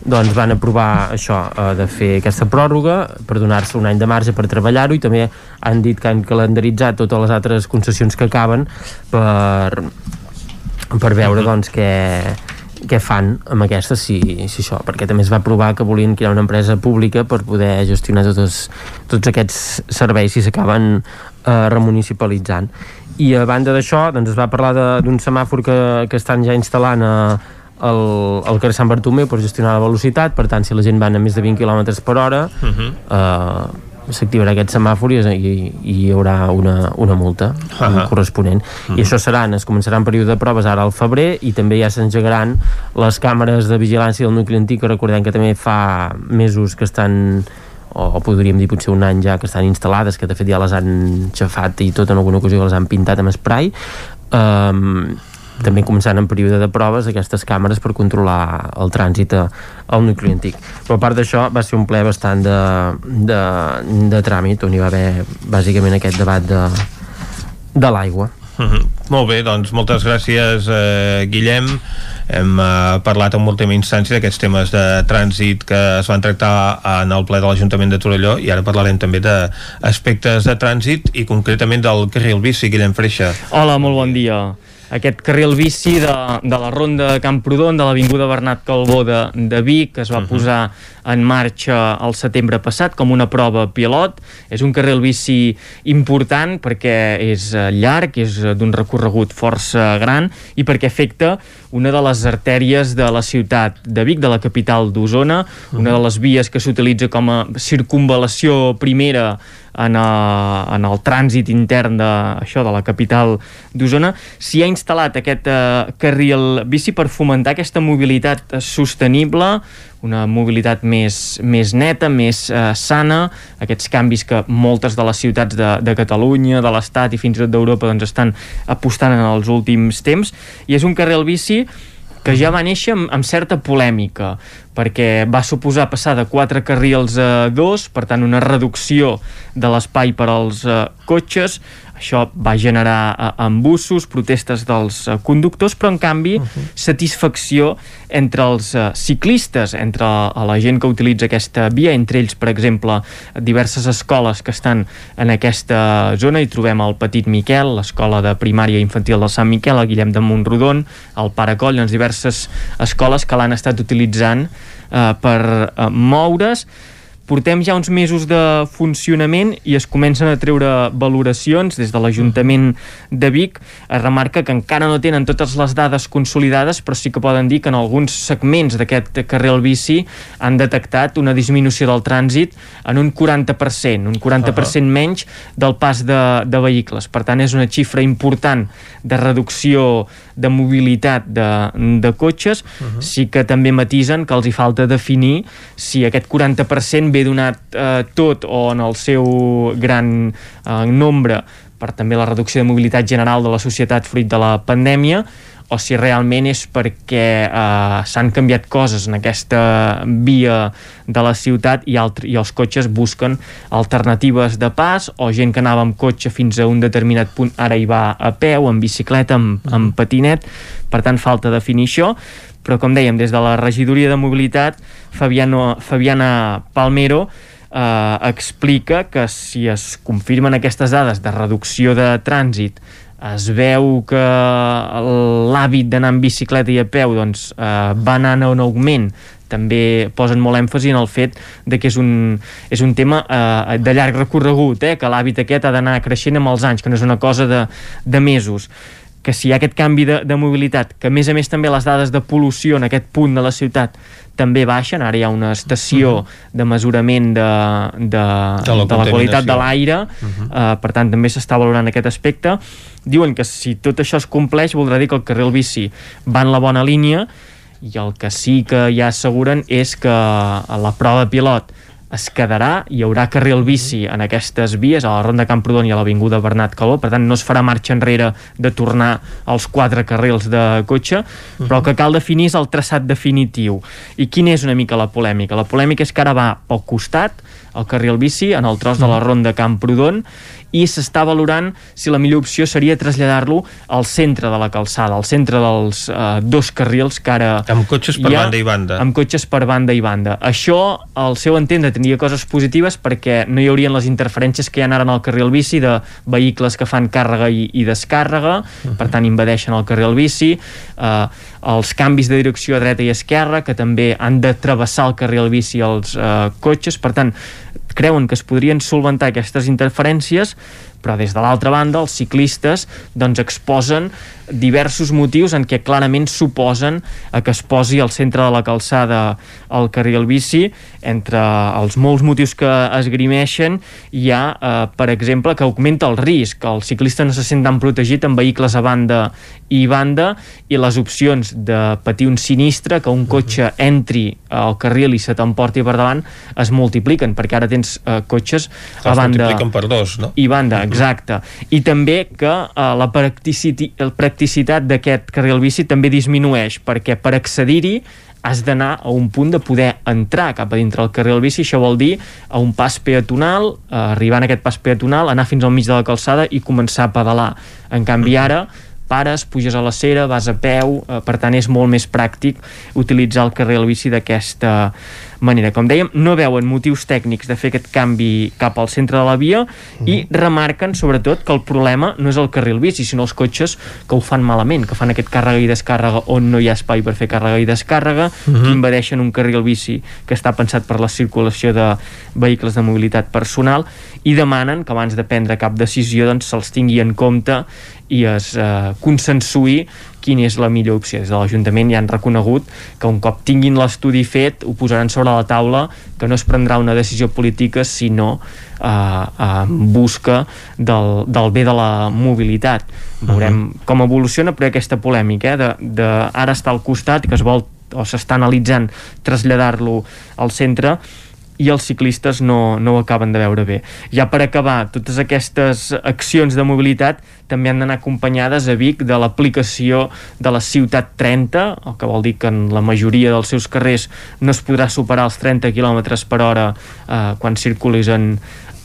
doncs van aprovar això eh, de fer aquesta pròrroga per donar-se un any de marge per treballar-ho i també han dit que han calendaritzat totes les altres concessions que acaben per, per veure doncs què, què fan amb aquesta si, si això, perquè també es va aprovar que volien crear una empresa pública per poder gestionar totes, tots aquests serveis si s'acaben eh, remunicipalitzant. I a banda d'això doncs es va parlar d'un semàfor que, que estan ja instal·lant a, el, el carrer Sant Bartomeu per gestionar la velocitat, per tant si la gent va a més de 20 km per hora uh -huh. eh, s'activarà aquest semàfor i, i, i hi haurà una, una multa uh -huh. corresponent uh -huh. i això seran, es començaran període de proves ara al febrer i també ja s'engegaran les càmeres de vigilància del nucli antic que recordem que també fa mesos que estan o podríem dir potser un any ja que estan instal·lades, que de fet ja les han xafat i tot en alguna ocasió les han pintat amb spray um, també començant en període de proves aquestes càmeres per controlar el trànsit al nucli antic. Però a part d'això va ser un ple bastant de, de, de tràmit on hi va haver bàsicament aquest debat de, de l'aigua. Uh -huh. Molt bé, doncs moltes gràcies eh, Guillem hem eh, parlat en última instància d'aquests temes de trànsit que es van tractar en el ple de l'Ajuntament de Torelló i ara parlarem també d'aspectes de trànsit i concretament del carril bici, Guillem Freixa Hola, molt bon dia aquest carril bici de, de la ronda de Camprodon, de l'Avinguda Bernat Calbó de, de Vic, que es va uh -huh. posar en marxa el setembre passat com una prova pilot. És un carril bici important perquè és eh, llarg, és eh, d'un recorregut força gran i perquè afecta una de les artèries de la ciutat de Vic, de la capital d'Osona, una de les vies que s'utilitza com a circunvalació primera en, a, en el trànsit intern de, això, de la capital d'Osona, s'hi ha instal·lat aquest eh, carril bici per fomentar aquesta mobilitat sostenible, una mobilitat més, més neta, més eh, sana, aquests canvis que moltes de les ciutats de, de Catalunya, de l'Estat i fins i tot d'Europa doncs, estan apostant en els últims temps, i és un carril bici que ja va néixer amb, amb certa polèmica, perquè va suposar passar de quatre carrils a dos, per tant una reducció de l'espai per als uh, cotxes, això va generar uh, embussos, protestes dels uh, conductors, però en canvi uh -huh. satisfacció entre els ciclistes, entre la gent que utilitza aquesta via, entre ells, per exemple, diverses escoles que estan en aquesta zona, i trobem el Petit Miquel, l'escola de primària infantil del Sant Miquel, el Guillem de Montrodon, el Pare Coll, les diverses escoles que l'han estat utilitzant uh, per uh, moure's portem ja uns mesos de funcionament i es comencen a treure valoracions des de l'Ajuntament de Vic es remarca que encara no tenen totes les dades consolidades però sí que poden dir que en alguns segments d'aquest carril bici han detectat una disminució del trànsit en un 40%, un 40% uh -huh. menys del pas de, de vehicles per tant és una xifra important de reducció de mobilitat de, de cotxes uh -huh. sí que també matisen que els hi falta definir si aquest 40% ve donat eh, tot o en el seu gran eh, nombre per també la reducció de mobilitat general de la societat fruit de la pandèmia o si realment és perquè eh, s'han canviat coses en aquesta via de la ciutat i, altre, i els cotxes busquen alternatives de pas o gent que anava amb cotxe fins a un determinat punt ara hi va a peu, en bicicleta, amb, amb patinet. Per tant falta definir això però com dèiem, des de la regidoria de mobilitat Fabiano, Fabiana Palmero eh, explica que si es confirmen aquestes dades de reducció de trànsit es veu que l'hàbit d'anar en bicicleta i a peu doncs, eh, va anar en augment. També posen molt èmfasi en el fet de que és un, és un tema eh, de llarg recorregut, eh, que l'hàbit aquest ha d'anar creixent amb els anys, que no és una cosa de, de mesos que si hi ha aquest canvi de, de mobilitat, que a més a més també les dades de pol·lució en aquest punt de la ciutat també baixen, ara hi ha una estació uh. -huh. de mesurament de, de, de, la, de la qualitat de l'aire, uh -huh. uh, per tant també s'està valorant aquest aspecte. Diuen que si tot això es compleix voldrà dir que el carril bici va en la bona línia i el que sí que ja asseguren és que a la prova pilot es quedarà, hi haurà carril bici en aquestes vies, a la Ronda Camprodon i a l'Avinguda Bernat Caló, per tant no es farà marxa enrere de tornar als quatre carrils de cotxe, però el que cal definir és el traçat definitiu. I quina és una mica la polèmica? La polèmica és que ara va pel costat, el carril bici, en el tros de la Ronda Camprodon, i s'està valorant si la millor opció seria traslladar-lo al centre de la calçada, al centre dels eh, dos carrils que ara amb cotxes per ha, banda i banda amb cotxes per banda i banda. Això, al seu entendre, tindria coses positives perquè no hi haurien les interferències que hi ha ara en el carril bici de vehicles que fan càrrega i, i descàrrega, uh -huh. per tant invadeixen el carril bici, eh, els canvis de direcció a dreta i esquerra que també han de travessar el carril bici els eh, cotxes, per tant creuen que es podrien solventar aquestes interferències però des de l'altra banda els ciclistes doncs exposen diversos motius en què clarament suposen a que es posi al centre de la calçada el carril bici entre els molts motius que esgrimeixen hi ha, eh, per exemple, que augmenta el risc, que el ciclista no se sent tan protegit amb vehicles a banda i banda i les opcions de patir un sinistre, que un cotxe entri al carril i se t'emporti per davant es multipliquen, perquè ara tens eh, cotxes a banda multipliquen per dos, no? i banda, exacte. I també que eh, la practiciti- la practicitat d'aquest carril bici també disminueix, perquè per accedir-hi has d'anar a un punt de poder entrar cap a dintre del carril bici, això vol dir a un pas peatonal, eh, arribar en aquest pas peatonal, anar fins al mig de la calçada i començar a pedalar. En canvi ara pares, puges a la cera, vas a peu, eh, per tant és molt més pràctic utilitzar el carril bici d'aquesta manera. Com dèiem, no veuen motius tècnics de fer aquest canvi cap al centre de la via i remarquen sobretot que el problema no és el carril bici, sinó els cotxes que ho fan malament, que fan aquest càrrega i descàrrega on no hi ha espai per fer càrrega i descàrrega, Mhm. que invadeixen un carril bici que està pensat per la circulació de vehicles de mobilitat personal i demanen que abans de prendre cap decisió doncs se'ls tingui en compte i es eh, consensuï quina és la millor opció. Des de l'Ajuntament ja han reconegut que un cop tinguin l'estudi fet ho posaran sobre la taula que no es prendrà una decisió política sinó eh, en busca del, del bé de la mobilitat. Veurem com evoluciona però aquesta polèmica eh, de, de ara està al costat que es vol o s'està analitzant traslladar-lo al centre i els ciclistes no, no ho acaben de veure bé. Ja per acabar, totes aquestes accions de mobilitat també han d'anar acompanyades a Vic de l'aplicació de la ciutat 30, el que vol dir que en la majoria dels seus carrers no es podrà superar els 30 km per hora eh, quan circulis en,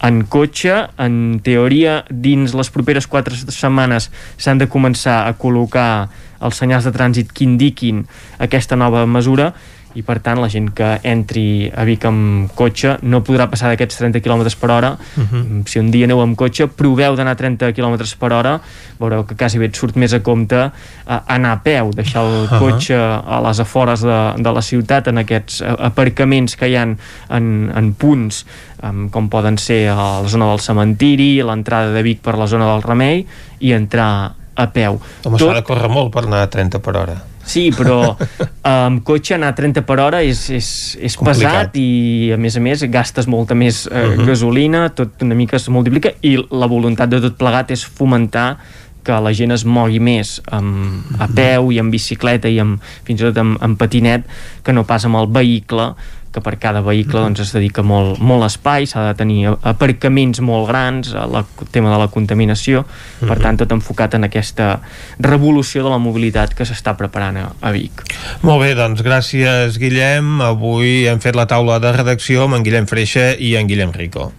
en cotxe. En teoria, dins les properes 4 setmanes s'han de començar a col·locar els senyals de trànsit que indiquin aquesta nova mesura i per tant la gent que entri a Vic amb cotxe no podrà passar d'aquests 30 km per hora Mhm. Mm, si un dia aneu amb cotxe proveu d'anar a 30 km per hora veureu que quasi bé et surt més a compte eh, anar a peu, deixar el Ahà. cotxe a les afores de, de la ciutat en aquests eh, aparcaments que hi han en, en punts um, com poden ser a la zona del cementiri l'entrada de Vic per la zona del Remei i entrar a peu Home, s'ha de córrer molt per anar a 30 per hora. Sí, però amb cotxe anar a 30 per hora és, és, és Complicat. pesat i a més a més gastes molta més eh, Mhm. gasolina, tot una mica es multiplica i la voluntat de tot plegat és fomentar que la gent es mogui més amb, a peu i amb bicicleta i amb, fins i tot amb, amb patinet que no pas amb el vehicle que per cada vehicle doncs, es dedica molt, molt espai, s'ha de tenir aparcaments molt grans, el tema de la contaminació, per tant tot enfocat en aquesta revolució de la mobilitat que s'està preparant a, a Vic. Molt bé, doncs gràcies Guillem. Avui hem fet la taula de redacció amb en Guillem Freixa i en Guillem Rico.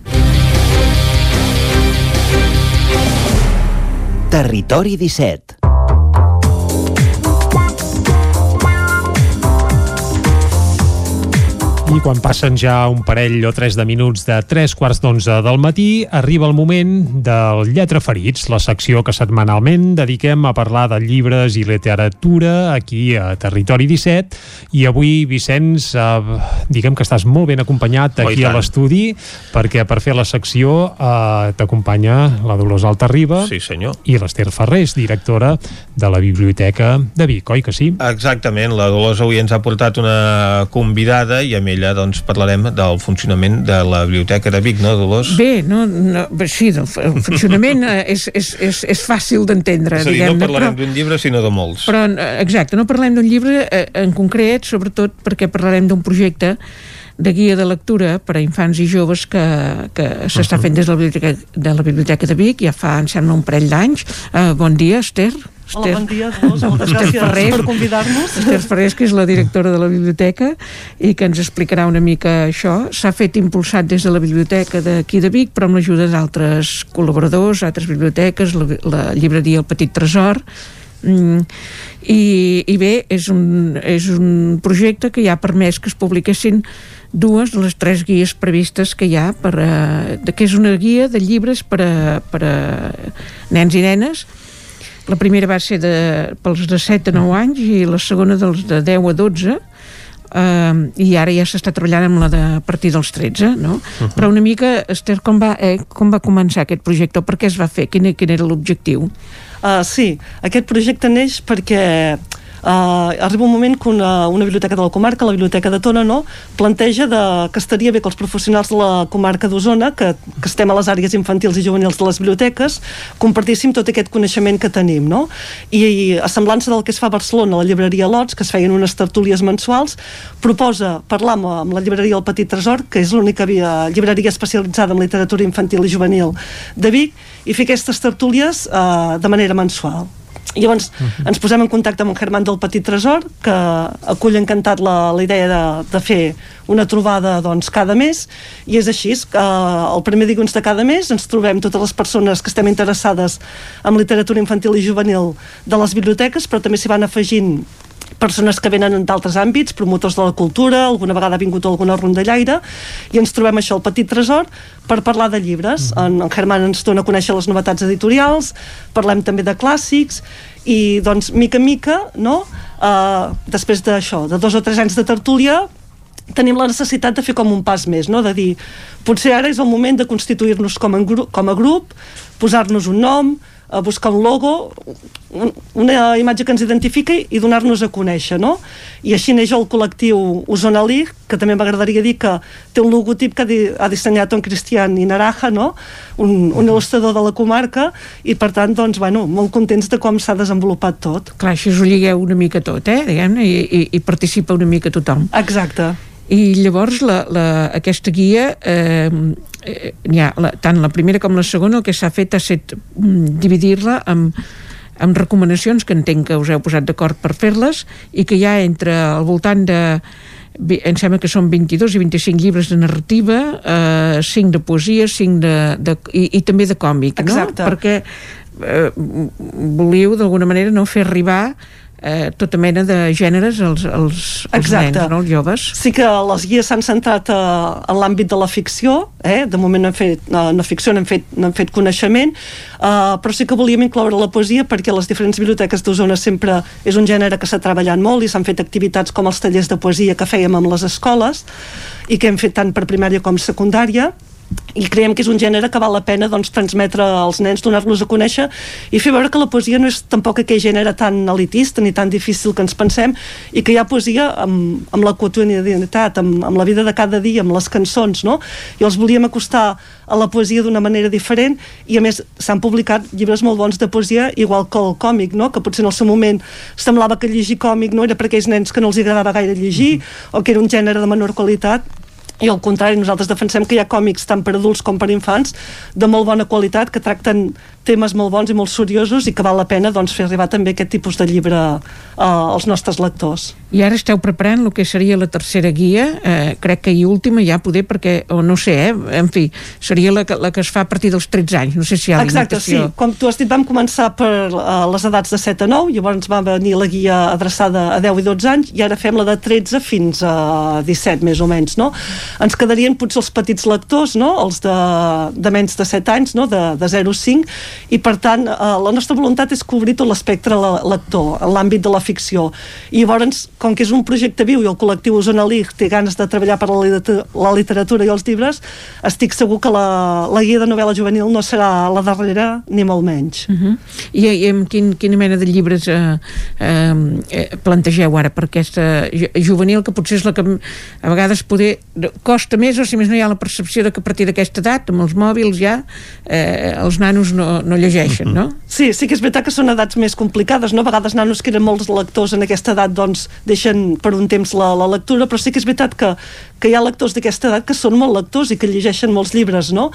Territori 17 I quan passen ja un parell o tres de minuts de tres quarts d'onze del matí, arriba el moment del Lletra Ferits, la secció que setmanalment dediquem a parlar de llibres i literatura aquí a Territori 17. I avui, Vicenç, eh, diguem que estàs molt ben acompanyat Oh, aquí a l'estudi, perquè per fer la secció eh, t'acompanya la Dolors Altarriba Sí, senyor. i l'Ester Ferrés, directora de la Biblioteca de Vic, oi que sí? Exactament, la Dolors avui ens ha portat una convidada i amb ella doncs, parlarem del funcionament de la Biblioteca de Vic, no, Dolors? Bé, no, no, sí, el funcionament eh, és, és, és, és fàcil d'entendre, És a dir, no parlarem d'un llibre, sinó de molts. però, eh, exacte, no parlem d'un llibre eh, en concret, sobretot perquè parlarem d'un projecte de guia de lectura per a infants i joves que, que s'està fent des de la, biblioteca, de la Biblioteca de Vic, ja fa, em sembla, un parell d'anys. Uh, bon dia, Esther. Hola, bon dia, Dolors. Moltes Esther gràcies Ferrés. per convidar-nos. Esther Ferrés, que és la directora de la biblioteca i que ens explicarà una mica això. S'ha fet impulsat des de la biblioteca d'aquí de Vic, però amb l'ajuda d'altres col·laboradors, altres biblioteques, la, la llibreria El Petit Tresor, Mm, i, i bé, és un, és un projecte que ja ha permès que es publiquessin dues de les tres guies previstes que hi ha per a, de, que és una guia de llibres per a, per a nens i nenes la primera va ser de, pels de 7 a 9 anys i la segona dels de 10 a 12 eh, i ara ja s'està treballant amb la de a partir dels 13, no? Uh. -huh. Però una mica, Esther, com va, eh, com va començar aquest projecte? Per què es va fer? Quin, quin era l'objectiu? Uh, sí, aquest projecte neix perquè Uh, arriba un moment que una, una biblioteca de la comarca, la Biblioteca de Tona, no, planteja de, que estaria bé que els professionals de la comarca d'Osona, que, que estem a les àrees infantils i juvenils de les biblioteques, compartíssim tot aquest coneixement que tenim. No? I, I a semblança del que es fa a Barcelona, la llibreria Lots, que es feien unes tertúlies mensuals, proposa parlar amb, amb la llibreria El Petit Tresor, que és l'única llibreria especialitzada en literatura infantil i juvenil de Vic, i fer aquestes tertúlies uh, de manera mensual. I llavors uh -huh. ens posem en contacte amb en Germán del Petit Tresor que acull encantat la, la idea de, de fer una trobada doncs, cada mes i és així, que eh, el primer dilluns de cada mes ens trobem totes les persones que estem interessades en literatura infantil i juvenil de les biblioteques però també s'hi van afegint persones que venen d'altres àmbits, promotors de la cultura, alguna vegada ha vingut alguna rondallaire, i ens trobem això, el Petit Tresor, per parlar de llibres. En, en Germán ens dona a conèixer les novetats editorials, parlem també de clàssics, i doncs, mica en mica, no? Uh, després d'això, de dos o tres anys de tertúlia, tenim la necessitat de fer com un pas més, no? de dir, potser ara és el moment de constituir-nos com, en gru com a grup, posar-nos un nom, a buscar un logo, un, una imatge que ens identifiqui i donar-nos a conèixer, no? I així neix el col·lectiu Osona League, que també m'agradaria dir que té un logotip que ha, di ha dissenyat un Cristian Inaraja, no? Un, un il·lustrador de la comarca, i per tant, doncs, bueno, molt contents de com s'ha desenvolupat tot. Clar, així us ho lligueu una mica tot, eh? Diguem-ne, i, i, i participa una mica tothom. Exacte. I llavors la, la, aquesta guia eh, eh, ha, la, tant la primera com la segona el que s'ha fet ha set mm, dividir-la amb, amb recomanacions que entenc que us heu posat d'acord per fer-les i que hi ha entre al voltant de em sembla que són 22 i 25 llibres de narrativa, eh, 5 de poesia, 5 de, de, i, i també de còmic, Exacte. no? Perquè eh, volíeu d'alguna manera no fer arribar eh, tota mena de gèneres als, als, als Exacte. nens, no? als joves. Sí que les guies s'han centrat eh, en l'àmbit de la ficció, eh? de moment no hem fet, eh, no ficció, n'hem fet, n'hem fet coneixement, eh, però sí que volíem incloure la poesia perquè les diferents biblioteques d'Osona sempre és un gènere que s'ha treballat molt i s'han fet activitats com els tallers de poesia que fèiem amb les escoles i que hem fet tant per primària com secundària i creiem que és un gènere que val la pena doncs, transmetre als nens, donar-los a conèixer i fer veure que la poesia no és tampoc aquell gènere tan elitista ni tan difícil que ens pensem i que hi ha poesia amb, amb la quotidianitat, amb, amb la vida de cada dia, amb les cançons, no? I els volíem acostar a la poesia d'una manera diferent i a més s'han publicat llibres molt bons de poesia igual que el còmic, no? Que potser en el seu moment semblava que llegir còmic no era per aquells nens que no els agradava gaire llegir mm -hmm. o que era un gènere de menor qualitat i al contrari, nosaltres defensem que hi ha còmics tant per adults com per infants de molt bona qualitat que tracten temes molt bons i molt seriosos i que val la pena doncs, fer arribar també aquest tipus de llibre uh, als nostres lectors. I ara esteu preparant el que seria la tercera guia, eh, crec que i última ja poder, perquè, o no sé, eh, en fi, seria la que, la que es fa a partir dels 13 anys, no sé si hi ha Exacte, sí. Com tu has dit, vam començar per uh, les edats de 7 a 9, llavors va venir la guia adreçada a 10 i 12 anys, i ara fem la de 13 fins a 17, més o menys, no? Ens quedarien potser els petits lectors, no? Els de, de menys de 7 anys, no? De, de 0 a 5, i per tant, uh, la nostra voluntat és cobrir tot l'espectre le- lector, l'àmbit de la ficció. I llavors, com que és un projecte viu i el col·lectiu Osona League té ganes de treballar per la, la literatura i els llibres, estic segur que la, la guia de novel·la juvenil no serà la darrera, ni molt menys. Uh -huh. I, I amb quin, quina mena de llibres eh, eh, eh, plantegeu ara per aquesta ju- juvenil, que potser és la que a vegades poder costa més, o si més no hi ha la percepció de que a partir d'aquesta edat, amb els mòbils ja, eh, els nanos no, no llegeixen, no? Sí, sí que és veritat que són edats més complicades, no? A vegades nanos que eren molts lectors en aquesta edat doncs deixen per un temps la, la lectura, però sí que és veritat que, que hi ha lectors d'aquesta edat que són molt lectors i que llegeixen molts llibres, no?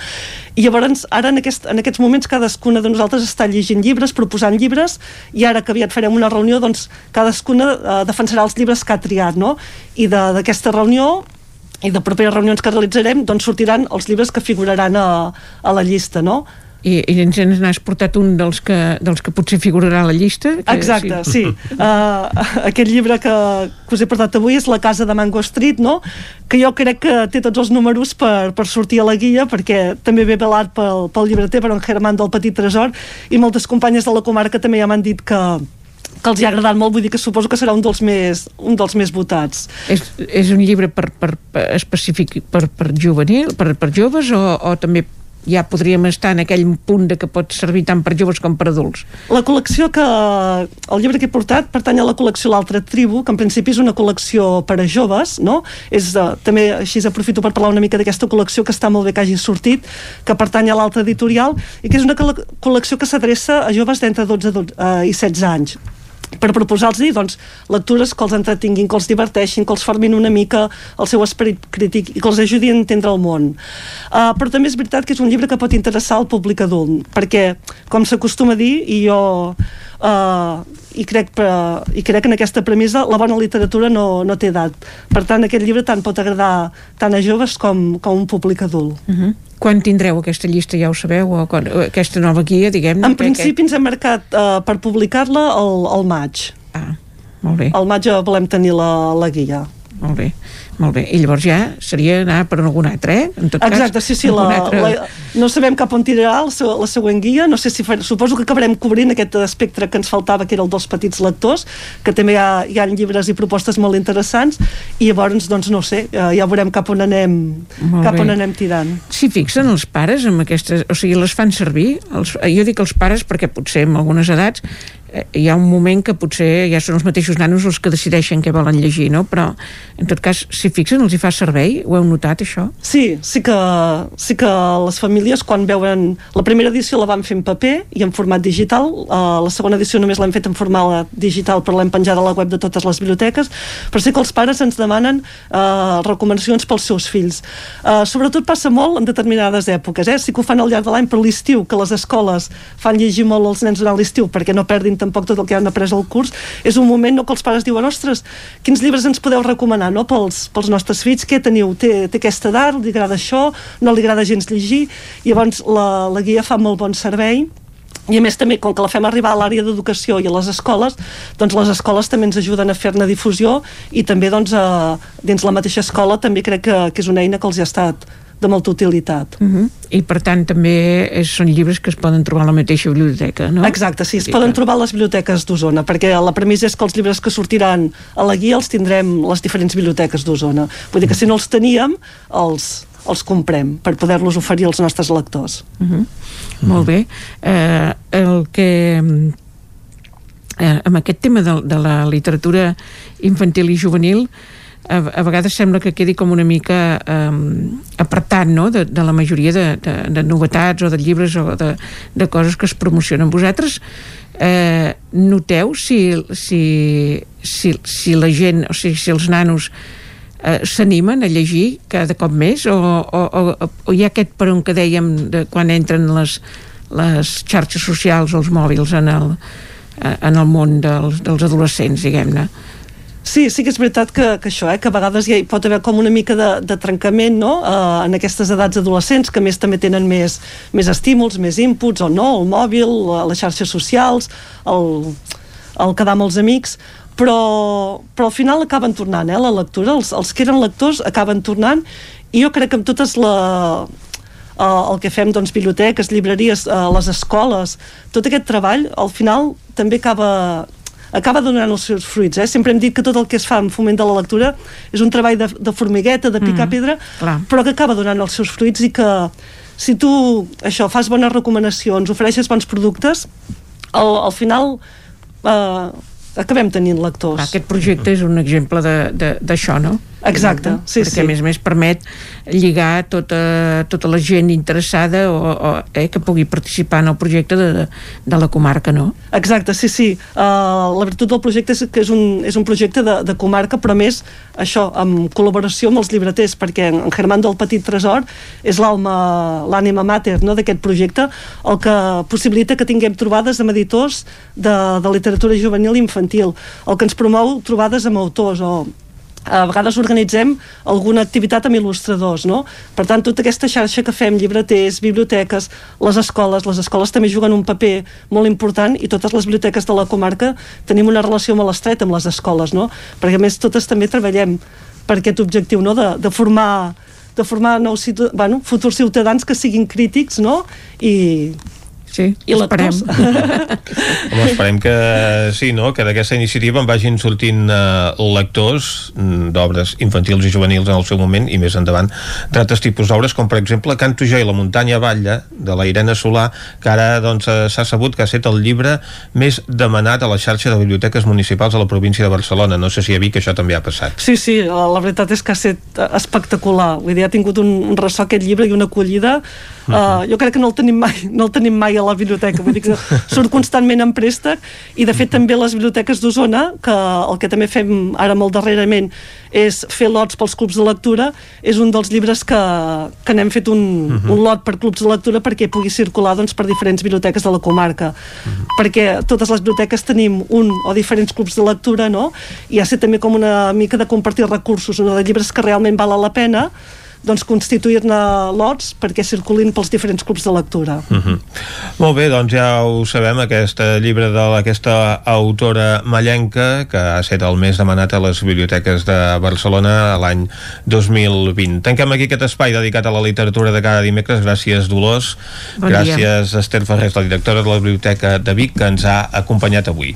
I llavors, ara en, aquest, en aquests moments cadascuna de nosaltres està llegint llibres, proposant llibres, i ara que aviat farem una reunió, doncs cadascuna eh, defensarà els llibres que ha triat, no? I d'aquesta reunió i de properes reunions que realitzarem doncs sortiran els llibres que figuraran a, a la llista, no? I, i ens n'has portat un dels que, dels que potser figurarà a la llista? Que, Exacte, sí. Uh, aquest llibre que, que us he portat avui és La casa de Mango Street, no? que jo crec que té tots els números per, per sortir a la guia, perquè també ve velat pel, pel llibreter, per en Germán del Petit Tresor, i moltes companyes de la comarca també ja m'han dit que que els hi ha agradat molt, vull dir que suposo que serà un dels més, un dels més votats. És, és un llibre per, per, per específic per, per juvenil, per, per joves o, o també ja podríem estar en aquell punt de que pot servir tant per joves com per adults. La col·lecció que... El llibre que he portat pertany a la col·lecció L'altra tribu, que en principi és una col·lecció per a joves, no? És, uh, també així aprofito per parlar una mica d'aquesta col·lecció que està molt bé que hagi sortit, que pertany a l'altra editorial, i que és una col- col·lecció que s'adreça a joves d'entre 12 12, uh, i 16 anys per proposar-los doncs, lectures que els entretinguin, que els diverteixin, que els formin una mica el seu esperit crític i que els ajudin a entendre el món. Uh, però també és veritat que és un llibre que pot interessar al públic adult, perquè, com s'acostuma a dir, i jo uh, i, crec, per, i crec en aquesta premissa la bona literatura no, no té edat. Per tant, aquest llibre tant pot agradar tant a joves com, com a un públic adult. Uh -huh. Quan tindreu aquesta llista, ja ho sabeu, o quan, o aquesta nova guia, diguem-ne? En principi ens hem marcat uh, per publicar-la al, al maig. Ah, molt bé. Al maig volem tenir la, la guia. Molt bé, molt bé. I llavors ja seria anar per algun altre, eh? En tot Exacte, cas, sí, sí, la, altre- la, no sabem cap on tirarà la, la següent guia, no sé si fa, suposo que acabarem cobrint aquest espectre que ens faltava, que era el dels petits lectors, que també hi ha, hi ha llibres i propostes molt interessants, i llavors, doncs, no sé, eh, ja veurem cap on anem, Molt cap bé. on anem tirant. S'hi fixen els pares amb aquestes... O sigui, les fan servir? Els, jo dic els pares perquè potser amb algunes edats hi ha un moment que potser ja són els mateixos nanos els que decideixen què volen llegir, no? Però, en tot cas, s'hi fixen, els hi fa servei? Ho heu notat, això? Sí, sí que, sí que les famílies quan veuen... La primera edició la vam fer en paper i en format digital, uh, la segona edició només l'hem fet en format digital però l'hem penjat a la web de totes les biblioteques, però sí que els pares ens demanen uh, recomanacions pels seus fills. Uh, sobretot passa molt en determinades èpoques, eh? sí que ho fan al llarg de l'any, però l'estiu, que les escoles fan llegir molt els nens durant l'estiu perquè no perdin tampoc tot el que han après al curs, és un moment no, que els pares diuen, ostres, quins llibres ens podeu recomanar no? pels, pels nostres fills, què teniu? Té, té aquesta edat, li agrada això, no li agrada gens llegir, i llavors la, la guia fa molt bon servei, i a més també, com que la fem arribar a l'àrea d'educació i a les escoles, doncs les escoles també ens ajuden a fer-ne difusió i també doncs, a, dins la mateixa escola també crec que, que és una eina que els ha estat de molta utilitat. Uh -huh. I, per tant, també és, són llibres que es poden trobar a la mateixa biblioteca, no? Exacte, sí, es poden trobar a les biblioteques d'Osona, perquè la premissa és que els llibres que sortiran a la guia els tindrem les diferents biblioteques d'Osona. Vull dir que si no els teníem, els, els comprem per poder-los oferir als nostres lectors. Uh -huh. Molt bé. Eh, el que eh, amb aquest tema de, de la literatura infantil i juvenil a, a vegades sembla que quedi com una mica eh, apartat no? de, de la majoria de, de, de novetats o de llibres o de, de coses que es promocionen. Vosaltres eh, noteu si, si, si, si la gent, o sigui, si els nanos eh, s'animen a llegir cada cop més o, o, o, o hi ha aquest per on que dèiem de quan entren les, les xarxes socials o els mòbils en el, eh, en el món dels, dels adolescents, diguem-ne. Sí, sí que és veritat que, que això, eh, que a vegades hi, pot haver com una mica de, de trencament no? uh, en aquestes edats adolescents, que més també tenen més, més estímuls, més inputs, o no, el mòbil, les xarxes socials, el, el quedar amb els amics, però, però al final acaben tornant, eh, la lectura, els, els que eren lectors acaben tornant, i jo crec que amb totes la, uh, el que fem, doncs, biblioteques, llibreries, uh, les escoles, tot aquest treball, al final també acaba acaba donant els seus fruits. Eh? Sempre hem dit que tot el que es fa en foment de la lectura és un treball de, de formigueta, de picar Mm, pedra, clar. però que acaba donant els seus fruits i que si tu això fas bones recomanacions, ofereixes bons productes, al, al final eh, acabem tenint lectors. Aquest projecte és un exemple d'això, no? Exacte, sí, Perquè, sí. a més a més, permet lligar tota, tota la gent interessada o, o eh, que pugui participar en el projecte de, de la comarca, no? Exacte, sí, sí. Uh, la virtut del projecte és que és un, és un projecte de, de comarca, però a més, això, amb col·laboració amb els llibreters, perquè en Germán del Petit Tresor és l'alma, l'ànima mater no, d'aquest projecte, el que possibilita que tinguem trobades amb editors de, de literatura juvenil i infantil, el que ens promou trobades amb autors o a vegades organitzem alguna activitat amb il·lustradors, no? Per tant, tota aquesta xarxa que fem, llibreters, biblioteques, les escoles, les escoles també juguen un paper molt important i totes les biblioteques de la comarca tenim una relació molt estreta amb les escoles, no? Perquè a més totes també treballem per aquest objectiu, no? De, de formar de formar nous bueno, futurs ciutadans que siguin crítics, no? I, sí, I lectors. Home, esperem que sí, no? que d'aquesta iniciativa en vagin sortint eh, lectors mm, d'obres infantils i juvenils en el seu moment i més endavant d'altres tipus d'obres com per exemple Canto jo i la muntanya balla de la Irene Solà que ara doncs, eh, s'ha sabut que ha estat el llibre més demanat a la xarxa de biblioteques municipals a la província de Barcelona no sé si a Vic això també ha passat Sí, sí, la, la veritat és que ha estat espectacular. Vull dir, ha tingut un, un ressò aquest llibre i una acollida. Uh -huh. uh, jo crec que no el tenim mai, no el tenim mai a la biblioteca. Vull dir que surt constantment en préstec i de fet també les biblioteques d'Osona, que el que també fem ara molt darrerament és fer lots pels clubs de lectura, és un dels llibres que, que n'hem fet un, uh -huh. un lot per clubs de lectura perquè pugui circular doncs, per diferents biblioteques de la comarca. Uh -huh. Perquè totes les biblioteques tenim un o diferents clubs de lectura, no? I ha estat també com una mica de compartir recursos, no? de llibres que realment valen la pena, doncs constituir-ne lots perquè circulin pels diferents clubs de lectura. Uh -huh. Molt bé, doncs ja ho sabem, aquest llibre d'aquesta autora mallenca que ha estat el més demanat a les biblioteques de Barcelona l'any 2020. Tanquem aquí aquest espai dedicat a la literatura de cada dimecres. Gràcies, Dolors. Bon dia. Gràcies, Esther Ferrés, la directora de la Biblioteca de Vic, que ens ha acompanyat avui.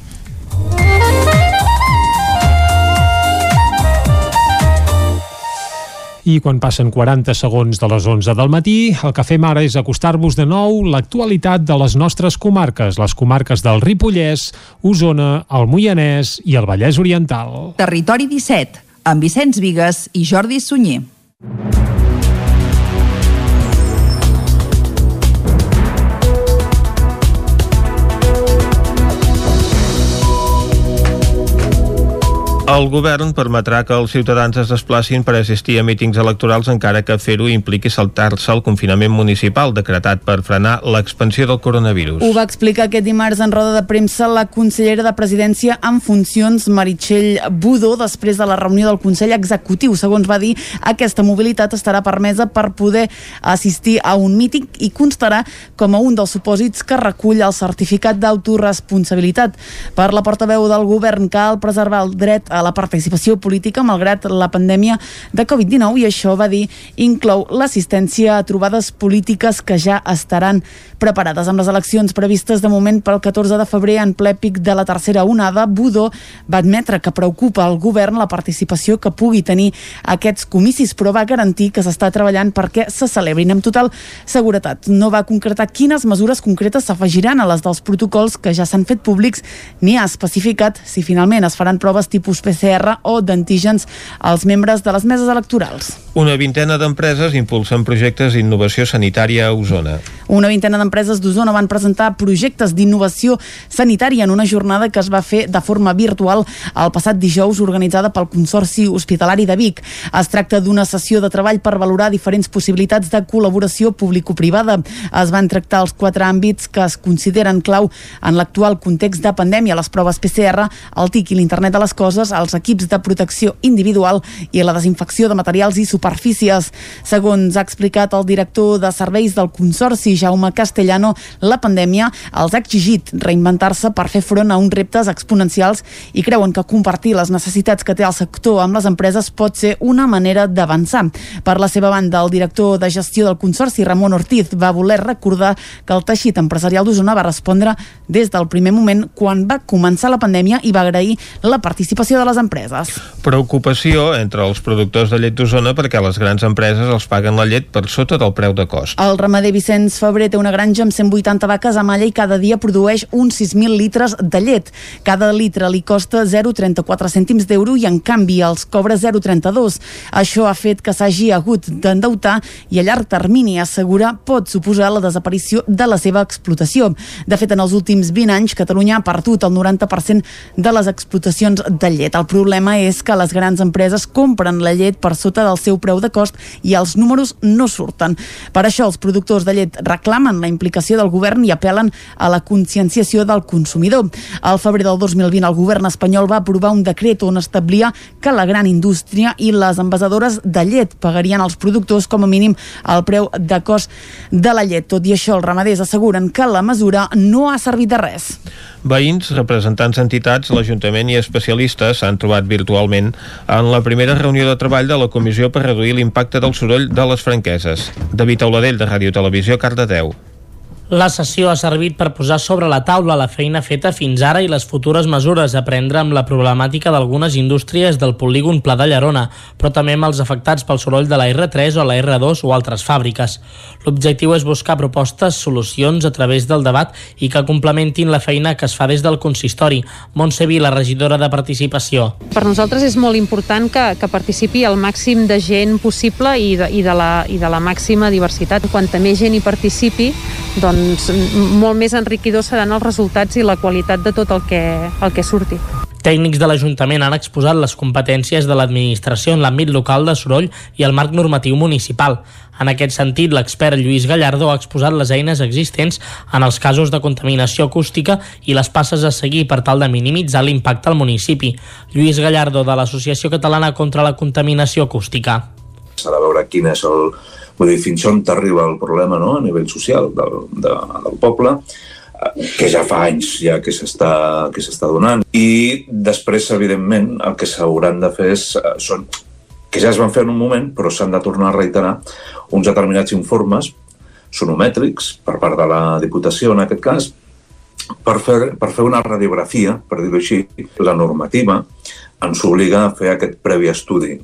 I quan passen 40 segons de les 11 del matí, el que fem ara és acostar-vos de nou l'actualitat de les nostres comarques, les comarques del Ripollès, Osona, el Moianès i el Vallès Oriental. Territori 17, amb Vicenç Vigues i Jordi Sunyer. El govern permetrà que els ciutadans es desplacin per assistir a mítings electorals encara que fer-ho impliqui saltar-se el confinament municipal decretat per frenar l'expansió del coronavirus. Ho va explicar aquest dimarts en roda de premsa la consellera de Presidència en funcions Meritxell Budó després de la reunió del Consell Executiu. Segons va dir, aquesta mobilitat estarà permesa per poder assistir a un míting i constarà com a un dels supòsits que recull el certificat d'autoresponsabilitat. Per la portaveu del govern cal preservar el dret a la participació política malgrat la pandèmia de Covid-19 i això va dir inclou l'assistència a trobades polítiques que ja estaran preparades. Amb les eleccions previstes de moment pel 14 de febrer en ple pic de la tercera onada, Budó va admetre que preocupa al govern la participació que pugui tenir aquests comicis, però va garantir que s'està treballant perquè se celebrin amb total seguretat. No va concretar quines mesures concretes s'afegiran a les dels protocols que ja s'han fet públics ni ha especificat si finalment es faran proves tipus PCR o d'antígens als membres de les meses electorals. Una vintena d'empreses impulsen projectes d'innovació sanitària a Osona. Una vintena d'empreses d'Osona van presentar projectes d'innovació sanitària en una jornada que es va fer de forma virtual el passat dijous organitzada pel Consorci Hospitalari de Vic. Es tracta d'una sessió de treball per valorar diferents possibilitats de col·laboració público-privada. Es van tractar els quatre àmbits que es consideren clau en l'actual context de pandèmia, les proves PCR, el TIC i l'internet de les coses, els equips de protecció individual i la desinfecció de materials i superfícies. Segons ha explicat el director de serveis del Consorci, Jaume Castellano, la pandèmia els ha exigit reinventar-se per fer front a uns reptes exponencials i creuen que compartir les necessitats que té el sector amb les empreses pot ser una manera d'avançar. Per la seva banda, el director de gestió del Consorci, Ramon Ortiz, va voler recordar que el teixit empresarial d'Osona va respondre des del primer moment quan va començar la pandèmia i va agrair la participació de les empreses. Preocupació entre els productors de llet d'Osona perquè les grans empreses els paguen la llet per sota del preu de cost. El ramader Vicenç Febrer té una granja amb 180 vaques a malla i cada dia produeix uns 6.000 litres de llet. Cada litre li costa 0,34 cèntims d'euro i en canvi els cobra 0,32. Això ha fet que s'hagi hagut d'endeutar i a llarg termini assegura pot suposar la desaparició de la seva explotació. De fet, en els últims 20 anys, Catalunya ha perdut el 90% de les explotacions de llet. El problema és que les grans empreses compren la llet per sota del seu preu de cost i els números no surten. Per això els productors de llet reclamen la implicació del govern i apel·len a la conscienciació del consumidor. Al febrer del 2020 el govern espanyol va aprovar un decret on establia que la gran indústria i les envasadores de llet pagarien als productors com a mínim el preu de cost de la llet. Tot i això, els ramaders asseguren que la mesura no ha servit de res. Veïns, representants d'entitats, l'Ajuntament i especialistes s'han trobat virtualment en la primera reunió de treball de la Comissió per reduir l'impacte del soroll de les franqueses. David Auladell, de Ràdio Televisió, Cardedeu. La sessió ha servit per posar sobre la taula la feina feta fins ara i les futures mesures a prendre amb la problemàtica d'algunes indústries del polígon Pla de Llerona, però també amb els afectats pel soroll de la R3 o la R2 o altres fàbriques. L'objectiu és buscar propostes, solucions a través del debat i que complementin la feina que es fa des del consistori. Montse la regidora de Participació. Per nosaltres és molt important que, que participi el màxim de gent possible i de, i de, la, i de la màxima diversitat. Quanta més gent hi participi, doncs doncs, molt més enriquidors seran els resultats i la qualitat de tot el que, el que surti. Tècnics de l'Ajuntament han exposat les competències de l'administració en l'àmbit local de soroll i el marc normatiu municipal. En aquest sentit, l'expert Lluís Gallardo ha exposat les eines existents en els casos de contaminació acústica i les passes a seguir per tal de minimitzar l'impacte al municipi. Lluís Gallardo, de l'Associació Catalana contra la Contaminació Acústica. S'ha de veure quin és el, Vull dir, fins on t'arriba el problema no? a nivell social del, de, del poble, eh, que ja fa anys ja que s'està donant. I després, evidentment, el que s'hauran de fer és, eh, són, que ja es van fer en un moment, però s'han de tornar a reiterar uns determinats informes sonomètrics per part de la Diputació, en aquest cas, per fer, per fer una radiografia, per dir-ho així, la normativa ens obliga a fer aquest previ estudi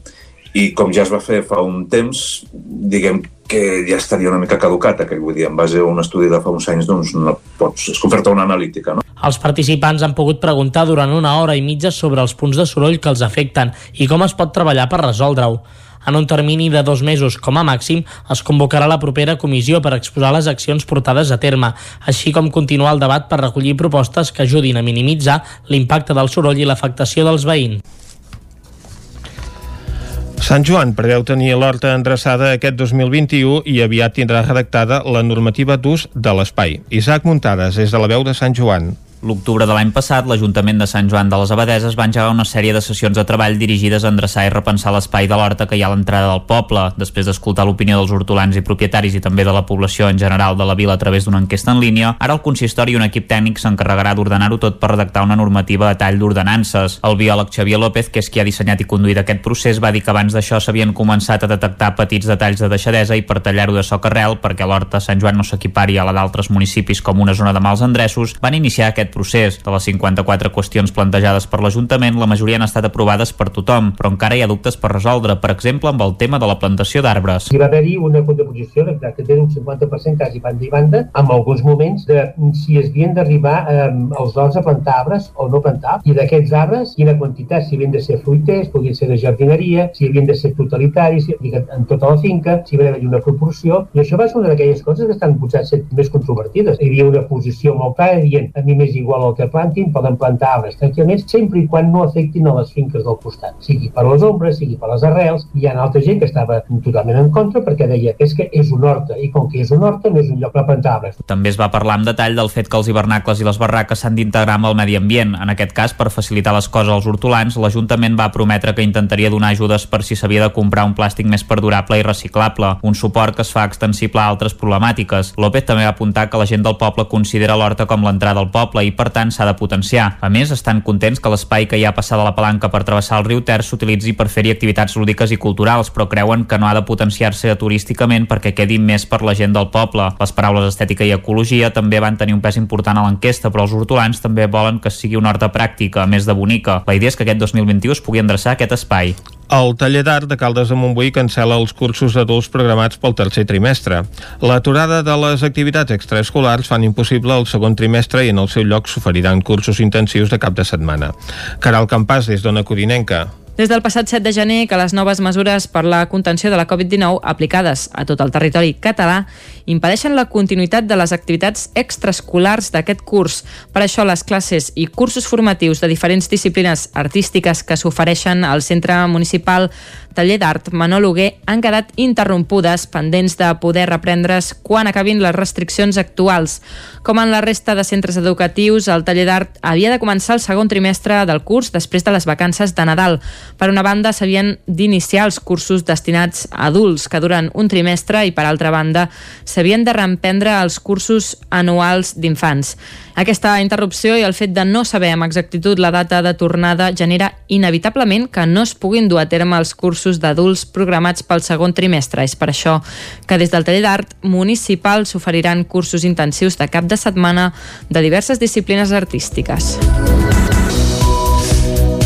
i com ja es va fer fa un temps, diguem que ja estaria una mica caducat aquell, vull dir, en base a un estudi de fa uns anys, doncs no pots, és com fer una analítica, no? Els participants han pogut preguntar durant una hora i mitja sobre els punts de soroll que els afecten i com es pot treballar per resoldre-ho. En un termini de dos mesos, com a màxim, es convocarà la propera comissió per exposar les accions portades a terme, així com continuar el debat per recollir propostes que ajudin a minimitzar l'impacte del soroll i l'afectació dels veïns. Sant Joan preveu tenir l'horta endreçada aquest 2021 i aviat tindrà redactada la normativa d'ús de l'espai. Isaac Muntades, és de la veu de Sant Joan. L'octubre de l'any passat, l'Ajuntament de Sant Joan de les Abadeses va engegar una sèrie de sessions de treball dirigides a endreçar i repensar l'espai de l'horta que hi ha a l'entrada del poble. Després d'escoltar l'opinió dels hortolans i propietaris i també de la població en general de la vila a través d'una enquesta en línia, ara el consistori i un equip tècnic s'encarregarà d'ordenar-ho tot per redactar una normativa de tall d'ordenances. El biòleg Xavier López, que és qui ha dissenyat i conduït aquest procés, va dir que abans d'això s'havien començat a detectar petits detalls de deixadesa i per tallar-ho de soc arrel, perquè l'horta Sant Joan no s'equipari a la d'altres municipis com una zona de mals endreços, van iniciar aquest procés. De les 54 qüestions plantejades per l'Ajuntament, la majoria han estat aprovades per tothom, però encara hi ha dubtes per resoldre, per exemple, amb el tema de la plantació d'arbres. Hi va haver-hi una contraposició exactament un 50% quasi banda i banda, amb alguns moments de si es havien d'arribar eh, als horts a plantar arbres o no plantar, i d'aquests arbres, quina quantitat, si havien de ser fruiters, podien ser de jardineria, si havien de ser totalitaris, en tota la finca, si havia una proporció, i això va ser una d'aquelles coses que estan potser ser més controvertides. Hi havia una posició molt clara dient a mi m'és igual el que plantin, poden plantar arbres tranquil·lament, sempre i quan no afectin a les finques del costat, sigui per les ombres, sigui per les arrels. Hi ha altra gent que estava totalment en contra perquè deia és que és un horta i com que és un horta no és un lloc per plantar arbres. També es va parlar amb detall del fet que els hivernacles i les barraques s'han d'integrar amb el medi ambient. En aquest cas, per facilitar les coses als hortolans, l'Ajuntament va prometre que intentaria donar ajudes per si s'havia de comprar un plàstic més perdurable i reciclable, un suport que es fa extensible a altres problemàtiques. López també va apuntar que la gent del poble considera l'horta com l'entrada al poble i, per tant, s'ha de potenciar. A més, estan contents que l'espai que hi ha passada la palanca per travessar el riu Ter s'utilitzi per fer-hi activitats lúdiques i culturals, però creuen que no ha de potenciar-se turísticament perquè quedi més per la gent del poble. Les paraules estètica i ecologia també van tenir un pes important a l'enquesta, però els hortolans també volen que sigui una horta pràctica, més de bonica. La idea és que aquest 2021 es pugui endreçar aquest espai. El taller d'art de Caldes de Montbui cancela els cursos adults programats pel tercer trimestre. L'aturada de les activitats extraescolars fan impossible el segon trimestre i en el seu lloc s'oferiran cursos intensius de cap de setmana. Caral Campàs, des d'Ona Codinenca. Des del passat 7 de gener que les noves mesures per la contenció de la Covid-19 aplicades a tot el territori català impedeixen la continuïtat de les activitats extraescolars d'aquest curs. Per això les classes i cursos formatius de diferents disciplines artístiques que s'ofereixen al Centre Municipal Taller d'Art Manol Huguer han quedat interrompudes pendents de poder reprendre's quan acabin les restriccions actuals. Com en la resta de centres educatius, el taller d'art havia de començar el segon trimestre del curs després de les vacances de Nadal. Per una banda, s'havien d'iniciar els cursos destinats a adults, que duren un trimestre, i per altra banda, s'havien de reemprendre els cursos anuals d'infants. Aquesta interrupció i el fet de no saber amb exactitud la data de tornada genera inevitablement que no es puguin dur a terme els cursos d'adults programats pel segon trimestre. És per això que des del taller d'art municipal s'oferiran cursos intensius de cap de setmana de diverses disciplines artístiques.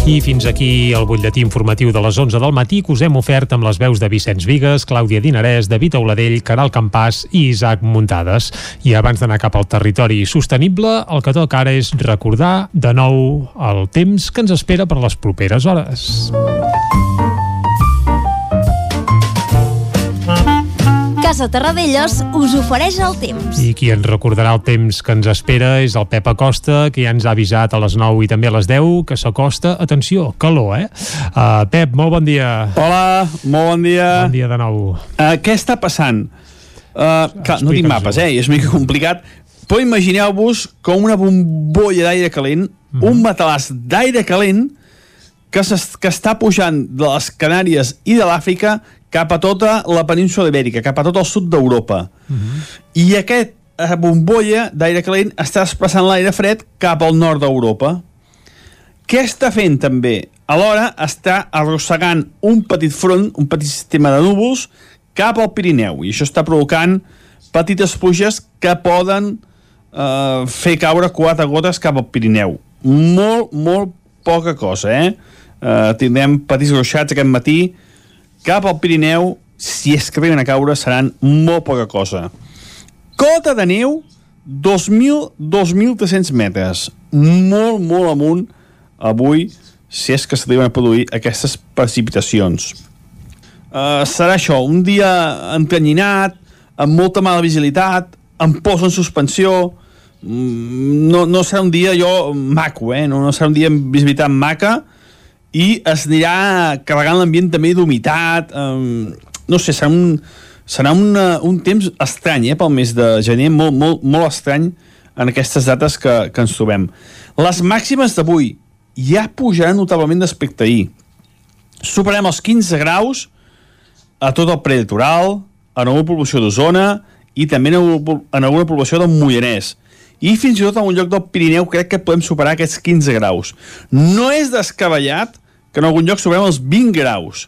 I fins aquí el butlletí informatiu de les 11 del matí que us hem ofert amb les veus de Vicenç Vigues, Clàudia Dinarès, David Auladell, Caral Campàs i Isaac Muntades. I abans d'anar cap al territori sostenible, el que toca ara és recordar de nou el temps que ens espera per les properes hores. Casa Terradellos us ofereix el temps. I qui ens recordarà el temps que ens espera és el Pep Acosta, que ja ens ha avisat a les 9 i també a les 10 que s'acosta. Atenció, calor, eh? Uh, Pep, molt bon dia. Hola, molt bon dia. Bon dia de nou. Uh, què està passant? Uh, que, no tinc mapes, eh? És una mica complicat. Però imagineu-vos com una bombolla d'aire calent, mm. un matalàs d'aire calent que, que està pujant de les Canàries i de l'Àfrica cap a tota la península ibèrica, cap a tot el sud d'Europa. Mhm. Uh -huh. I aquest eh, bombolla d'aire calent està desplaçant l'aire fred cap al nord d'Europa. Què està fent també? Alhora està arrossegant un petit front, un petit sistema de núvols cap al Pirineu i això està provocant petites pluges que poden eh, fer caure quatre gotes cap al Pirineu. Molt, molt poca cosa, eh? eh tindrem petits gruixats aquest matí cap al Pirineu, si és que arriben a caure, seran molt poca cosa. Cota de neu, 2.000-2.300 metres. Molt, molt amunt avui, si és que s'arriben a produir aquestes precipitacions. Uh, serà això, un dia encanyinat, amb molta mala visibilitat, amb pols en suspensió, mm, no, no serà un dia jo maco, eh? no, no serà un dia amb visibilitat maca, i es anirà carregant l'ambient també d'humitat, um, no sé, serà un, serà una, un temps estrany eh, pel mes de gener, molt, molt, molt estrany en aquestes dates que, que ens trobem. Les màximes d'avui ja pujaran notablement d'aspecte ahir. Superem els 15 graus a tot el prelitoral, en alguna població d'Osona i també en alguna, població del Moianès i fins i tot en un lloc del Pirineu crec que podem superar aquests 15 graus. No és descabellat que en algun lloc superem els 20 graus,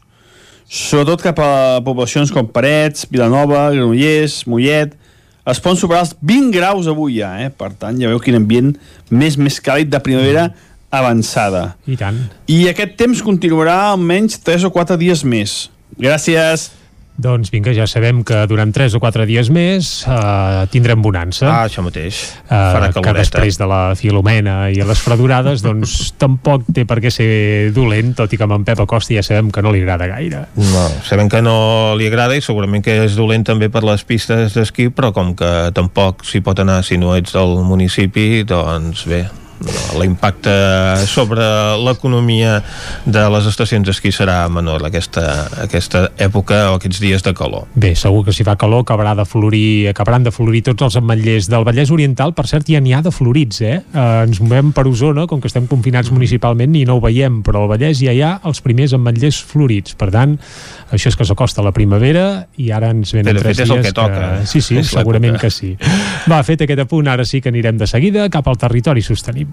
sobretot cap a poblacions com Parets, Vilanova, Granollers, Mollet, es poden superar els 20 graus avui ja, eh? per tant ja veu quin ambient més més càlid de primavera avançada. I tant. I aquest temps continuarà almenys 3 o 4 dies més. Gràcies. Doncs vinga, ja sabem que durant 3 o 4 dies més uh, tindrem bonança. Ah, això mateix. Uh, que després de la Filomena i les fredurades, doncs tampoc té per què ser dolent, tot i que amb en Pep Acosta ja sabem que no li agrada gaire. No, sabem que no li agrada i segurament que és dolent també per les pistes d'esquí, però com que tampoc s'hi pot anar si no ets del municipi, doncs bé, l'impacte sobre l'economia de les estacions d'esquí serà menor aquesta, aquesta època o aquests dies de calor. Bé, segur que si fa calor acabarà de florir, acabaran de florir tots els ametllers del Vallès Oriental, per cert ja n'hi ha de florits, eh? eh? Ens movem per Osona, com que estem confinats municipalment i no ho veiem, però al Vallès ja hi ha els primers ametllers florits, per tant això és que s'acosta la primavera i ara ens venen Però tres dies que toca. eh? Sí, sí, És segurament que sí. Va, fet aquest apunt, ara sí que anirem de seguida cap al territori sostenible.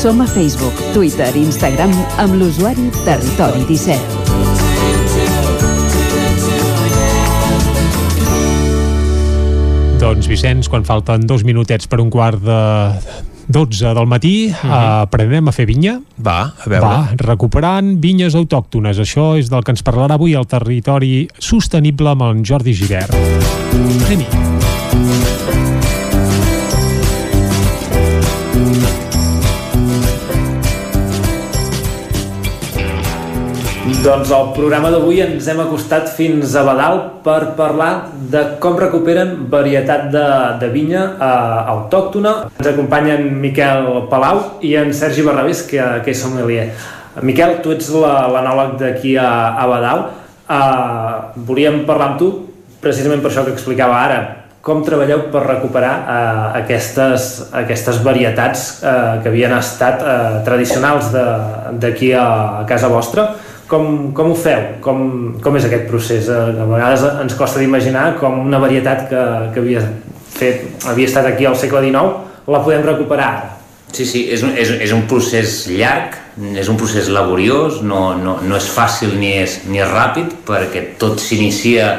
Som a Facebook, Twitter i Instagram amb l'usuari Territori 17. Doncs Vicenç, quan falten dos minutets per un quart de 12 del matí, uh -huh. uh, aprenem a fer vinya. Va, a veure. Va, recuperant vinyes autòctones. Això és del que ens parlarà avui el territori sostenible amb en Jordi Givert. Anem-hi. Doncs al programa d'avui ens hem acostat fins a Badal per parlar de com recuperen varietat de, de vinya eh, autòctona. Ens acompanyen Miquel Palau i en Sergi Barrabés, que, que és sommelier. Miquel, tu ets l'anòleg d'aquí a, a Badal. Uh, volíem parlar amb tu precisament per això que explicava ara, com treballeu per recuperar uh, aquestes, aquestes varietats uh, que havien estat uh, tradicionals d'aquí a, a casa vostra com, com ho feu? Com, com és aquest procés? Eh, a vegades ens costa d'imaginar com una varietat que, que havia, fet, havia estat aquí al segle XIX la podem recuperar. Sí, sí, és un, és, és un procés llarg, és un procés laboriós, no, no, no és fàcil ni és, ni és ràpid, perquè tot s'inicia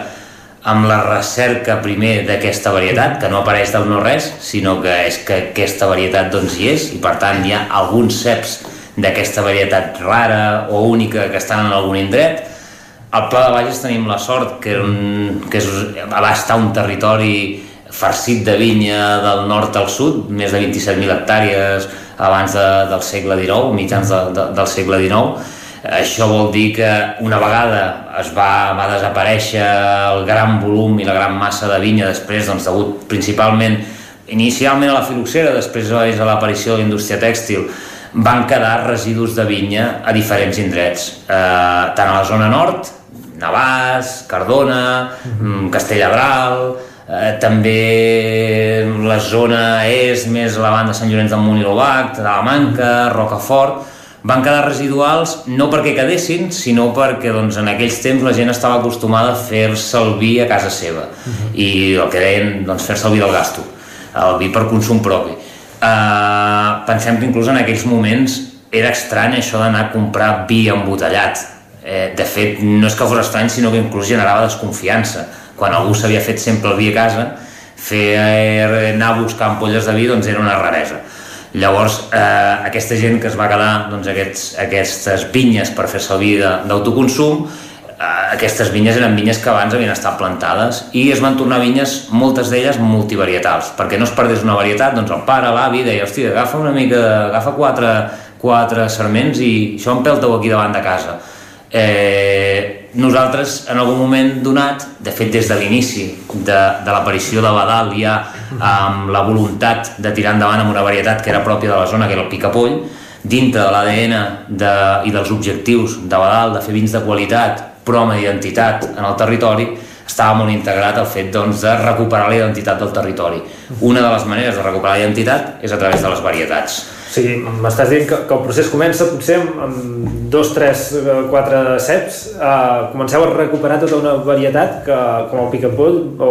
amb la recerca primer d'aquesta varietat, que no apareix del no-res, sinó que és que aquesta varietat doncs hi és, i per tant hi ha alguns ceps d'aquesta varietat rara o única que estan en algun indret. Al Pla de Bages tenim la sort que, un, que és, va estar un territori farcit de vinya del nord al sud, més de 27.000 hectàrees abans de, del segle XIX, mitjans de, de, del segle XIX. Això vol dir que una vegada es va, va desaparèixer el gran volum i la gran massa de vinya després, doncs, degut principalment inicialment a la filoxera, després a l'aparició de la indústria tèxtil, van quedar residus de vinya a diferents indrets, eh, tant a la zona nord, Navàs, Cardona, mm, Castellabral, eh, també la zona est, més la banda de Sant Llorenç del Munt i l'Obac, Talamanca, Rocafort, van quedar residuals no perquè quedessin, sinó perquè doncs, en aquells temps la gent estava acostumada a fer-se el vi a casa seva. Uh -huh. i el que deien doncs, fer-se el vi del gasto, el vi per consum propi Uh, pensem que inclús en aquells moments era estrany això d'anar a comprar vi embotellat. Eh, de fet, no és que fos estrany, sinó que inclús generava desconfiança. Quan algú s'havia fet sempre el vi a casa, fer eh, anar a buscar ampolles de vi doncs era una raresa. Llavors, eh, aquesta gent que es va quedar doncs, aquests, aquestes vinyes per fer-se el vi d'autoconsum, aquestes vinyes eren vinyes que abans havien estat plantades i es van tornar vinyes, moltes d'elles multivarietals, perquè no es perdés una varietat, doncs el pare, l'avi deia, hòstia, agafa una mica, agafa quatre, quatre serments i això empelta-ho aquí davant de casa. Eh, nosaltres en algun moment donat, de fet des de l'inici de, de l'aparició de Badal ja amb la voluntat de tirar endavant amb una varietat que era pròpia de la zona, que era el picapoll, dintre de l'ADN de, i dels objectius de Badal de fer vins de qualitat però amb identitat en el territori estava molt integrat el fet doncs, de recuperar la identitat del territori. Una de les maneres de recuperar la identitat és a través de les varietats. O sigui, m'estàs dient que, que el procés comença potser amb, amb dos, tres, eh, quatre ceps, eh, comenceu a recuperar tota una varietat que, com el picapoll o,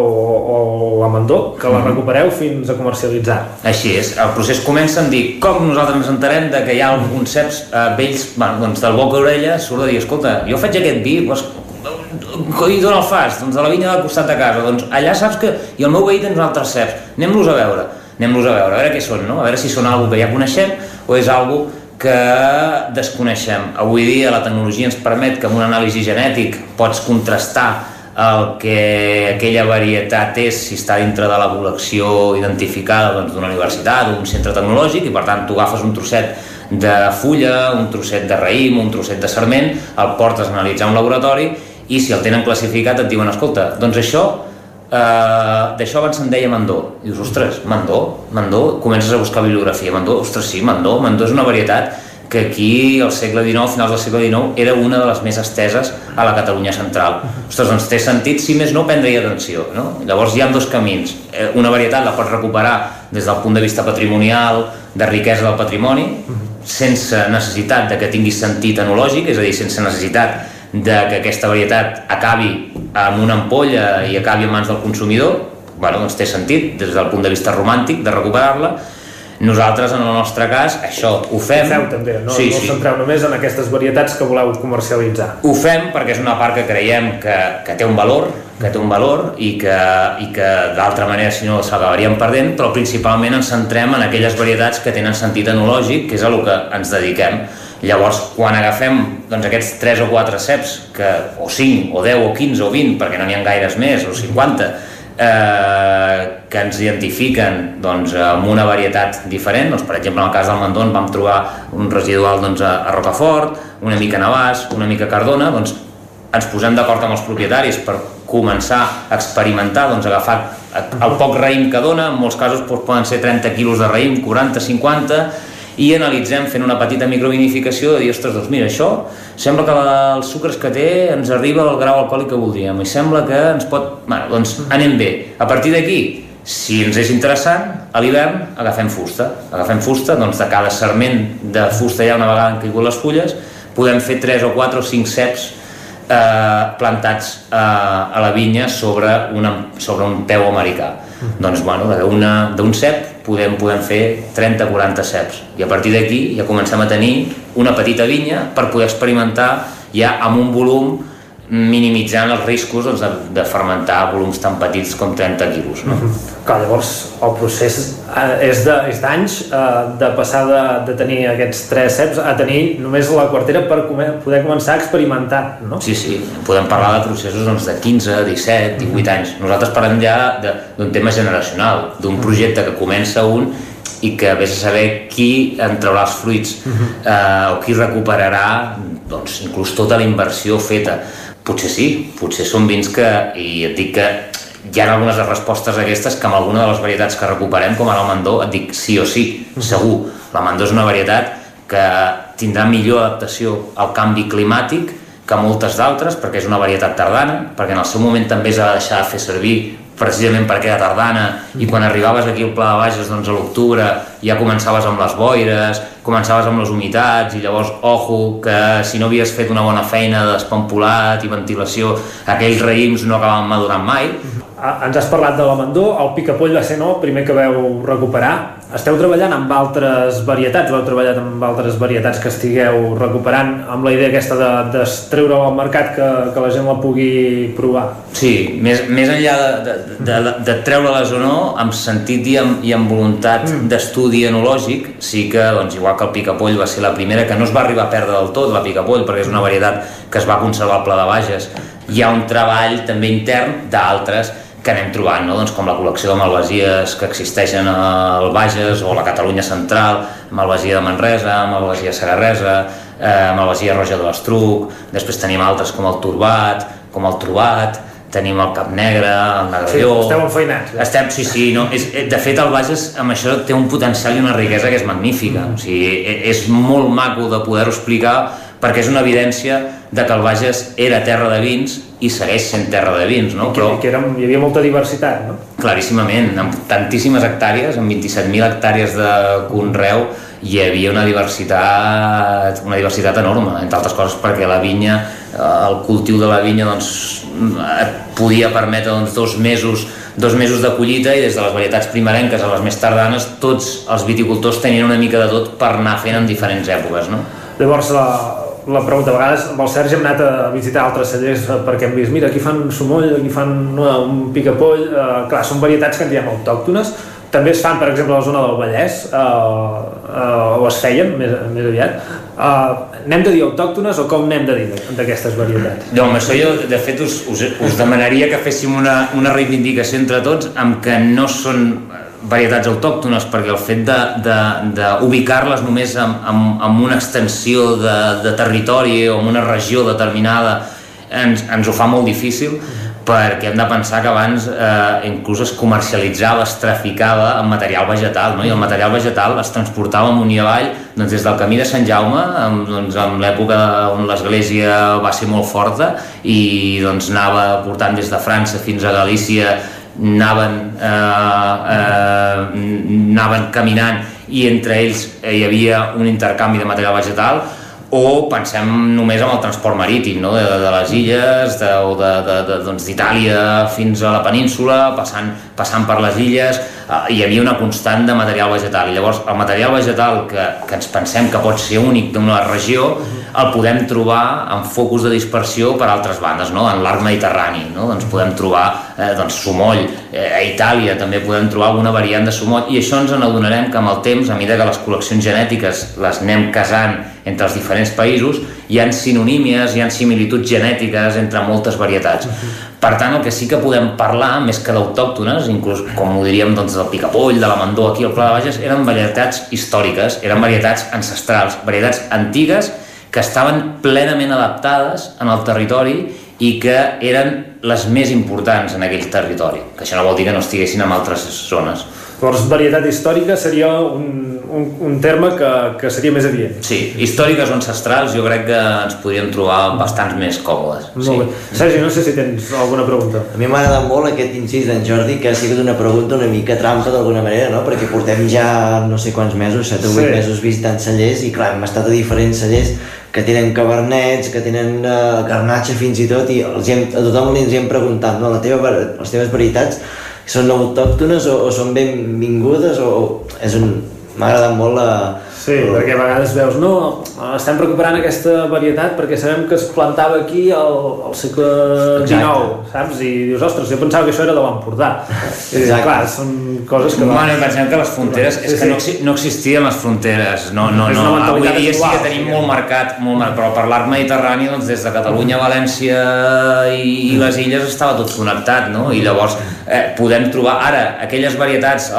o l'amandó, que la mhm. recupereu fins a comercialitzar. Així és, el procés comença amb dir com nosaltres ens enterem de que hi ha alguns ceps eh, vells, bueno, doncs del boca orella surt a dir, escolta, jo faig aquest vi, doncs, i d'on el fas? Doncs de la vinya del costat de casa. Doncs allà saps que... I el meu veí tens altres ceps. Anem-los a veure anem-los a veure, a veure què són, no? a veure si són algo que ja coneixem o és algo que desconeixem. Avui dia la tecnologia ens permet que amb un anàlisi genètic pots contrastar el que aquella varietat és si està dintre de la col·lecció identificada doncs, d'una doncs, universitat o un centre tecnològic i per tant tu agafes un trosset de fulla, un trosset de raïm, un trosset de sarment, el portes a analitzar un laboratori i si el tenen classificat et diuen escolta, doncs això Uh, D'això abans se'n deia Mandó. Dius, ostres, Mandó? Mandó? Comences a buscar bibliografia. Mandó? Ostres, sí, Mandó. Mandó és una varietat que aquí, al segle XIX, finals del segle XIX, era una de les més esteses a la Catalunya central. Ostres, doncs té sentit, si més no, prendre-hi atenció. No? Llavors hi ha dos camins. Eh, una varietat la pots recuperar des del punt de vista patrimonial, de riquesa del patrimoni, sense necessitat de que tingui sentit enològic, és a dir, sense necessitat de que aquesta varietat acabi amb una ampolla i acabi en mans del consumidor, bueno, doncs té sentit des del punt de vista romàntic de recuperar-la. Nosaltres, en el nostre cas, això ho fem. Ho feu també, no, sí, no sí. centreu només en aquestes varietats que voleu comercialitzar. Ho fem perquè és una part que creiem que, que té un valor, que té un valor i que, i que d'altra manera si no s'acabaríem perdent, però principalment ens centrem en aquelles varietats que tenen sentit enològic, que és a lo que ens dediquem Llavors, quan agafem doncs, aquests 3 o 4 ceps, que, o 5, o 10, o 15, o 20, perquè no n'hi ha gaires més, o 50, eh, que ens identifiquen doncs, amb una varietat diferent. Doncs, per exemple, en el cas del Mandon vam trobar un residual doncs, a, a Rocafort, una mica a Navàs, una mica a Cardona, doncs ens posem d'acord amb els propietaris per començar a experimentar, doncs agafar el poc raïm que dona, en molts casos doncs, poden ser 30 quilos de raïm, 40, 50, i analitzem fent una petita microvinificació de dir, ostres, doncs mira, això sembla que la, els sucres que té ens arriba al grau alcohòlic que voldríem i sembla que ens pot... Bueno, doncs anem bé. A partir d'aquí, si ens és interessant, a l'hivern agafem fusta. Agafem fusta, doncs de cada serment de fusta ja una vegada han caigut les fulles, podem fer 3 o 4 o 5 ceps eh, plantats eh, a la vinya sobre, una, sobre un peu americà. Mm. Doncs, bueno, d'un cep podem, podem fer 30-40 ceps. I a partir d'aquí ja comencem a tenir una petita vinya per poder experimentar ja amb un volum minimitzant els riscos doncs, de, de fermentar volums tan petits com 30 quilos. No? Mm -hmm. Clar, llavors el procés eh, és d'anys eh, de passar de, de tenir aquests tres ceps a tenir només la quartera per comer, poder començar a experimentar, no? Sí, sí, podem parlar de processos doncs, de 15, 17, 18 mm -hmm. anys. Nosaltres parlem ja d'un tema generacional, d'un mhm. projecte que comença un i que vés a saber qui en traurà els fruits uh -huh. eh, o qui recuperarà doncs, inclús tota la inversió feta Potser sí, potser són vins que, i et dic que hi ha algunes de respostes aquestes que amb alguna de les varietats que recuperem, com ara el mandó, et dic sí o sí, segur. La mandó és una varietat que tindrà millor adaptació al canvi climàtic que moltes d'altres, perquè és una varietat tardana, perquè en el seu moment també es va deixar de fer servir precisament perquè era tardana i quan arribaves aquí al Pla de Bages doncs a l'octubre ja començaves amb les boires començaves amb les humitats i llavors, ojo, que si no havies fet una bona feina de despampolat i ventilació aquells raïms no acabaven madurant mai ens has parlat de l'amandó, el picapoll va ser no, el primer que veu recuperar. Esteu treballant amb altres varietats, heu treballat amb altres varietats que estigueu recuperant amb la idea aquesta de, de treure al mercat que, que la gent la pugui provar? Sí, més, més enllà de, de, de, de treure-les o no, amb sentit i amb, i amb voluntat mm. d'estudi enològic, sí que, doncs, igual que el picapoll va ser la primera, que no es va arribar a perdre del tot, la picapoll, perquè és una varietat que es va conservar al Pla de Bages, hi ha un treball també intern d'altres que anem trobant, no? doncs com la col·lecció de malvasies que existeixen al Bages o a la Catalunya central, malvasia de Manresa, malvasia Sagarresa, eh, malvasia Roja de l'Estruc, després tenim altres com el Turbat, com el Trobat, tenim el Cap Negre, el Negrelló... Sí, esteu enfeinats. Ja. Estem, sí, sí, no, és, de fet el Bages amb això té un potencial i una riquesa que és magnífica, mm. o sigui, e, és molt maco de poder-ho explicar perquè és una evidència de que el Bages era terra de vins i segueix sent terra de vins, no? I que, Però, que era, hi havia molta diversitat, no? Claríssimament, amb tantíssimes hectàrees, amb 27.000 hectàrees de conreu, hi havia una diversitat, una diversitat enorme, entre altres coses perquè la vinya, eh, el cultiu de la vinya doncs, et podia permetre doncs, dos mesos dos mesos de collita i des de les varietats primerenques a les més tardanes tots els viticultors tenien una mica de tot per anar fent en diferents èpoques no? Llavors la, la pregunta, a vegades amb el Sergi hem anat a visitar altres cellers eh, perquè hem vist, mira, aquí fan sumoll, aquí fan no, un picapoll, eh, clar, són varietats que en diem autòctones, també es fan, per exemple, a la zona del Vallès, eh, eh, o es feien més, més aviat. Eh, n'hem de dir autòctones o com n'hem de dir d'aquestes varietats? No, amb això jo, de fet, us, us, us demanaria que féssim una, una reivindicació entre tots amb que no són varietats autòctones perquè el fet d'ubicar-les només en, en, en una extensió de, de territori o en una regió determinada ens, ens ho fa molt difícil perquè hem de pensar que abans eh, inclús es comercialitzava, es traficava amb material vegetal, no? i el material vegetal es transportava amunt i avall doncs, des del camí de Sant Jaume, amb, doncs, amb l'època on l'església va ser molt forta, i doncs, anava portant des de França fins a Galícia anaven, eh, eh, anaven caminant i entre ells eh, hi havia un intercanvi de material vegetal o pensem només en el transport marítim no? de, de les illes de, o d'Itàlia doncs, fins a la península passant, passant per les illes eh, hi havia una constant de material vegetal i llavors el material vegetal que, que ens pensem que pot ser únic d'una regió el podem trobar en focus de dispersió per altres bandes, no? en l'arc mediterrani. No? Doncs podem trobar eh, doncs, sumoll, eh, a Itàlia també podem trobar alguna variant de sumoll, i això ens n'adonarem que amb el temps, a mesura que les col·leccions genètiques les anem casant entre els diferents països, hi han sinonímies, hi han similituds genètiques entre moltes varietats. Per tant, el que sí que podem parlar, més que d'autòctones, inclús com ho diríem doncs, del picapoll, de la mandó aquí al Pla de Bages, eren varietats històriques, eren varietats ancestrals, varietats antigues que estaven plenament adaptades en el territori i que eren les més importants en aquell territori, que això no vol dir que no estiguessin en altres zones. Llavors, varietat històrica seria un, un, un terme que, que seria més adient. Sí, històriques o ancestrals jo crec que ens podríem trobar bastants més còmodes. Molt bé. Sergi, no sé si tens alguna pregunta. A mi m'ha agradat molt aquest incís d'en Jordi, que ha sigut una pregunta una mica trampa d'alguna manera, no? perquè portem ja no sé quants mesos, 7 o 8 Sí. mesos visitant cellers, i clar, hem estat a diferents cellers que tenen cabernets, que tenen uh, garnatxa fins i tot, i els hem, a tothom li ens hem preguntat, no? La teva, les teves varietats són autòctones o, o són benvingudes o, o és un... M'ha agradat molt la... Sí, perquè a vegades veus, no, estem recuperant aquesta varietat perquè sabem que es plantava aquí al, al segle XIX, saps? I dius, ostres, jo pensava que això era de l'Empordà. I dius, clar, són coses que... Bueno, pensem que les fronteres, és que no, no existien les fronteres, no, no, no. avui dia sí que tenim sí. molt marcat, molt marcat, però per l'arc mediterrani, doncs des de Catalunya, València i, i les illes estava tot connectat, no? I llavors eh, podem trobar, ara, aquelles varietats eh,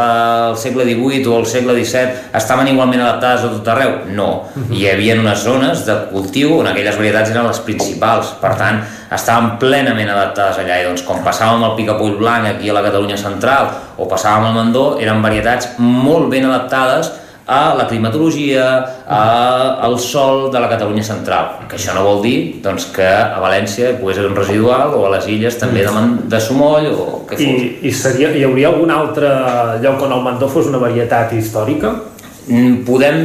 al segle XVIII o al segle XVII estaven igualment adaptades a tot arreu? No. Hi havia unes zones de cultiu on aquelles varietats eren les principals, per tant, estaven plenament adaptades allà i doncs com passàvem el picapoll blanc aquí a la Catalunya central o passàvem el mandó, eren varietats molt ben adaptades a la climatologia, a, al sol de la Catalunya central. Que això no vol dir doncs, que a València pogués haver un residual o a les illes també de, Man- de Sumoll o què I, fos. i seria, hi hauria algun altre lloc on el mandó fos una varietat històrica? Mm, Podem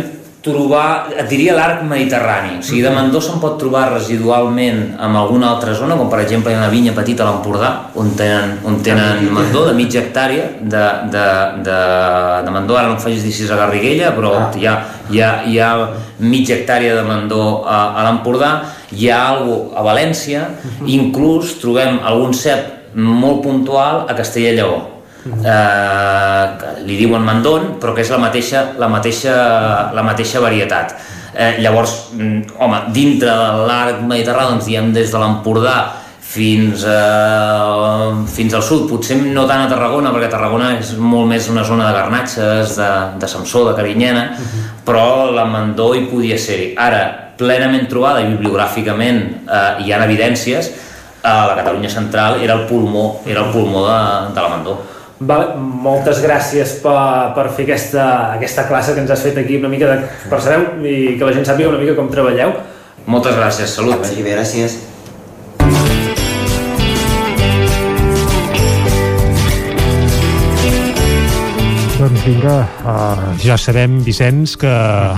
trobar, et diria l'arc mediterrani, o sigui, de Mandó se'n pot trobar residualment en alguna altra zona, com per exemple hi ha una vinya petita a l'Empordà, on tenen, on tenen mandó de mitja hectàrea de, de, de, de mandó, ara no em facis dir si és a Garriguella, però hi, ha, hi, ha, hi ha mitja hectàrea de mandó a, a l'Empordà, hi ha algo a València, inclús trobem algun cep molt puntual a Castella i Lleó, eh, li diuen mandon, però que és la mateixa, la mateixa, la mateixa varietat. Eh, llavors, mm, home, dintre de l'arc mediterrani, doncs diem des de l'Empordà fins, a, fins al sud, potser no tant a Tarragona, perquè Tarragona és molt més una zona de garnatxes, de, de Samsó, de Carinyena, però la mandó hi podia ser-hi. Ara, plenament trobada i bibliogràficament eh, hi ha evidències, a la Catalunya central era el pulmó, era el pulmó de, de la mandó. Vale, moltes gràcies per, per fer aquesta, aquesta classe que ens has fet aquí una mica de, per saber i que la gent sàpiga una mica com treballeu. Moltes gràcies, salut. Gràcies. Vinga, uh, ja sabem, Vicenç, que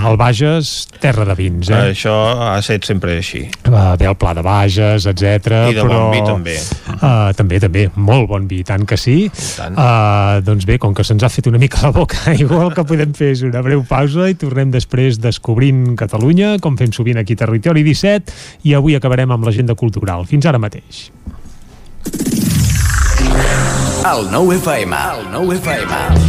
el Bages, terra de vins, eh? Això ha estat sempre així. Uh, bé, el pla de Bages, etc. I de però, bon vi, també. Uh, també, també, molt bon vi, tant que sí. tant. Uh, doncs bé, com que se'ns ha fet una mica la boca, igual que podem fer és una breu pausa i tornem després descobrint Catalunya, com fem sovint aquí a Territori 17, i avui acabarem amb l'agenda cultural. Fins ara mateix. El nou FM. El nou FM.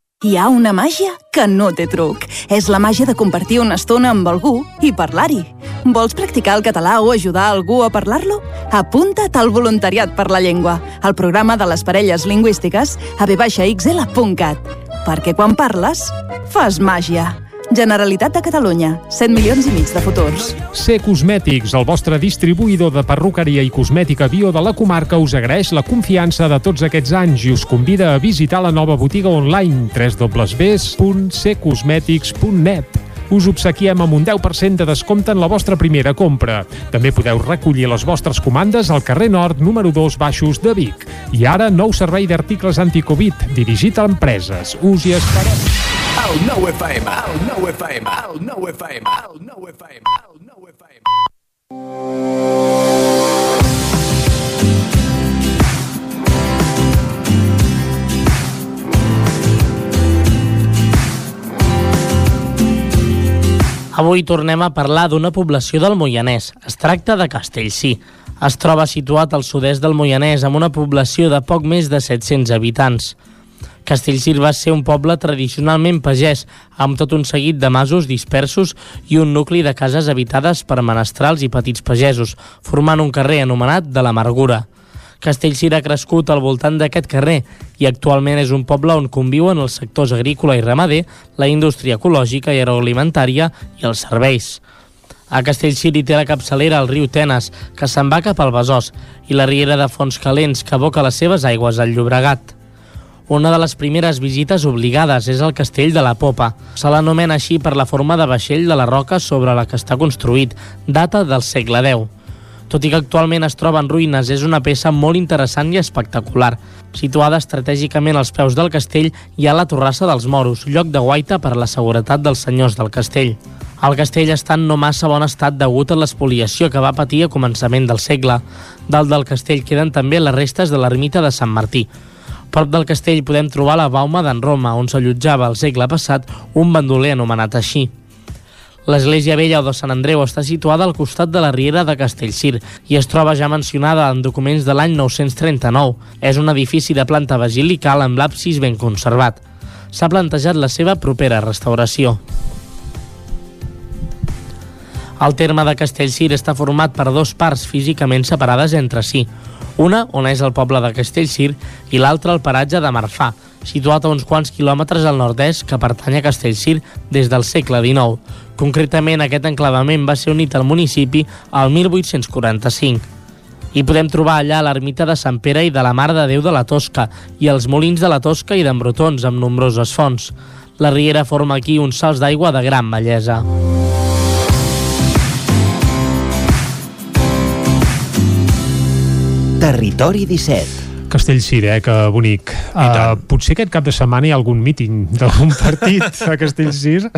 Hi ha una màgia que no té truc. És la màgia de compartir una estona amb algú i parlar-hi. Vols practicar el català o ajudar algú a parlar-lo? Apunta't al Voluntariat per la Llengua, al programa de les parelles lingüístiques a vxl.cat. Perquè quan parles, fas màgia. Generalitat de Catalunya, 100 milions i mig de futurs. C Cosmètics, el vostre distribuïdor de perruqueria i cosmètica bio de la comarca, us agraeix la confiança de tots aquests anys i us convida a visitar la nova botiga online www.ccosmetics.net us obsequiem amb un 10% de descompte en la vostra primera compra. També podeu recollir les vostres comandes al carrer Nord, número 2, baixos de Vic. I ara, nou servei d'articles anticovid, dirigit a empreses. Us hi esperem. El nou FM, el nou FM, el nou FM, el nou FM, el nou FM. Avui tornem a parlar d'una població del Moianès. Es tracta de Castellcí. Es troba situat al sud-est del Moianès amb una població de poc més de 700 habitants. Castellcir va ser un poble tradicionalment pagès, amb tot un seguit de masos dispersos i un nucli de cases habitades per menestrals i petits pagesos, formant un carrer anomenat de l'Amargura. Castellcir ha crescut al voltant d'aquest carrer i actualment és un poble on conviuen els sectors agrícola i ramader, la indústria ecològica i agroalimentària i els serveis. A Castellcir hi té la capçalera el riu Tenes, que se'n va cap al Besòs, i la riera de Fons Calents, que aboca les seves aigües al Llobregat. Una de les primeres visites obligades és el castell de la Popa. Se l'anomena així per la forma de vaixell de la roca sobre la que està construït, data del segle X. Tot i que actualment es troba en ruïnes, és una peça molt interessant i espectacular. Situada estratègicament als peus del castell hi ha la torrassa dels moros, lloc de guaita per a la seguretat dels senyors del castell. El castell està en no massa bon estat degut a l'espoliació que va patir a començament del segle. Dalt del castell queden també les restes de l'ermita de Sant Martí. Prop del castell podem trobar la bauma d'en Roma, on s'allotjava al segle passat un bandoler anomenat així. L'església vella o de Sant Andreu està situada al costat de la riera de Castellcir i es troba ja mencionada en documents de l'any 939. És un edifici de planta basilical amb l'absis ben conservat. S'ha plantejat la seva propera restauració. El terme de Castellcir està format per dos parts físicament separades entre si. Una, on és el poble de Castellcir, i l'altra, el paratge de Marfà, situat a uns quants quilòmetres al nord-est que pertany a Castellcir des del segle XIX. Concretament, aquest enclavament va ser unit al municipi al 1845. Hi podem trobar allà l'ermita de Sant Pere i de la Mare de Déu de la Tosca i els molins de la Tosca i d'en Brotons amb nombroses fonts. La riera forma aquí uns salts d'aigua de gran bellesa. Territori 17 Castellcir, eh? Que bonic. Uh, potser aquest cap de setmana hi ha algun míting d'algun partit a Castellcir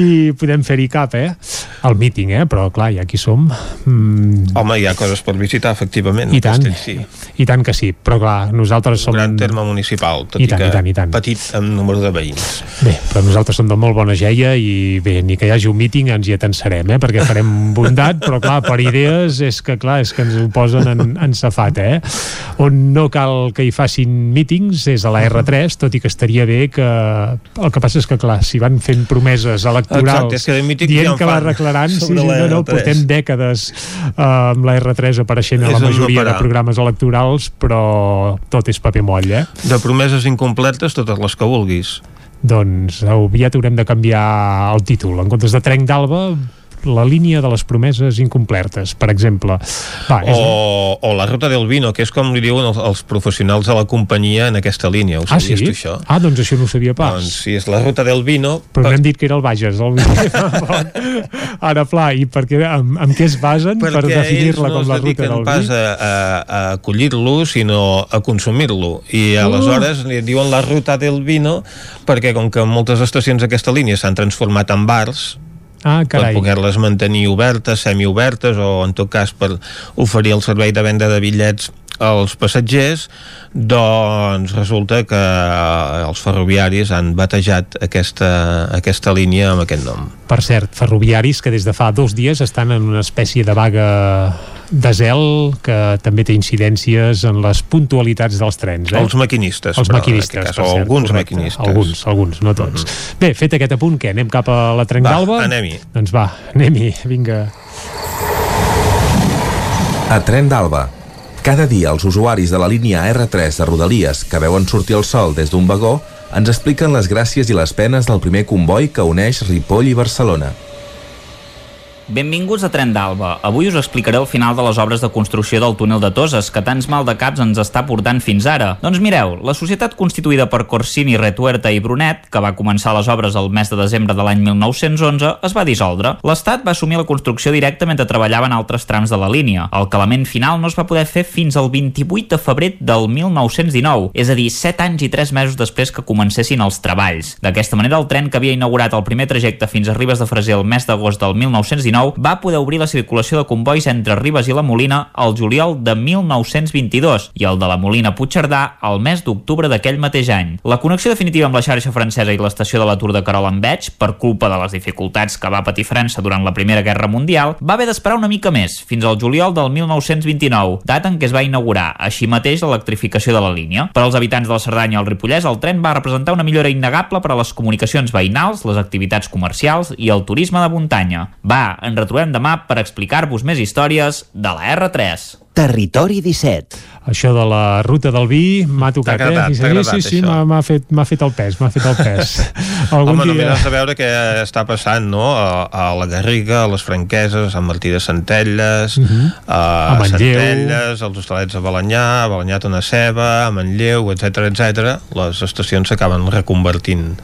i podem fer-hi cap, eh? El míting, eh? Però, clar, ja aquí som... Mm. Home, hi ha coses per visitar, efectivament. I tant, Castellcir. i tant que sí. Però, clar, nosaltres som... Un gran terme municipal, tot I i, tant, que i tant, i tant. petit en número de veïns. Bé, però nosaltres som de molt bona geia i bé, ni que hi hagi un míting ens hi atensarem, eh? Perquè farem bondat, però clar, per idees és que clar, és que ens ho posen en, en safat, eh? On no cal que hi facin mítings és a la R3, tot i que estaria bé que... El que passa és que, clar, si van fent promeses electorals Exacte, és que de dient que la arreglaran, sí, sí, no, no, R3. portem dècades uh, amb la R3 apareixent a la majoria de programes electorals, però tot és paper moll, eh? De promeses incompletes, totes les que vulguis. Doncs aviat haurem de canviar el títol. En comptes de Trenc d'Alba, la línia de les promeses incomplertes, per exemple. Va, és... O, o la ruta del vino, que és com li diuen els, els professionals de la companyia en aquesta línia. Ho Ah, sí? tu, això? Ah, doncs això no ho sabia pas. Doncs sí, és la ruta del vino. Però n'hem dit que era el Bages, el Ara, pla, i per què, amb, amb què es basen per perquè ells definir-la no com la ruta del pas vi? a, a, a collir-lo, sinó a consumir-lo. I Uh. aleshores li diuen la ruta del vino perquè com que moltes estacions d'aquesta línia s'han transformat en bars, Ah, per carai. poder-les mantenir obertes, semiobertes o en tot cas per oferir el servei de venda de bitllets als passatgers doncs resulta que els ferroviaris han batejat aquesta, aquesta línia amb aquest nom Per cert, ferroviaris que des de fa dos dies estan en una espècie de vaga de zel que també té incidències en les puntualitats dels trens. Eh? Els maquinistes, Els maquinistes, cas, per o cert, alguns correcte. maquinistes. Alguns, alguns, no tots. Bé, fet aquest apunt, què? Anem cap a la Trenc Va, d'Alba? anem-hi. Doncs va, anem-hi, vinga. A Tren d'Alba. Cada dia els usuaris de la línia R3 de Rodalies que veuen sortir el sol des d'un vagó ens expliquen les gràcies i les penes del primer comboi que uneix Ripoll i Barcelona. Benvinguts a Tren d'Alba. Avui us explicaré el final de les obres de construcció del túnel de Toses, que tants mal de caps ens està portant fins ara. Doncs mireu, la societat constituïda per Corsini, Retuerta i Brunet, que va començar les obres el mes de desembre de l'any 1911, es va dissoldre. L'Estat va assumir la construcció directe mentre treballava en altres trams de la línia. El calament final no es va poder fer fins al 28 de febrer del 1919, és a dir, 7 anys i 3 mesos després que comencessin els treballs. D'aquesta manera, el tren que havia inaugurat el primer trajecte fins a Ribes de Freser el mes d'agost del 1919 va poder obrir la circulació de convois entre Ribes i la Molina el juliol de 1922 i el de la Molina Puigcerdà el mes d'octubre d'aquell mateix any. La connexió definitiva amb la xarxa francesa i l'estació de l'atur de Carol en Veig, per culpa de les dificultats que va patir França durant la Primera Guerra Mundial, va haver d'esperar una mica més, fins al juliol del 1929, data en què es va inaugurar, així mateix, l'electrificació de la línia. Per als habitants de la Cerdanya i el Ripollès, el tren va representar una millora innegable per a les comunicacions veïnals, les activitats comercials i el turisme de muntanya. Va, ens retrobem demà per explicar-vos més històries de la R3. Territori 17. Això de la ruta del vi m'ha tocat, agradat, eh? t'ha Sí, agradat, sí, sí, m'ha fet, m'ha fet el pes, m'ha fet el pes. Algun Home, només dia... has de veure què està passant no? a, a la Garriga, a les Franqueses, a Sant Martí de Centelles, Mhm. a, A Manlleu. Centelles, als Hostalets de Balanyà, a Balanyà Tona Ceba, a Manlleu, etc etc. les estacions s'acaben reconvertint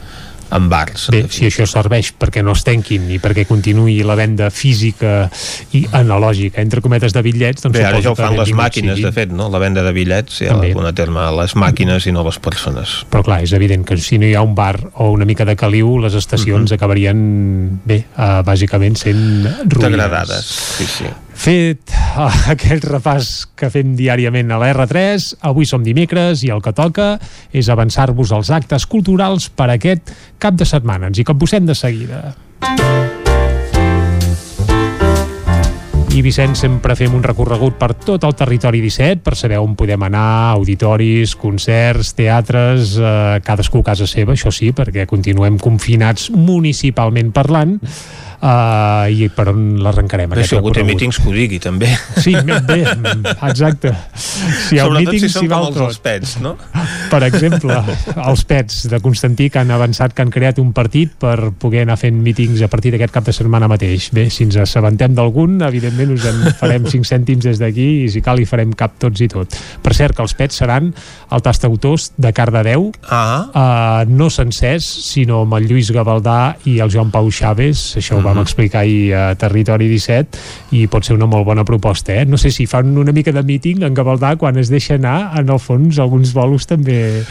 en bars. Bé, si això serveix perquè no es tanquin i perquè continuï la venda física i analògica, entre cometes, de bitllets, doncs Bé, ara ja ho fan les màquines, sigui. de fet, no? La venda de bitllets ja També. la a terme les màquines i no les persones. Però clar, és evident que si no hi ha un bar o una mica de caliu, les estacions Mhm. acabarien, bé, uh, bàsicament sent ruïnes. Degradades, sí, sí. Fet aquest repàs que fem diàriament a la R3, avui som dimecres i el que toca és avançar-vos els actes culturals per aquest cap de setmana. Ens hi capbussem de seguida. I Vicenç, sempre fem un recorregut per tot el territori 17 per saber on podem anar, auditoris, concerts, teatres, eh, cadascú a casa seva, això sí, perquè continuem confinats municipalment parlant. Uh, i per on l'arrencarem si algú té mítings que ho digui, també. Sí, bé, exacte. Si Sobretot míting si són val com els dels pets, no? Per exemple, els pets de Constantí que han avançat que han creat un partit per poder anar fent mítings a partir d'aquest cap de setmana mateix. Bé, si ens assabentem d'algun, evidentment us en farem 5 cèntims des d'aquí i si cal hi farem cap tots i tot. Per cert, que els pets seran el tastautors de Cardedeu, ah. uh, no sencers, sinó amb el Lluís Gavaldà i el Joan Pau Chaves, això ho vam explicar ahir a Territori 17 i pot ser una molt bona proposta, eh? No sé si fan una mica de míting en Gavaldà quan es deixa anar, en el fons alguns bolos també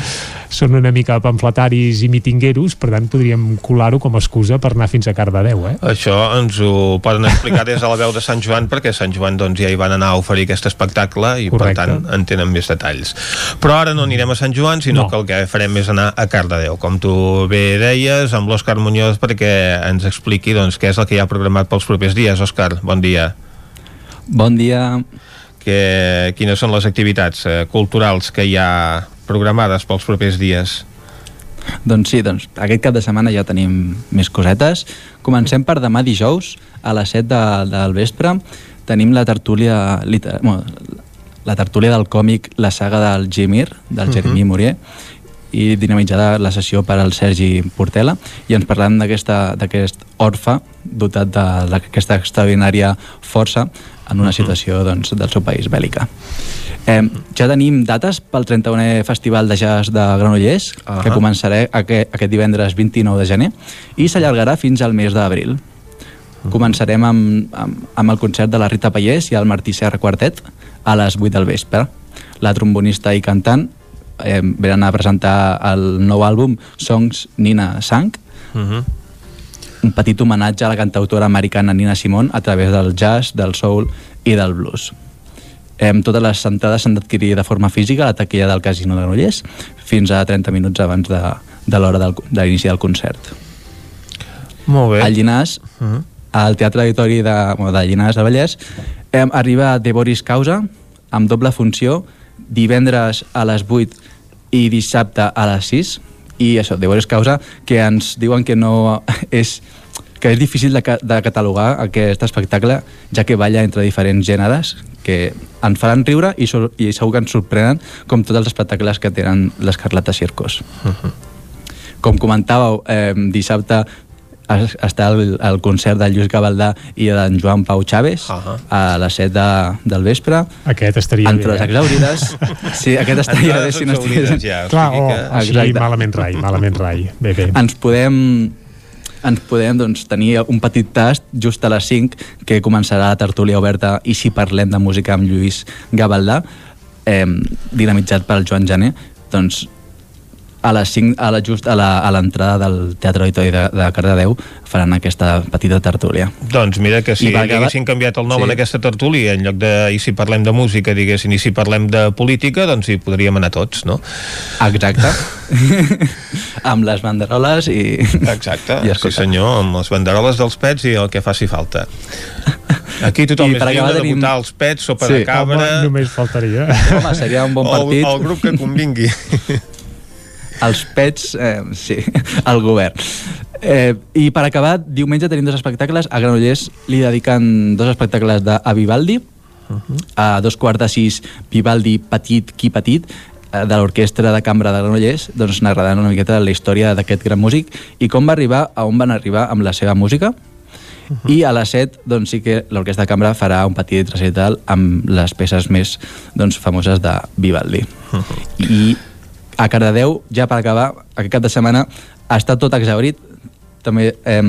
són una mica pamfletaris i mitingueros, per tant podríem colar-ho com a excusa per anar fins a Cardedeu, eh? Això ens ho poden explicar des de la veu de Sant Joan, perquè a Sant Joan doncs, ja hi van anar a oferir aquest espectacle i Correcte. per tant en tenen més detalls. Però ara no anirem a Sant Joan, sinó No. que el que farem és anar a Cardedeu, com tu bé deies, amb l'Òscar Muñoz perquè ens expliqui doncs, què és el que hi ha programat pels propers dies. Òscar, bon dia. Bon dia. Que, quines són les activitats eh, culturals que hi ha programades pels propers dies? Doncs sí, doncs aquest cap de setmana ja tenim més cosetes. Comencem per demà dijous, a les 7 de, del vespre, tenim la tertúlia, liter, bueno, la tertúlia del còmic La saga del Jimir, del Mhm. Jeremy Mourier, i dinamitzada la sessió per al Sergi Portela i ens parlem d'aquest orfe dotat d'aquesta extraordinària força en una situació doncs, del seu país bèl·lica. Eh, ja tenim dates pel 31è Festival de Jazz de Granollers, uh -huh. que començarà aquest, aquest divendres 29 de gener i s'allargarà fins al mes d'abril. Uh -huh. Començarem amb, amb, amb el concert de la Rita Pallés i el Martí Serra Quartet a les 8 del vespre. La trombonista i cantant eh, venen a presentar el nou àlbum Songs Nina Sang, uh -huh. un petit homenatge a la cantautora americana Nina Simone a través del jazz, del soul i del blues. Eh, totes les entrades s'han d'adquirir de forma física a la taquilla del Casino de Granollers fins a 30 minuts abans de, de l'hora de l'inici del concert. Molt bé. Al Llinàs, uh -huh. al Teatre Auditori de, bueno, de Llinàs de Vallès, eh, arriba De Boris Causa amb doble funció divendres a les 8 i dissabte a les 6 i això, de Causa que ens diuen que no és que és difícil de, de catalogar aquest espectacle ja que balla entre diferents gèneres que ens faran riure i, so, i segur que ens sorprenen com tots els espectacles que tenen l'Escarlata Circos. Uh -huh. Com comentàveu, eh, dissabte està el, el concert de Lluís Gavaldà i d'en Joan Pau Chaves uh -huh. a les 7 de, del vespre. Aquest estaria entre bé les exaurides sí, aquest estaria bé si no estigués ja, clar, o, que... o sigui, malament rai, malament rai. Bé, bé. ens podem ens podem doncs, tenir un petit tast just a les 5 que començarà la tertúlia oberta i si parlem de música amb Lluís Gavaldà eh, dinamitzat pel Joan Jané doncs a les 5, a la, just a l'entrada del Teatre Auditori de, de Cardedeu faran aquesta petita tertúlia. Doncs mira que si I haguessin canviat el nom sí. en aquesta tertúlia, en lloc de i si parlem de música, diguessin, i si parlem de política, doncs hi podríem anar tots, no? Exacte. amb les banderoles i... Exacte, I sí senyor, amb les banderoles dels pets i el que faci falta. Aquí tothom I és lliure tenim... de votar els pets, sopa sí. de cabra... Home, només faltaria. Home, seria un bon partit. El, el grup que convingui els pets, eh, sí, al govern. Eh, I per acabar, diumenge tenim dos espectacles. A Granollers li dediquen dos espectacles de, a Vivaldi, uh -huh. a dos quarts de sis Vivaldi Petit, qui petit, eh, de l'Orquestra de Cambra de Granollers, doncs narrant una miqueta la història d'aquest gran músic i com va arribar a on van arribar amb la seva música. Uh -huh. I a les 7 doncs, sí que l'Orquestra de Cambra farà un petit recital amb les peces més doncs, famoses de Vivaldi. Uh -huh. I a Cardedeu, ja per acabar, aquest cap de setmana estat tot exaurit. També eh,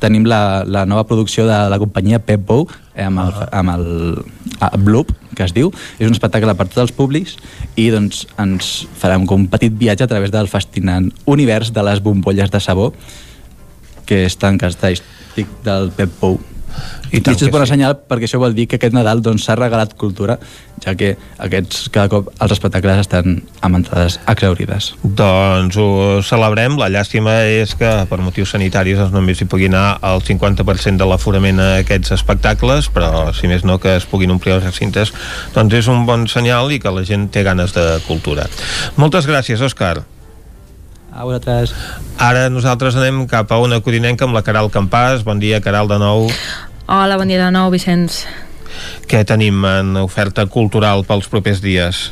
tenim la, la nova producció de la companyia Pep Bou, eh, amb, el, amb el a Bloop, que es diu. És un espectacle per tots els públics i doncs, ens farem com un petit viatge a través del fascinant univers de les bombolles de sabó que és tan característic del Pep Bou. I, I això és bona sí. senyal perquè això vol dir que aquest Nadal doncs, s'ha doncs, regalat cultura, ja que aquests, cada cop els espectacles estan amb entrades exaurides. Doncs ho celebrem. La llàstima és que per motius sanitaris doncs, només hi pugui anar el 50% de l'aforament a aquests espectacles, però si més no que es puguin omplir els recintes, doncs és un bon senyal i que la gent té ganes de cultura. Moltes gràcies, Òscar. A vosaltres. Ara nosaltres anem cap a una codinenca amb la Caral Campàs. Bon dia, Caral, de nou. Hola, bon dia de nou, Vicenç. Què tenim en oferta cultural pels propers dies?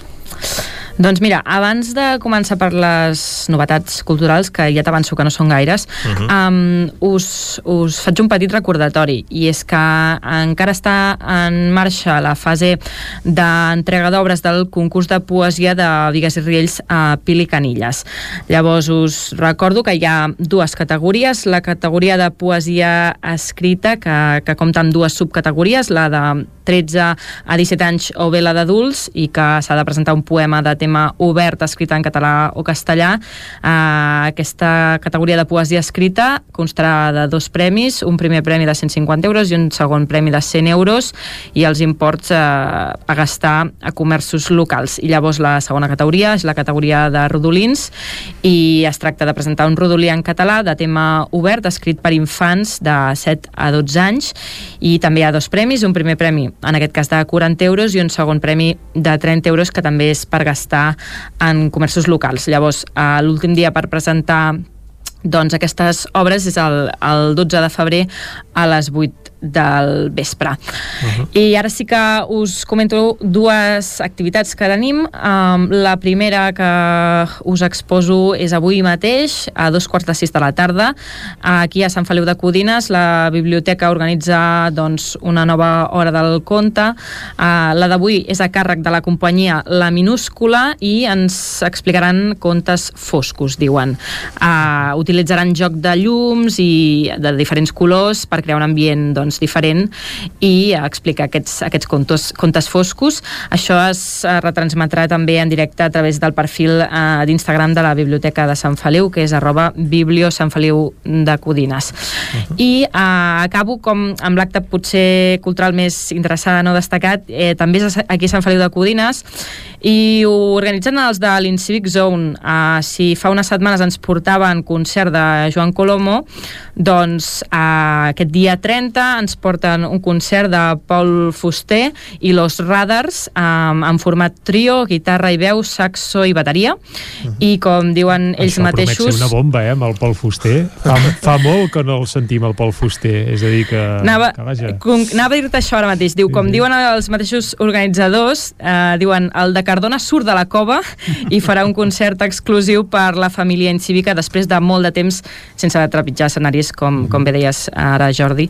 Doncs mira, abans de començar per les novetats culturals, que ja t'avanço que no són gaires, uh -huh. um, us, us faig un petit recordatori, i és que encara està en marxa la fase d'entrega d'obres del concurs de poesia de Vigues i Riells a Pili Canilles. Llavors us recordo que hi ha dues categories, la categoria de poesia escrita, que, que compta amb dues subcategories, la de 13 a 17 anys o bé la d'adults, i que s'ha de presentar un poema de tema tema obert escrit en català o castellà. Uh, aquesta categoria de poesia escrita constarà de dos premis, un primer premi de 150 euros i un segon premi de 100 euros i els imports uh, a gastar a comerços locals. I llavors la segona categoria és la categoria de rodolins i es tracta de presentar un rodolí en català de tema obert escrit per infants de 7 a 12 anys i també hi ha dos premis, un primer premi en aquest cas de 40 euros i un segon premi de 30 euros que també és per gastar presentar en comerços locals. Llavors, eh, l'últim dia per presentar doncs aquestes obres és el, el 12 de febrer a les 8 del vespre. Uh -huh. I ara sí que us comento dues activitats que tenim. Um, la primera que us exposo és avui mateix, a dos quarts de sis de la tarda. Aquí a Sant Feliu de Codines, la biblioteca organitza doncs, una nova hora del conte. Uh, la d'avui és a càrrec de la companyia La Minúscula i ens explicaran contes foscos, diuen. Uh, utilitzaran joc de llums i de diferents colors per crear un ambient doncs, diferent i explicar aquests, aquests contos, contes foscos. Això es retransmetrà també en directe a través del perfil uh, d'Instagram de la Biblioteca de Sant Feliu, que és arroba biblio Sant Feliu de Codines. Uh -huh. I uh, acabo com amb l'acte potser cultural més interessant o destacat, eh, també és aquí a Sant Feliu de Codines, i ho organitzen els de l'Incivic Zone. Uh, si fa unes setmanes ens portaven concert de Joan Colomo, doncs uh, aquest dia 30 ens porten un concert de Paul Fuster i Los Radars um, en format trio, guitarra i veu, saxo i bateria. Uh -huh. I com diuen ells Això mateixos... Això una bomba, eh, amb el Pol Fuster. Fa, fa molt que no el sentim, el Pol Fuster. És a dir, que... Anava, que vaja. com, anava a dir-te això ara mateix. Diu, com diuen els mateixos organitzadors, eh, diuen, el de Cardona surt de la cova i farà un concert exclusiu per la família incívica després de molt de temps sense trepitjar escenaris, com, com bé deies ara, Jordi.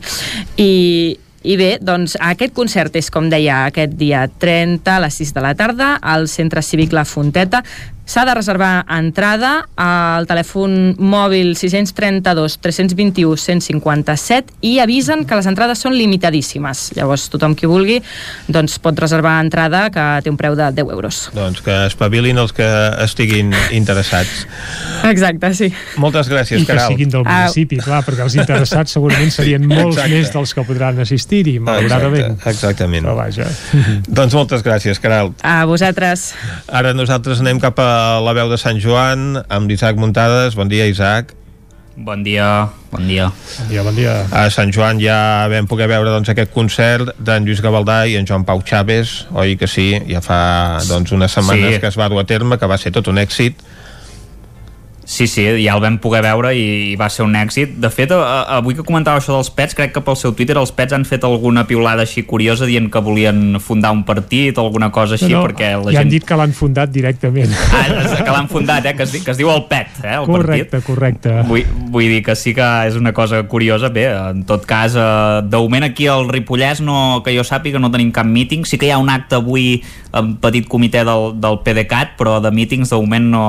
I, i bé, doncs aquest concert és, com deia, aquest dia 30 a les 6 de la tarda al Centre Cívic La Fonteta. S'ha de reservar entrada al telèfon mòbil 632 321 157 i avisen que les entrades són limitadíssimes. Llavors, tothom qui vulgui doncs pot reservar entrada que té un preu de 10 euros. Doncs que espavilin els que estiguin interessats. Exacte, sí. Moltes gràcies, I que Caral. siguin del municipi, clar, perquè els interessats segurament serien molts Exacte. més dels que podran assistir-hi, malauradament. Exacte, exactament. Però vaja. Doncs moltes gràcies, Caral. A vosaltres. Ara nosaltres anem cap a la veu de Sant Joan amb l'Isaac Muntades. Bon dia, Isaac. Bon dia, bon dia. Bon dia, bon dia. A Sant Joan ja vam poder veure doncs, aquest concert d'en Lluís Gavaldà i en Joan Pau Chaves, oi que sí? Ja fa doncs, unes setmanes Sí. que es va dur a terme, que va ser tot un èxit. Sí, sí, ja el vam poder veure i, i va ser un èxit. De fet, a, avui que comentava això dels Pets, crec que pel seu Twitter els Pets han fet alguna piulada així curiosa dient que volien fundar un partit o alguna cosa així, No, no, perquè la ja gent... han dit que l'han fundat directament. Ah, que l'han fundat, eh? que, es, que es diu el PET, eh? el correcte, partit. correcte. Vull, vull dir que sí que és una cosa curiosa. Bé, en tot cas, eh, de moment aquí al Ripollès, no, que jo sàpiga, no tenim cap míting. Sí que hi ha un acte avui en petit comitè del, del PDeCAT, però de mítings de moment no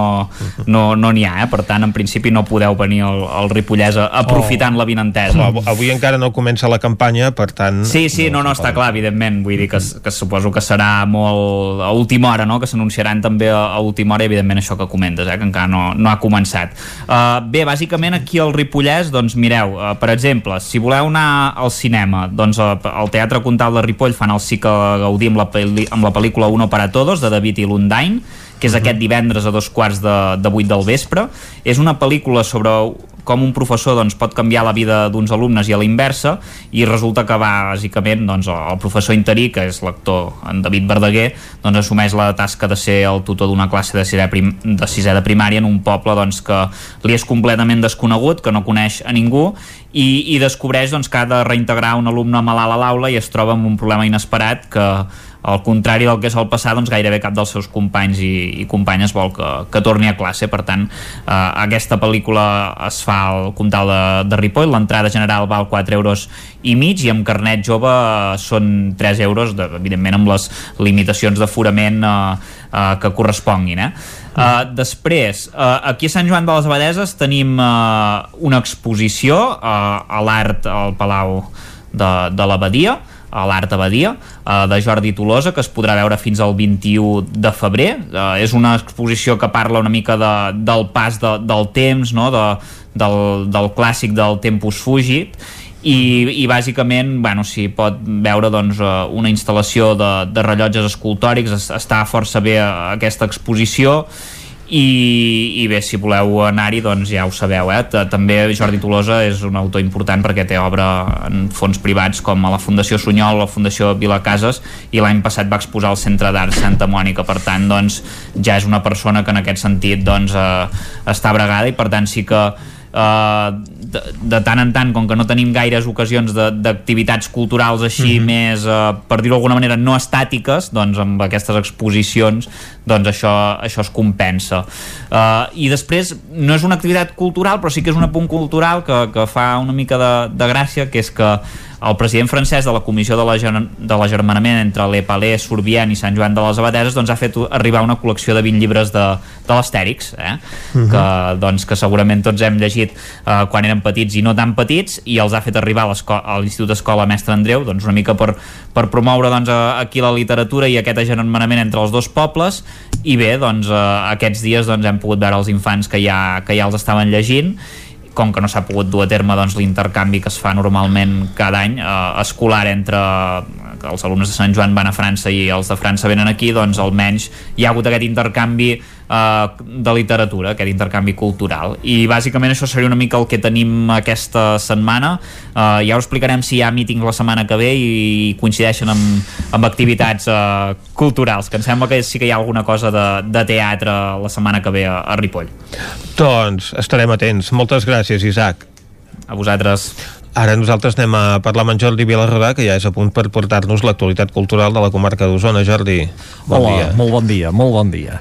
no n'hi no n'hi ha, eh? Per tant, en principi no podeu venir al, al Ripollès aprofitant Oh. la vinentesa. Home, av- avui encara no comença la campanya, per tant... Sí, sí, no, no, està clar, evidentment. Vull dir que, que suposo que serà molt a última hora, no? que s'anunciaran també a, a última hora, evidentment això que comentes, eh? que encara no, no ha començat. Uh, bé, bàsicament aquí al Ripollès, doncs mireu, uh, per exemple, si voleu anar al cinema, doncs uh, al Teatre Comtal de Ripoll fan el cicle Gaudí amb la, amb la pel·lícula Uno para Todos, de David i Lundain, que és aquest divendres a dos quarts de, de vuit del vespre. És una pel·lícula sobre com un professor doncs, pot canviar la vida d'uns alumnes i a la inversa i resulta que va, bàsicament, doncs, el professor interí, que és l'actor en David Verdaguer, doncs, assumeix la tasca de ser el tutor d'una classe de sisè, prim, de sisè de primària en un poble doncs, que li és completament desconegut, que no coneix a ningú i, i descobreix doncs, que ha de reintegrar un alumne malalt a l'aula i es troba amb un problema inesperat que al contrari del que sol passar, doncs gairebé cap dels seus companys i, i companyes vol que, que torni a classe. Per tant, eh, aquesta pel·lícula es fa al Comtal de, de Ripoll, l'entrada general val 4 euros i mig i amb carnet jove eh, són 3 euros, de, evidentment amb les limitacions d'aforament eh, eh, que corresponguin. Eh? Uh, després, uh, aquí a Sant Joan de les Abadeses tenim uh, una exposició uh, a l'art al Palau de, de l'Abadia, a l'Art Abadia, uh, de Jordi Tolosa, que es podrà veure fins al 21 de febrer. Uh, és una exposició que parla una mica de, del pas de, del temps, no? de, del, del clàssic del Tempus Fugit, i, i bàsicament bueno, s'hi pot veure doncs, eh, una instal·lació de, de rellotges escultòrics es, està força bé eh, aquesta exposició i, i bé, si voleu anar-hi doncs ja ho sabeu, eh? També Jordi Tolosa és un autor important perquè té obra en fons privats com a la Fundació Sunyol la Fundació Vilacases i l'any passat va exposar al Centre d'Art Santa Mònica per tant doncs ja és una persona que en aquest sentit doncs eh, està bregada i per tant sí que uh, de, de tant en tant, com que no tenim gaires ocasions de- d'activitats culturals així Mhm. més, uh, per dir-ho d'alguna manera, no estàtiques, doncs amb aquestes exposicions doncs això, això es compensa. Uh, I després, no és una activitat cultural, però sí que és un apunt cultural que, que fa una mica de, de gràcia, que és que el president francès de la Comissió de la Ger- de l'Agermanament entre l'Epalès, Sorbien i Sant Joan de les Abadeses doncs, ha fet arribar una col·lecció de 20 llibres de, de l'Astèrix, eh? Mhm. que, doncs, que segurament tots hem llegit eh, quan érem petits i no tan petits, i els ha fet arribar a l'Institut Escola Mestre Andreu, doncs, una mica per, per promoure doncs, aquí la literatura i aquest agermanament entre els dos pobles, i bé, doncs, eh, aquests dies doncs, hem pogut veure els infants que ja, que ja els estaven llegint, com que no s'ha pogut dur a terme doncs, l'intercanvi que es fa normalment cada any eh, escolar entre els alumnes de Sant Joan van a França i els de França venen aquí, doncs almenys hi ha hagut aquest intercanvi eh, de literatura, aquest intercanvi cultural i bàsicament això seria una mica el que tenim aquesta setmana eh, ja us explicarem si hi ha mítings la setmana que ve i coincideixen amb, amb activitats eh, culturals, que em sembla que sí que hi ha alguna cosa de, de teatre la setmana que ve a, a Ripoll. Doncs estarem atents. Moltes gràcies, Isaac. A vosaltres. Ara nosaltres anem a parlar amb en Jordi Vilarrodà, que ja és a punt per portar-nos l'actualitat cultural de la comarca d'Osona. Jordi, bon Hola, dia. molt bon dia, molt bon dia.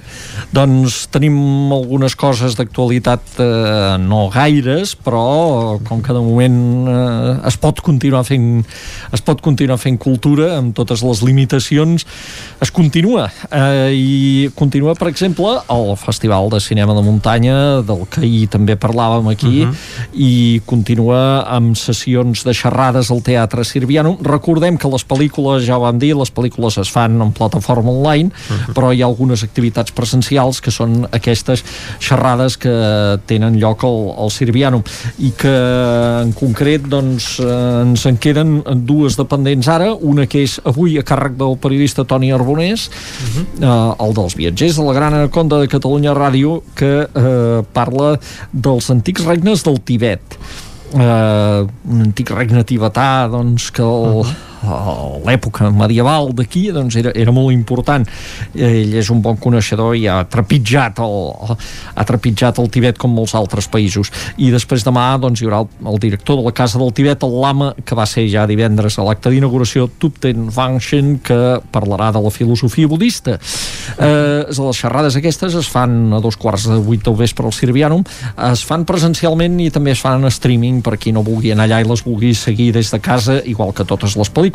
Doncs tenim algunes coses d'actualitat eh, no gaires, però com que de moment eh, es pot continuar fent es pot continuar fent cultura amb totes les limitacions, es continua eh, i continua, per exemple, el Festival de Cinema de Muntanya del que ahir també parlàvem aquí Mhm. i continua amb sessions de xerrades al Teatre Sirviano. Recordem que les pel·lícules, ja ho vam dir, les pel·lícules es fan en plataforma online, però hi ha algunes activitats presencials que són aquestes xerrades que tenen lloc al, al Sirviano. I que en concret doncs, eh, ens en queden dues dependents ara, una que és avui a càrrec del periodista Toni Arbonés, eh, el dels viatgers de la Gran Anaconda de Catalunya Ràdio, que eh, parla dels antics regnes del Tibet eh, un antic regne tibetà doncs, que el, a l'època medieval d'aquí doncs era, era molt important. Ell és un bon coneixedor i ha trepitjat el, ha trepitjat el Tibet com molts altres països. I després demà doncs, hi haurà el, el director de la Casa del Tibet el Lama que va ser ja divendres a l'acte d'inauguració Tupten Vangshen que parlarà de la filosofia budista. Eh, les xerrades aquestes es fan a dos quarts de vuit del vespre al Sirvianum. Es fan presencialment i també es fan en streaming per qui no vulgui anar allà i les vulgui seguir des de casa igual que totes les pel·lícules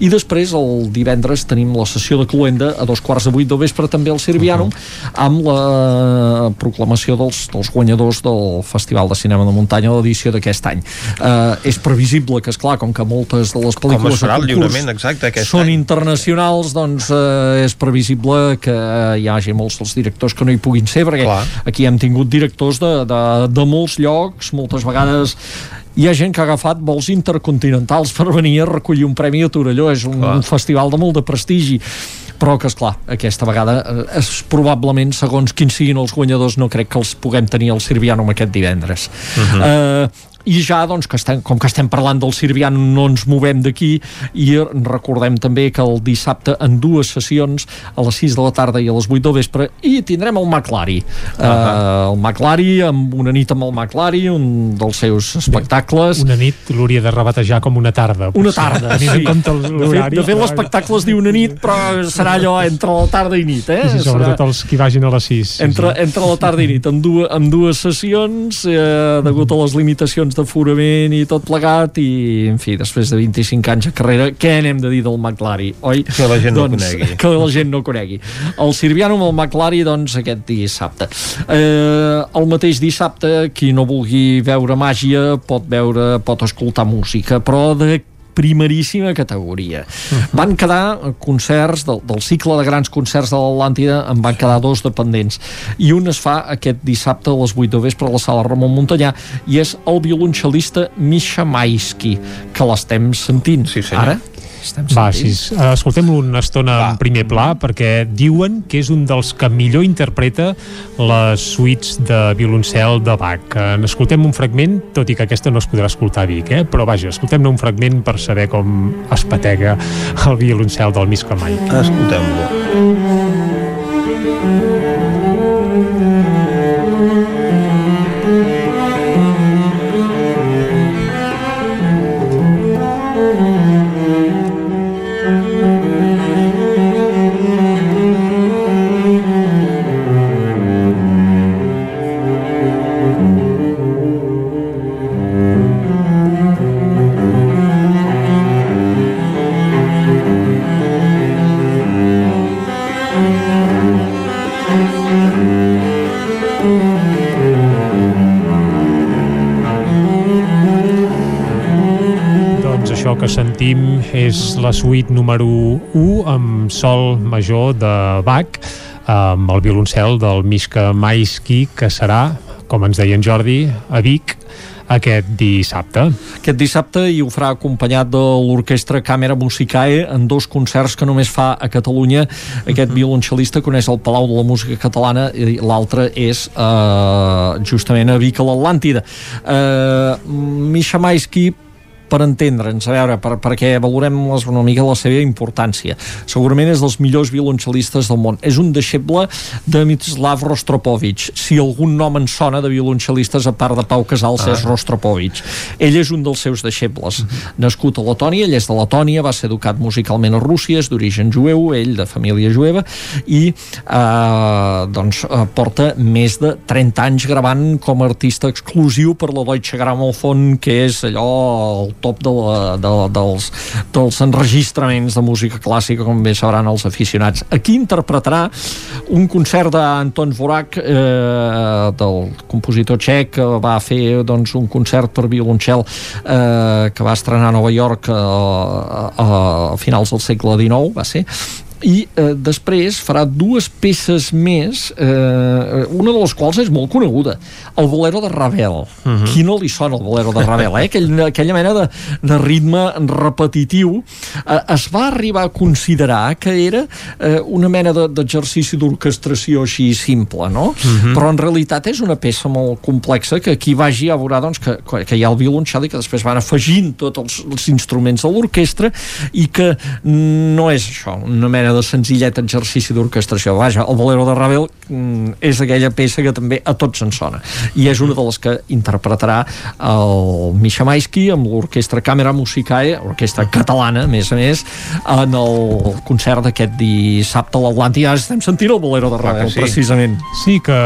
i després el divendres tenim la sessió de Cluenda a dos quarts de vuit del vespre també al Sirvianum amb la proclamació dels, dels guanyadors del Festival de Cinema de Muntanya de l'edició d'aquest any eh, és previsible que, és clar com que moltes de les pel·lícules el de concurs lliurament exacte són any? internacionals doncs eh, és previsible que hi hagi molts dels directors que no hi puguin ser perquè Clar. aquí hem tingut directors de, de, de molts llocs moltes vegades hi ha gent que ha agafat vols intercontinentals per venir a recollir un premi a Torelló és un, Clar. un festival de molt de prestigi però que, és clar aquesta vegada eh, és probablement, segons quins siguin els guanyadors, no crec que els puguem tenir al Sirviano aquest divendres. Mhm. eh, i ja, doncs, que estem, com que estem parlant del Sirviano no ens movem d'aquí i recordem també que el dissabte en dues sessions a les 6 de la tarda i a les 8 del vespre i tindrem el McLari uh -huh. el McLari, amb una nit amb el McLari un dels seus espectacles Una nit l'hauria de rebatejar com una tarda. una tarda, sí. en compte De fet, de fet l'espectacle es diu una nit, però serà allò entre la tarda i nit, eh? Sí, sobretot Serà els que vagin a les 6. Sí, entre, sí. entre la tarda i nit, amb, dues, amb dues sessions, eh, degut a les limitacions d'aforament i tot plegat, i, en fi, després de 25 anys de carrera, què n'hem de dir del McLari, oi? Que la gent no conegui. Que la gent no conegui. El Sirviano amb el McLari, doncs, aquest dissabte. Eh, el mateix dissabte, qui no vulgui veure màgia pot veure, pot escoltar música, però de primeríssima categoria. Van quedar concerts del, del cicle de grans concerts de l'Atlàntida en van quedar dos dependents i un es fa aquest dissabte a les 8 de vespre a la sala Ramon Montanyà i és el violoncel·lista Misha Maisky que l'estem sentint. Sí, ara estem Va, sí, escoltem-lo una estona en primer pla perquè diuen que és un dels que millor interpreta les suites de violoncel de Bach. Eh, N'escoltem un fragment, tot i que aquesta no es podrà escoltar a Vic, eh? però vaja, escoltem-ne un fragment per saber com es patega el violoncel del Misca Mai. Escoltem-lo. Que sentim és la suite número 1 amb sol major de Bach amb el violoncel del Mishka Maisky que serà, com ens deia en Jordi, a Vic aquest dissabte. Aquest dissabte i ho farà acompanyat de l'Orquestra Càmera Musicae en dos concerts que només fa a Catalunya. Aquest violoncel·lista coneix el Palau de la Música Catalana i l'altre és uh, justament a Vic a l'Atlàntida. Uh, Misha Maisky per entendre'ns, a veure, per, perquè valorem les, una mica la seva importància. Segurament és dels millors violoncel·listes del món. És un deixeble de Miroslav Rostropovich. Si algun nom en sona de violoncel·listes, a part de Pau Casals, ah. és Rostropovich. Ell és un dels seus deixebles. Uh -huh. Nascut a Letònia, ell és de Letònia, va ser educat musicalment a Rússia, és d'origen jueu, ell de família jueva, i eh, doncs eh, porta més de 30 anys gravant com a artista exclusiu per la Deutsche Grammophon, que és allò el top de la, de, dels, dels enregistraments de música clàssica, com bé sabran els aficionats. Aquí interpretarà un concert d'Anton Vorak, eh, del compositor txec, que va fer doncs, un concert per violoncel eh, que va estrenar a Nova York eh, a, a finals del segle XIX, va ser, i eh, després farà dues peces més eh, una de les quals és molt coneguda el bolero de Ravel uh -huh. qui no li sona el bolero de Ravel eh? Aquell, aquella mena de, de ritme repetitiu eh, es va arribar a considerar que era eh, una mena d'exercici d'orquestració així simple no? Uh -huh. però en realitat és una peça molt complexa que qui vagi a veure doncs, que, que hi ha el violoncel i que després van afegint tots els, els instruments de l'orquestra i que no és això, una mena de senzillet exercici d'orquestració. Vaja, el Bolero de Ravel mm, és aquella peça que també a tots ens sona. I és una de les que interpretarà el Misha Maisky amb l'Orquestra Càmera Musicae, orquestra catalana, a més a més, en el concert d'aquest dissabte a l'Atlàntic. Ara estem sentint el Bolero de Ravel, sí. precisament. Sí, que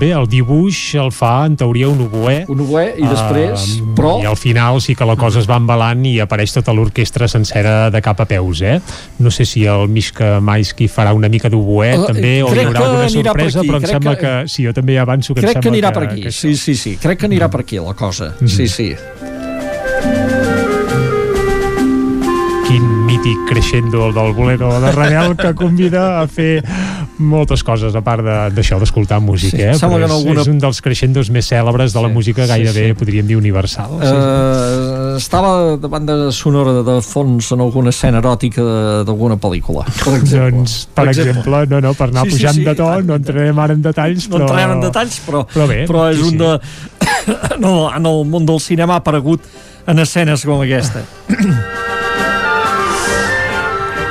bé, el dibuix el fa, en teoria, un oboè. Un oboè, i després, uh, però... I al final sí que la cosa es va embalant i apareix tota l'orquestra sencera de cap a peus, eh? No sé si el Mishka Maisky farà una mica d'oboè uh, també, o hi haurà alguna sorpresa, per però em sembla que... que... Sí, jo també avanço que crec em sembla que anirà que, per aquí, que sí, sí, sí, crec que anirà per aquí la cosa, mm -hmm. sí, sí. Quin mític crescendo del bolero de Ravel que convida a fer moltes coses a part d'això d'escoltar música, sí, eh? Però és, alguna... és un dels crescendos més cèlebres de la sí, música gairebé, sí, sí. podríem dir, universal. Uh, sí. Estava de banda sonora de fons en alguna escena eròtica d'alguna pel·lícula, per exemple. doncs, per, per exemple, exemple, no, no, per anar sí, pujant sí, sí. de to, no entrarem ara en detalls, però... No entrarem en detalls, però, però, bé, però és sí, un de... no, en el món del cinema ha aparegut en escenes com aquesta.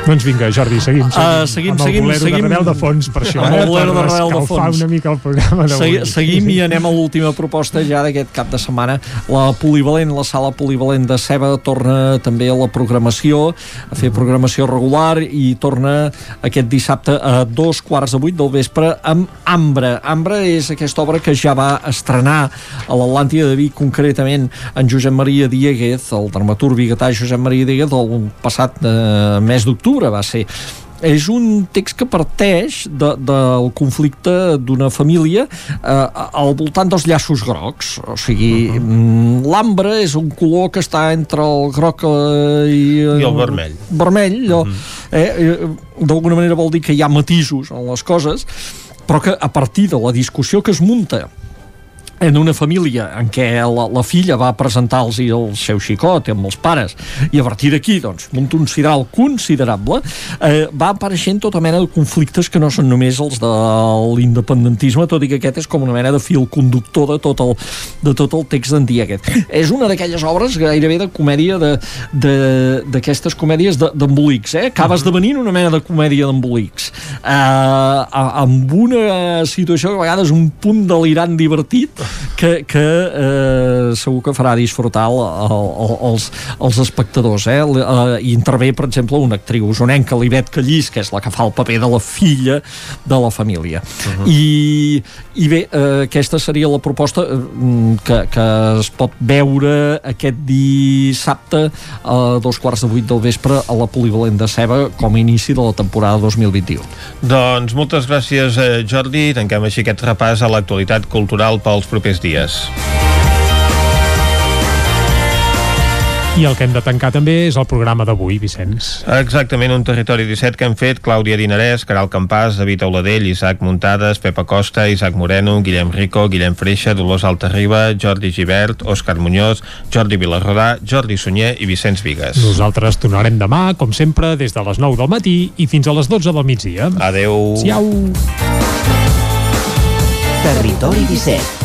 Doncs vinga, Jordi, seguim. Seguim, uh, seguim, amb seguim, el seguim, de Rebel de fons, per això. Amb el bolero eh, de Rebel de fons. una mica el programa d'avui. Segui, seguim i anem a l'última proposta ja d'aquest cap de setmana. La polivalent, la sala polivalent de Ceba torna també a la programació, a fer programació regular i torna aquest dissabte a dos quarts de vuit del vespre amb Ambra. Ambra és aquesta obra que ja va estrenar a l'Atlàntida de Vic, concretament en Josep Maria Dieguez, el dramaturg biguetà Josep Maria Dieguez, el passat eh, mes d'octubre d'octubre va ser és un text que parteix de, del conflicte d'una família eh, al voltant dels llaços grocs o sigui, uh -huh. l'ambre és un color que està entre el groc eh, i, eh, i el vermell vermell uh -huh. eh, eh, d'alguna manera vol dir que hi ha matisos en les coses però que a partir de la discussió que es munta en una família en què la, la filla va presentar-los el seu xicot amb els pares i a partir d'aquí doncs, un sidral considerable eh, va apareixent tota mena de conflictes que no són només els de l'independentisme tot i que aquest és com una mena de fil conductor de tot el, de tot el text d'en Dieguet és una d'aquelles obres gairebé de comèdia d'aquestes comèdies d'embolics eh? acaba esdevenint una mena de comèdia d'embolics. Eh, amb una situació que a vegades un punt delirant divertit que, que eh, segur que farà disfrutar el, el, el, els, els espectadors eh? eh? i intervé per exemple una actriu usonenca, l'Ivet Callís que és la que fa el paper de la filla de la família uh -huh. I, i bé, eh, aquesta seria la proposta eh, que, que es pot veure aquest dissabte a dos quarts de vuit del vespre a la Polivalent de Ceba com a inici de la temporada 2021 Doncs moltes gràcies eh, Jordi, tanquem així aquest repàs a l'actualitat cultural pels propers dies. I el que hem de tancar també és el programa d'avui, Vicenç. Exactament, un territori 17 que han fet Clàudia Dinarès, Caral Campàs, David Auladell, Isaac Muntades, Pepa Costa, Isaac Moreno, Guillem Rico, Guillem Freixa, Dolors Altarriba, Jordi Givert, Òscar Muñoz, Jordi Vilarrodà, Jordi Sunyer i Vicenç Vigues. Nosaltres tornarem demà, com sempre, des de les 9 del matí i fins a les 12 del migdia. Adeu. Siau. Territori 17